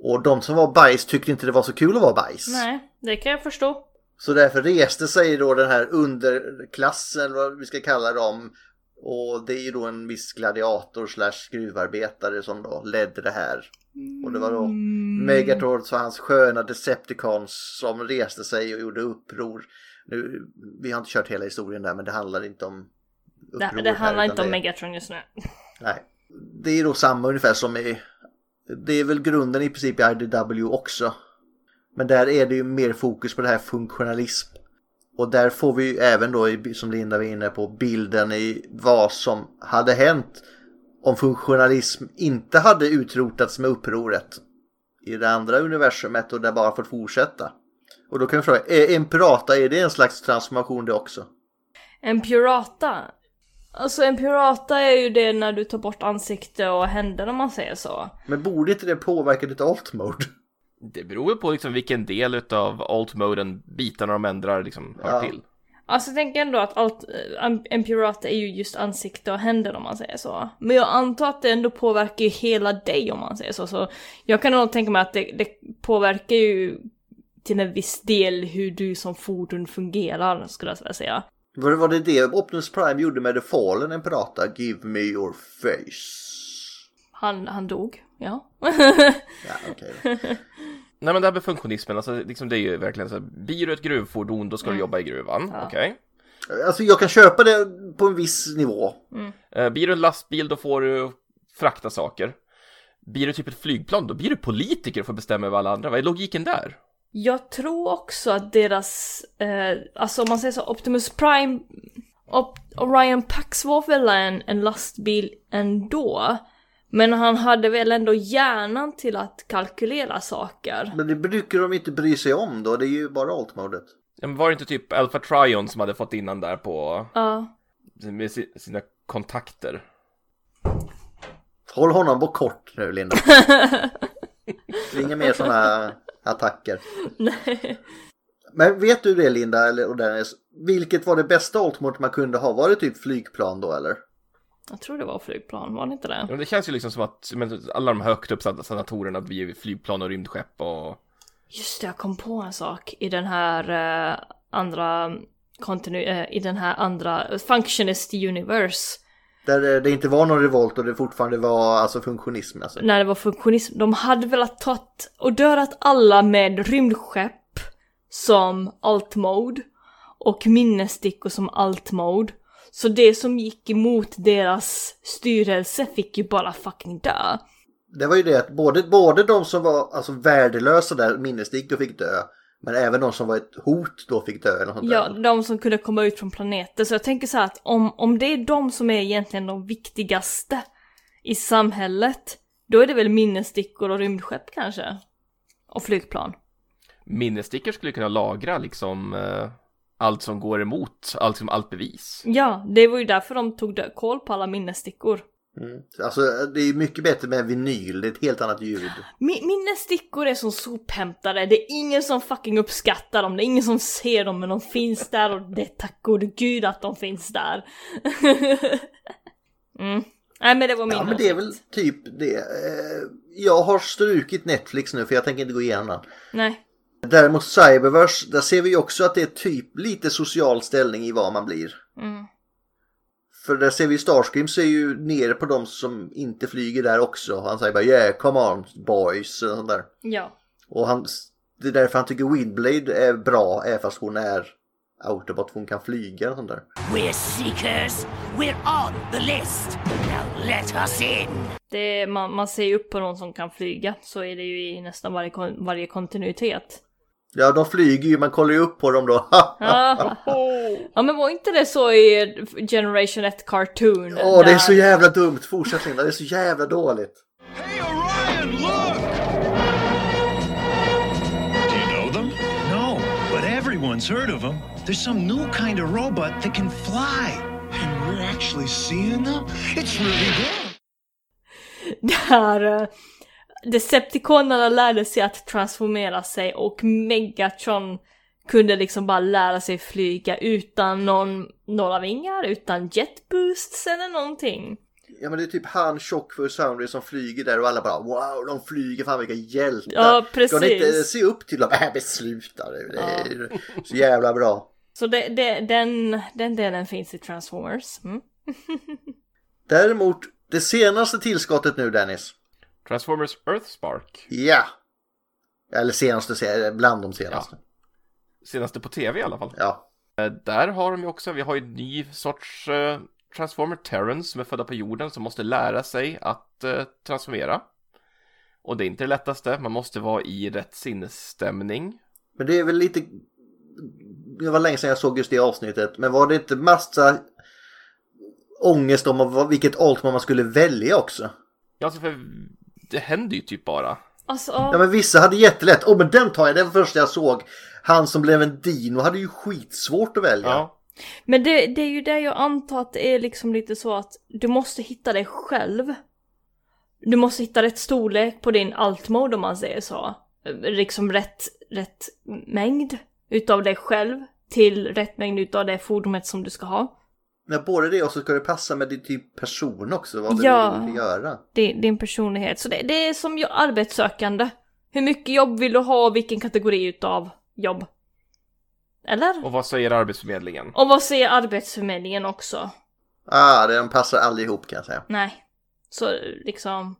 Och de som var bajs tyckte inte det var så kul att vara bajs. Nej, det kan jag förstå. Så därför reste sig då den här underklassen, vad vi ska kalla dem. Och det är ju då en viss gladiator slash gruvarbetare som då ledde det här. Och det var då Megatords och hans sköna Decepticons som reste sig och gjorde uppror. Nu, vi har inte kört hela historien där men det handlar inte om uppror Det, det här, handlar utan inte om det- Megatron just nu. Nej. Det är då samma ungefär som i... Det är väl grunden i princip i IDW också. Men där är det ju mer fokus på det här funktionalism. Och där får vi ju även då, som Linda var inne på, bilden i vad som hade hänt om funktionalism inte hade utrotats med upproret i det andra universumet och det bara fått fortsätta. Och då kan vi fråga, är en pirata, är det en slags transformation det också? En pirata. Alltså en pirata är ju det när du tar bort ansikte och händer om man säger så. Men borde inte det påverka ditt alt mode? Det beror ju på liksom vilken del utav alt-moden bitarna de ändrar liksom hör Ja. till. Alltså jag tänker ändå att allt, eh, en- pirata är ju just ansikte och händer om man säger så. Men jag antar att det ändå påverkar ju hela dig om man säger så. Så jag kan nog tänka mig att det, det påverkar ju till en viss del hur du som fordon fungerar skulle jag säga. Var, var det det Optimus Prime gjorde med The Fallen, en pirata? Give me your face. Han, han dog, ja. Ja, okej. Nej men det här med funktionismen, alltså liksom det är ju verkligen så här, blir du ett gruvfordon då ska du Mm. jobba i gruvan, Ja. okej? Alltså jag kan köpa det på en viss nivå. Eh, blir du en lastbil då får du frakta saker. Blir du typ ett flygplan då blir du politiker och får bestämma över alla andra, vad är logiken där? Jag tror också att deras, eh, alltså om man säger så, Optimus Prime, Op- Orion Pax var väl en, en lastbil ändå. Men han hade väl ändå hjärnan till att kalkylera saker. Men det brukar de inte bry sig om då, det är ju bara alt-modet. Ja, men var det inte typ Alpha Trion som hade fått innan där på Ja. med si- sina kontakter? Håll honom på kort nu Linda. Inga mer sådana attacker. Nej. Men vet du det Linda, eller och Dennis, vilket var det bästa alt-modet man kunde ha? Var det typ flygplan då eller? Jag tror det var flygplan, var det inte det? Ja, men det känns ju liksom som att men, alla de högt uppsatta senatorerna blir flygplan och rymdskepp och Just det, jag kom på en sak i den här eh, andra kontinu- eh, i den här andra Functionist Universe. Där det inte var någon revolt och det fortfarande var alltså funktionism alltså. När det var funktionism, de hade velat tagit och dödat alla med rymdskepp som alt mode och minnesstickor som alt mode. Så det som gick emot deras styrelse fick ju bara fucking dö. Det var ju det att både, både de som var alltså värdelösa där, minnesstickor fick dö. Men även de som var ett hot då fick dö eller något sånt Ja, där. de som kunde komma ut från planeten. Så jag tänker så här att om, om det är de som är egentligen de viktigaste i samhället, då är det väl minnesstickor och rymdskepp kanske? Och flygplan. minnesstickor skulle kunna lagra liksom eh, allt som går emot, allt som allt bevis. Ja, det var ju därför de tog koll på alla minnesstickor. Mm. Alltså det är mycket bättre med vinyl, det är ett helt annat ljud. Mi- minnesstickor är som sophämtare, det är ingen som fucking uppskattar dem, det är ingen som ser dem men de finns där och det är tack gode gud att de finns där. mm. Nej men det var min Ja men det är väl typ det. Eh, Jag har strukit Netflix nu för jag tänker inte gå igenom den. Nej. Däremot Cyberverse, där ser vi ju också att det är typ lite social ställning i vad man blir. Mm. För där ser vi Starscream ser ju ner på de som inte flyger där också. Han säger bara yeah, come on boys och sånt där. Ja. Och han, det är därför han tycker Windblade är bra, även fast hon är Autobot, för hon kan flyga och sånt där. We're seekers. We're on the list. Now let us in. Det, man, man ser ju upp på någon som kan flyga, så är det ju i nästan varje, varje kontinuitet. Ja, de flyger ju, man kollar ju upp på dem då. ja. ja, men var inte det så i Generation 1 Cartoon? Åh, oh, det är så jävla dumt! Fortsätt Linda, det är så jävla dåligt. Hey Orion, look! Everyone's heard of them. There's some new kind of robot that can fly. And we're actually seeing them? It's really good! Eh, Decepticonerna lärde sig att transformera sig och Megatron kunde liksom bara lära sig flyga utan någon, några vingar, utan jetboosts eller någonting. Ja men det är typ han, Shockfur Soundry som flyger där och alla bara wow, de flyger, fan vilka hjältar. Ja, precis. Ska ni inte se upp till dem? Äh, besluta det. Det är så jävla bra. Så det, det, den, den delen finns i Transformers. Mm. Däremot, det senaste tillskottet nu Dennis. Transformers Earthspark. Ja. Eller senaste, se- bland de senaste. Senaste på tv i alla fall. Ja. Eh, Där har de ju också, vi har ju en ny sorts eh, Transformer Terrans som är födda på jorden som måste lära sig att eh, transformera. Och det är inte det lättaste, man måste vara i rätt sinnesstämning. Men det är väl lite... Det var länge sedan jag såg just det avsnittet. Men var det inte massa ångest om vilket Altman man skulle välja också? Ja, alltså för det händer ju typ bara. Alltså, Ja men vissa hade jättelätt. Åh men den tar jag, den första jag såg. Han som blev en dino hade ju skitsvårt att välja. Men det, det är ju det jag antar att det är liksom lite så att du måste hitta dig själv. Du måste hitta rätt storlek på din alt-mode om man säger så. Liksom rätt, rätt mängd utav dig själv till rätt mängd utav det fordonet som du ska ha. Men både det och så ska det passa med din typ person också. Vad Ja. du vill göra. Din, din personlighet. Så det, det är som arbetssökande. Hur mycket jobb vill du ha och vilken kategori utav jobb? Eller? Och vad säger Arbetsförmedlingen? Och vad säger Arbetsförmedlingen också? Ah, den passar aldrig ihop kan jag säga. Nej. Så liksom.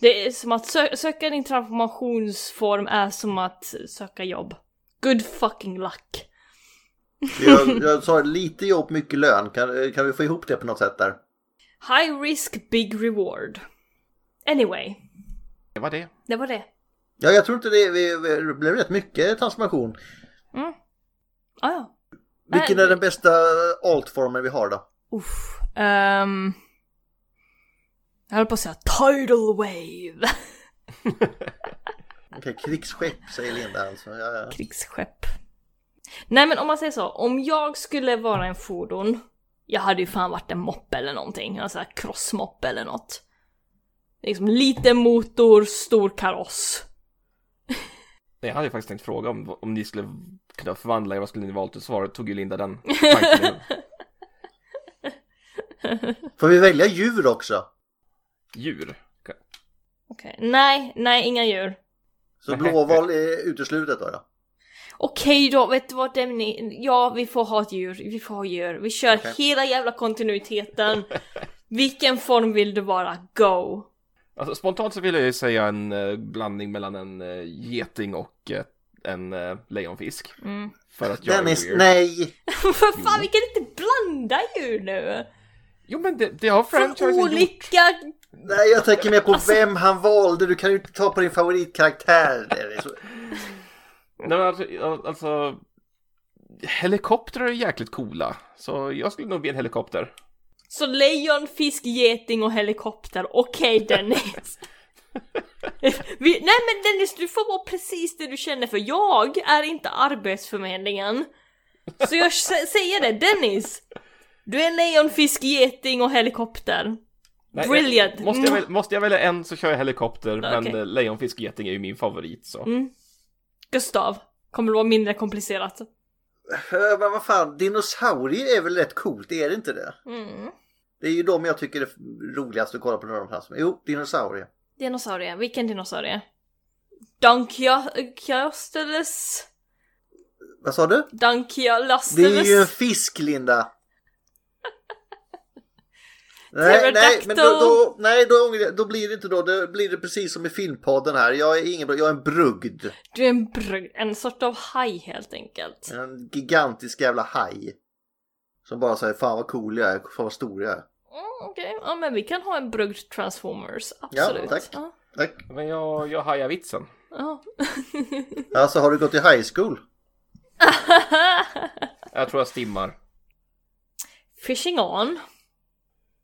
Det är som att sö- söka din transformationsform är som att söka jobb. Good fucking luck. Jag, jag sa lite jobb, mycket lön. Kan, kan vi få ihop det på något sätt där? High risk, big reward. Anyway, Det var det. det var det. Ja, jag tror inte det, vi, vi, det blev rätt mycket transformation. Mm. Ah, ja. Vilken Äh, är den bästa altformen vi har då? Uff. ehm. jag höll på att säga tidal wave. Okej, krigsskepp säger Linda alltså. Ja, ja. Krigsskepp. Nej men om man säger så, om jag skulle vara en fordon, jag hade ju fan varit en moppe eller någonting, en sån här crossmoppe eller något. Liksom liten motor, stor kaross. Jag hade ju faktiskt tänkt fråga om, om ni skulle kunna förvandla er, vad skulle ni valt att svara? Tog ju Linda den tanken. Får vi välja djur också? Djur? Okej, nej, nej inga djur. Så blåval är uteslutet då? Ja. Okej då, vet du vad Demni? Ja, vi får ha ett djur, vi får ha djur. Vi kör Okej. hela jävla kontinuiteten. Vilken form vill du vara? Go! Alltså, spontant så vill jag ju säga en eh, blandning mellan en eh, geting och eh, en eh, lejonfisk. Mm. För att jag Dennis, är weird. nej! För fan, vi kan inte blanda djur nu! Jo men det, det har franchisen gjort. olika... Nej, jag tänker mer på vem han valde. Du kan ju inte ta på din favoritkaraktär. Nej men alltså, alltså Helikoptrar är jäkligt coola. Så jag skulle nog bli en helikopter. Så lejon, fisk, geting och helikopter. Okej Dennis. vi, nej men Dennis, du får vara precis det du känner för jag är inte arbetsförmedlingen. Så jag sä- säger det, Dennis. Du är lejon, fisk, geting och helikopter. Nej, Brilliant. jag- Måste jag, väl, måste jag välja en så kör jag helikopter. Men Okej. eh, lejonfisk geting är ju min favorit så. Mm. Gustav, kommer det vara mindre komplicerat? Men vad fan, dinosaurier är väl rätt coolt, är det inte det? Mm. Det är ju de jag tycker är roligast att kolla på när de passar. Jo, dinosaurier. Dinosaurie, vilken dinosaurie? Dunkiasteles? Vad sa du? Det Dunkialasteles? är ju en fisk, Linda. Nej, nej, men då, då, nej då, då blir det inte då. Då blir det precis som i filmpodden här. Jag är ingen jag är en brugd. Du är en brugd, en sort av haj helt enkelt. En gigantisk jävla haj. Som bara säger fan vad cool jag är, fan vad stor jag är. Mm, Okej, ja men vi kan ha en brugd transformers, absolut. Ja, tack. Ja. Tack. Men jag, jag hajar vitsen. Ja. Alltså har du gått i high school? Jag tror jag stimmar. Fishing on.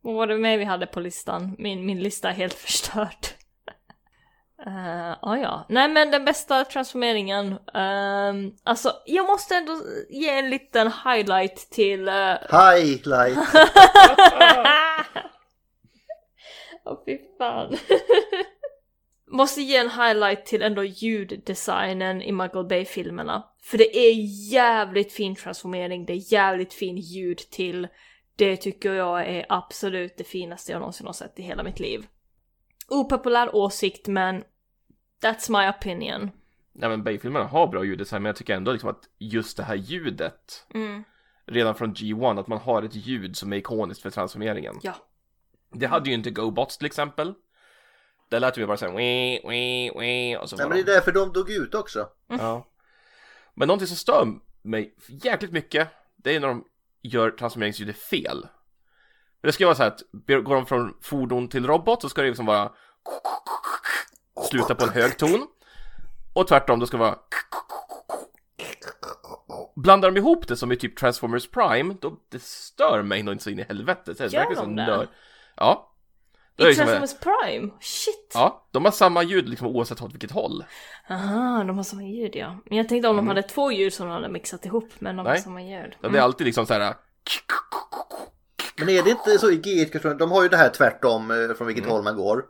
Vad var det mer vi hade på listan? Min, min lista är helt förstörd. Uh, ah, ja, nej men den bästa transformeringen, ehm, alltså jag måste ändå ge en liten highlight till... Uh... Highlight! Åh oh, fy fan. måste ge en highlight till ändå ljuddesignen i Michael Bay-filmerna. För det är jävligt fin transformering, det är jävligt fin ljud till. Det tycker jag är absolut det finaste jag någonsin har sett i hela mitt liv. Opopulär åsikt men that's my opinion. Nej men Bay-filmerna har bra ljuddesign men jag tycker ändå liksom att just det här ljudet Mm. redan från G1 att man har ett ljud som är ikoniskt för transformeringen. Ja. Det hade ju inte GoBots till exempel. Där lät vi bara såhär wee, wee, wee och så Nej, bara... men det är därför de dog ut också. Ja. Men någonting som stör mig jäkligt mycket, det är när de gör transformeringsljudet fel. Det ska vara så här att går de från fordon till robot så ska det liksom vara sluta på en hög ton. Och tvärtom, då ska det vara Blandar de ihop det som i typ Transformers Prime, då det stör mig nog inte så in i helvete. Så det Gör de det? Ja. Det I är liksom- Transformers Prime? Shit! Ja, de har samma ljud liksom oavsett åt vilket håll. Aha, de har samma ljud ja. Men jag tänkte om de Mm. hade två ljud som de hade mixat ihop, men de har Nej. samma ljud. Det är alltid liksom så här. Men är det inte så i G1 kanske, de har ju det här tvärtom eh, från vilket Mm. håll man går.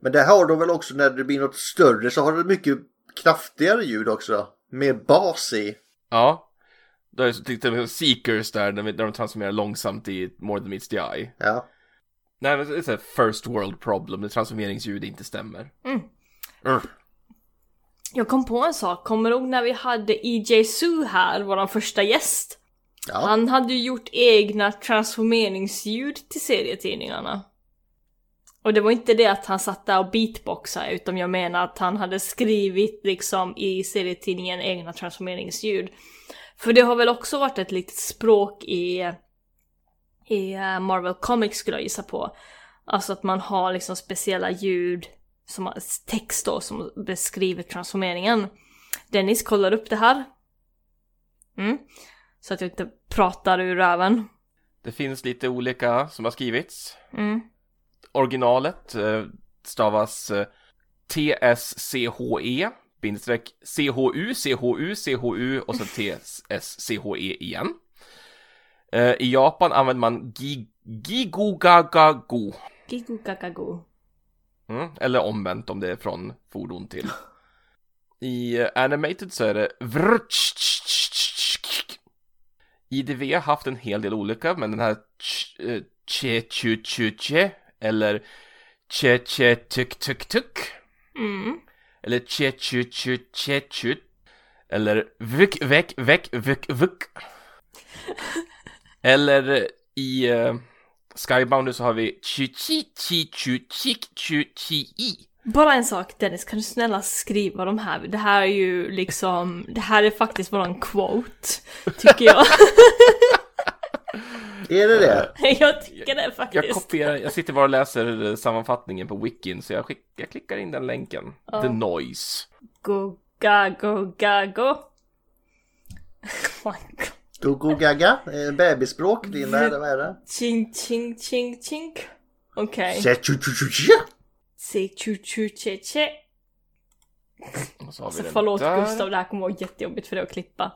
Men det har de väl också när det blir något större så har det mycket kraftigare ljud också. Mer bas i. Ja. Då är det till exempel Seekers där, där de transformerar långsamt i More than meets the eye. Ja. Nej men det är first world problem, när transformeringsljud inte stämmer. Mm. Mm. Jag kom på en sak, kommer du ihåg när vi hade EJ Sue här, vår första gäst? Han hade ju gjort egna transformeringsljud till serietidningarna. Och det var inte det att han satt där och beatboxade, utan jag menar att han hade skrivit liksom i serietidningen egna transformeringsljud. För det har väl också varit ett litet språk i, i eh, Marvel Comics skulle jag gissa på. Alltså att man har liksom speciella ljud, som text då, som beskriver transformeringen. Dennis kollar upp det här. Mm. Så att jag inte pratar ur röven. Det finns lite olika som har skrivits. Mm. Originalet eh, stavas eh, TSCHE bindestreck CHU, CHU, CHU och så TSCHE igen. Eh, I Japan använder man gi- Gigugagago. Gigugagago. Mm, eller omvänt om det är från fordon till. I eh, Animated så är det IDV har haft en hel del olika, men den här ch- che chu chu che eller che che tuk tuk tuk Mm. eller che chu chu che chu eller vuk vek vek vuk vuk eller i uh, Skybound så har vi chi chi chi chu chik chu chi i Bara en sak Dennis, kan du snälla skriva de här? Det här är ju liksom, det här är faktiskt våran quote, tycker jag. Är det det? jag tycker det Jag faktiskt. kopierar, jag sitter bara och läser sammanfattningen på wikin så jag, skick, jag klickar in den länken. Ja. The Noise. Go, gago, gago. Go go gaga. Eh, Bebisspråk. Din är det? Vad är det? Ching, ching, ching, ching. Okej. Chu chu chu chu. Se chu chu che che. Och så har vi Alltså den förlåt där. Gustav, det här kommer vara jättejobbigt för dig att klippa.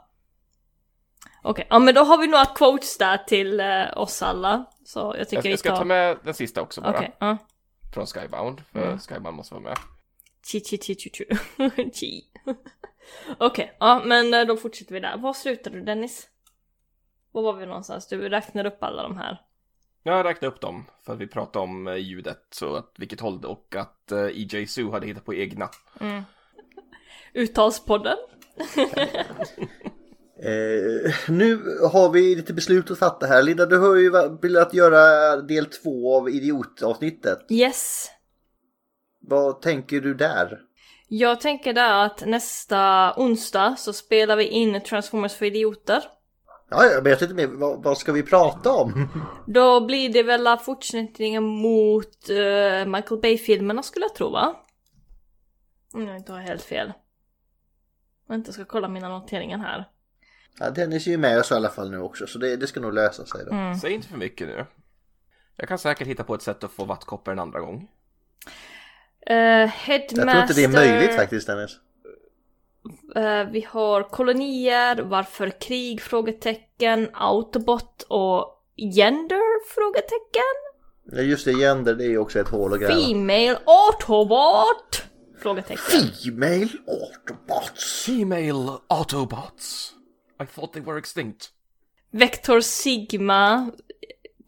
Okej, ja men då har vi några quotes där till eh, oss alla. Så jag tycker Jag, vi jag ska ta med den sista också bara. Okej, ja. Från Skybound, för Mm. Skybound måste vara med. Chi chi chi chi chi. chi. Okej, ja men eh, då fortsätter vi där. Var slutade du Dennis? Var var vi någonstans? Du räknade upp alla de här. Jag räknade upp dem för att vi pratade om eh, ljudet, så att vilket håll det och att eh, EJ Sue hade hittat på egna. Mm. Uttalspodden. Eh, nu har vi lite beslut att fatta här. Linda, du har ju velat göra del två av idiotavsnittet. Yes. Vad tänker du där? Jag tänker där att nästa onsdag så spelar vi in Transformers för idioter. Ja, jag vet inte mer. Vad, vad ska vi prata om? Då blir det väl fortsättningen mot eh, Michael Bay-filmerna skulle jag tro va? Om jag inte har helt fel. Jag ska kolla mina noteringar här. Ja, Dennis är ju med oss i alla fall nu också, så det, det ska nog lösa sig då. Mm. Säg inte för mycket nu. Jag kan säkert hitta på ett sätt att få vattkoppor en andra gång. Uh, Headmaster. Jag tror inte det är möjligt faktiskt Dennis. Eh, vi har kolonier, varför krig? Frågetecken, Autobot och gender? Frågetecken. Ja just det, gender det är ju också ett hål att gräva. Female Autobot? Frågetecken. Female Autobots. Female Autobots. I thought they were extinct. Vector Sigma.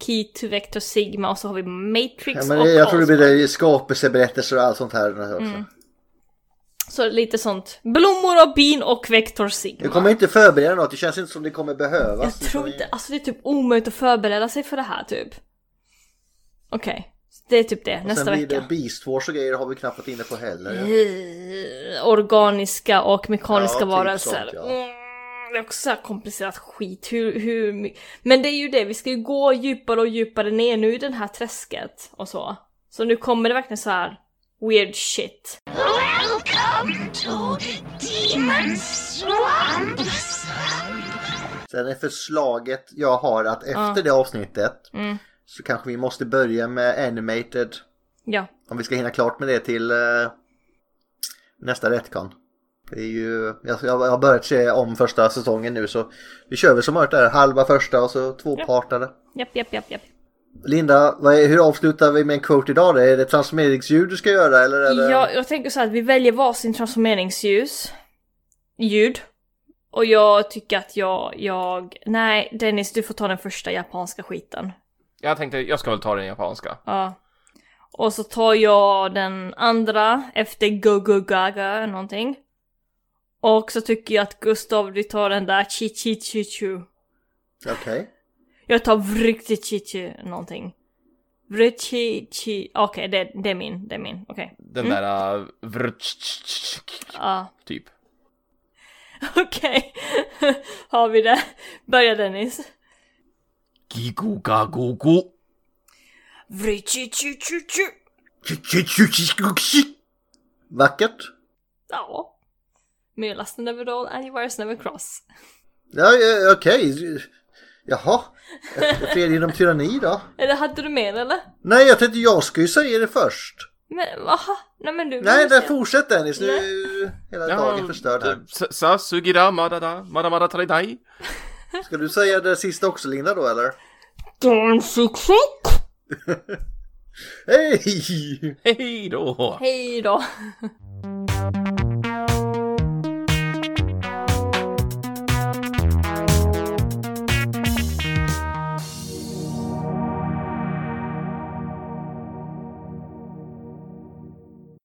Key to Vector Sigma och så har vi Matrix Ja, men och jag tror det blir skapelseberättelser och allt sånt här också. Mm. Så lite sånt. Blommor och bin och Vector Sigma. Jag kommer inte förbereda något, det känns inte som det kommer behövas. Jag tror inte, alltså det är typ omöjligt att förbereda sig för det här typ. Okej, det är typ det, Och nästa sen blir vecka. det Beast Wars och grejer har vi knappt inne på heller. Eh, Organiska och mekaniska Ja, typ varelser. sånt, ja. Mm, det är också så komplicerat skit. Hur, hur, Men det är ju det, vi ska ju gå djupare och djupare ner nu i den här träsket och så. Så nu kommer det verkligen så här weird shit. Welcome to Demon Swamp. Sen är förslaget jag har att efter Ja. det avsnittet Mm. så kanske vi måste börja med animated. Ja. Om vi ska hinna klart med det till eh, nästa Retcon. Det är ju, jag, jag har börjat se om första säsongen nu så vi kör väl som vanligt där, halva första och så tvåpartade. Japp, japp, japp, japp. Linda, vad är, hur avslutar vi med en quote idag? då? Är det transformeringsljud du ska göra eller? är det... Jag, jag tänker så här att vi väljer varsin transformeringsljus. Ljud. Och jag tycker att jag, jag... Nej, Dennis, du får ta den första japanska skiten. Jag tänkte, jag ska väl ta den japanska. Ja. Och så tar jag den andra efter Go Go Gaga någonting. Och så tycker jag att Gustav, du tar den där Chi Chi Chi Chu. Okej. Jag tar Vrikti Chi Chi någonting. Vrichi Chi... Okej, det, det är min, det är min, okej. Den Mm. där uh, vrtsch, Ja. typ. Okej, har vi det? Börja Dennis. Gigo gago go. Vrichi Chi Chi Chi. Vackert. Ja. May last never roll and wires never cross. Ja, ja, okej. Jaha. Fred genom tyranni då? Eller hade du mer eller? Nej, jag tänkte jag ska ju säga det först. Men aha, nej men du. Nej, där fortsätt Dennis. Nu är hela dagen förstörd här. Sa- Sa sugira madada madamada taridai. Ska du säga det sista också Linda då eller? Hej! Hej då! Hej då.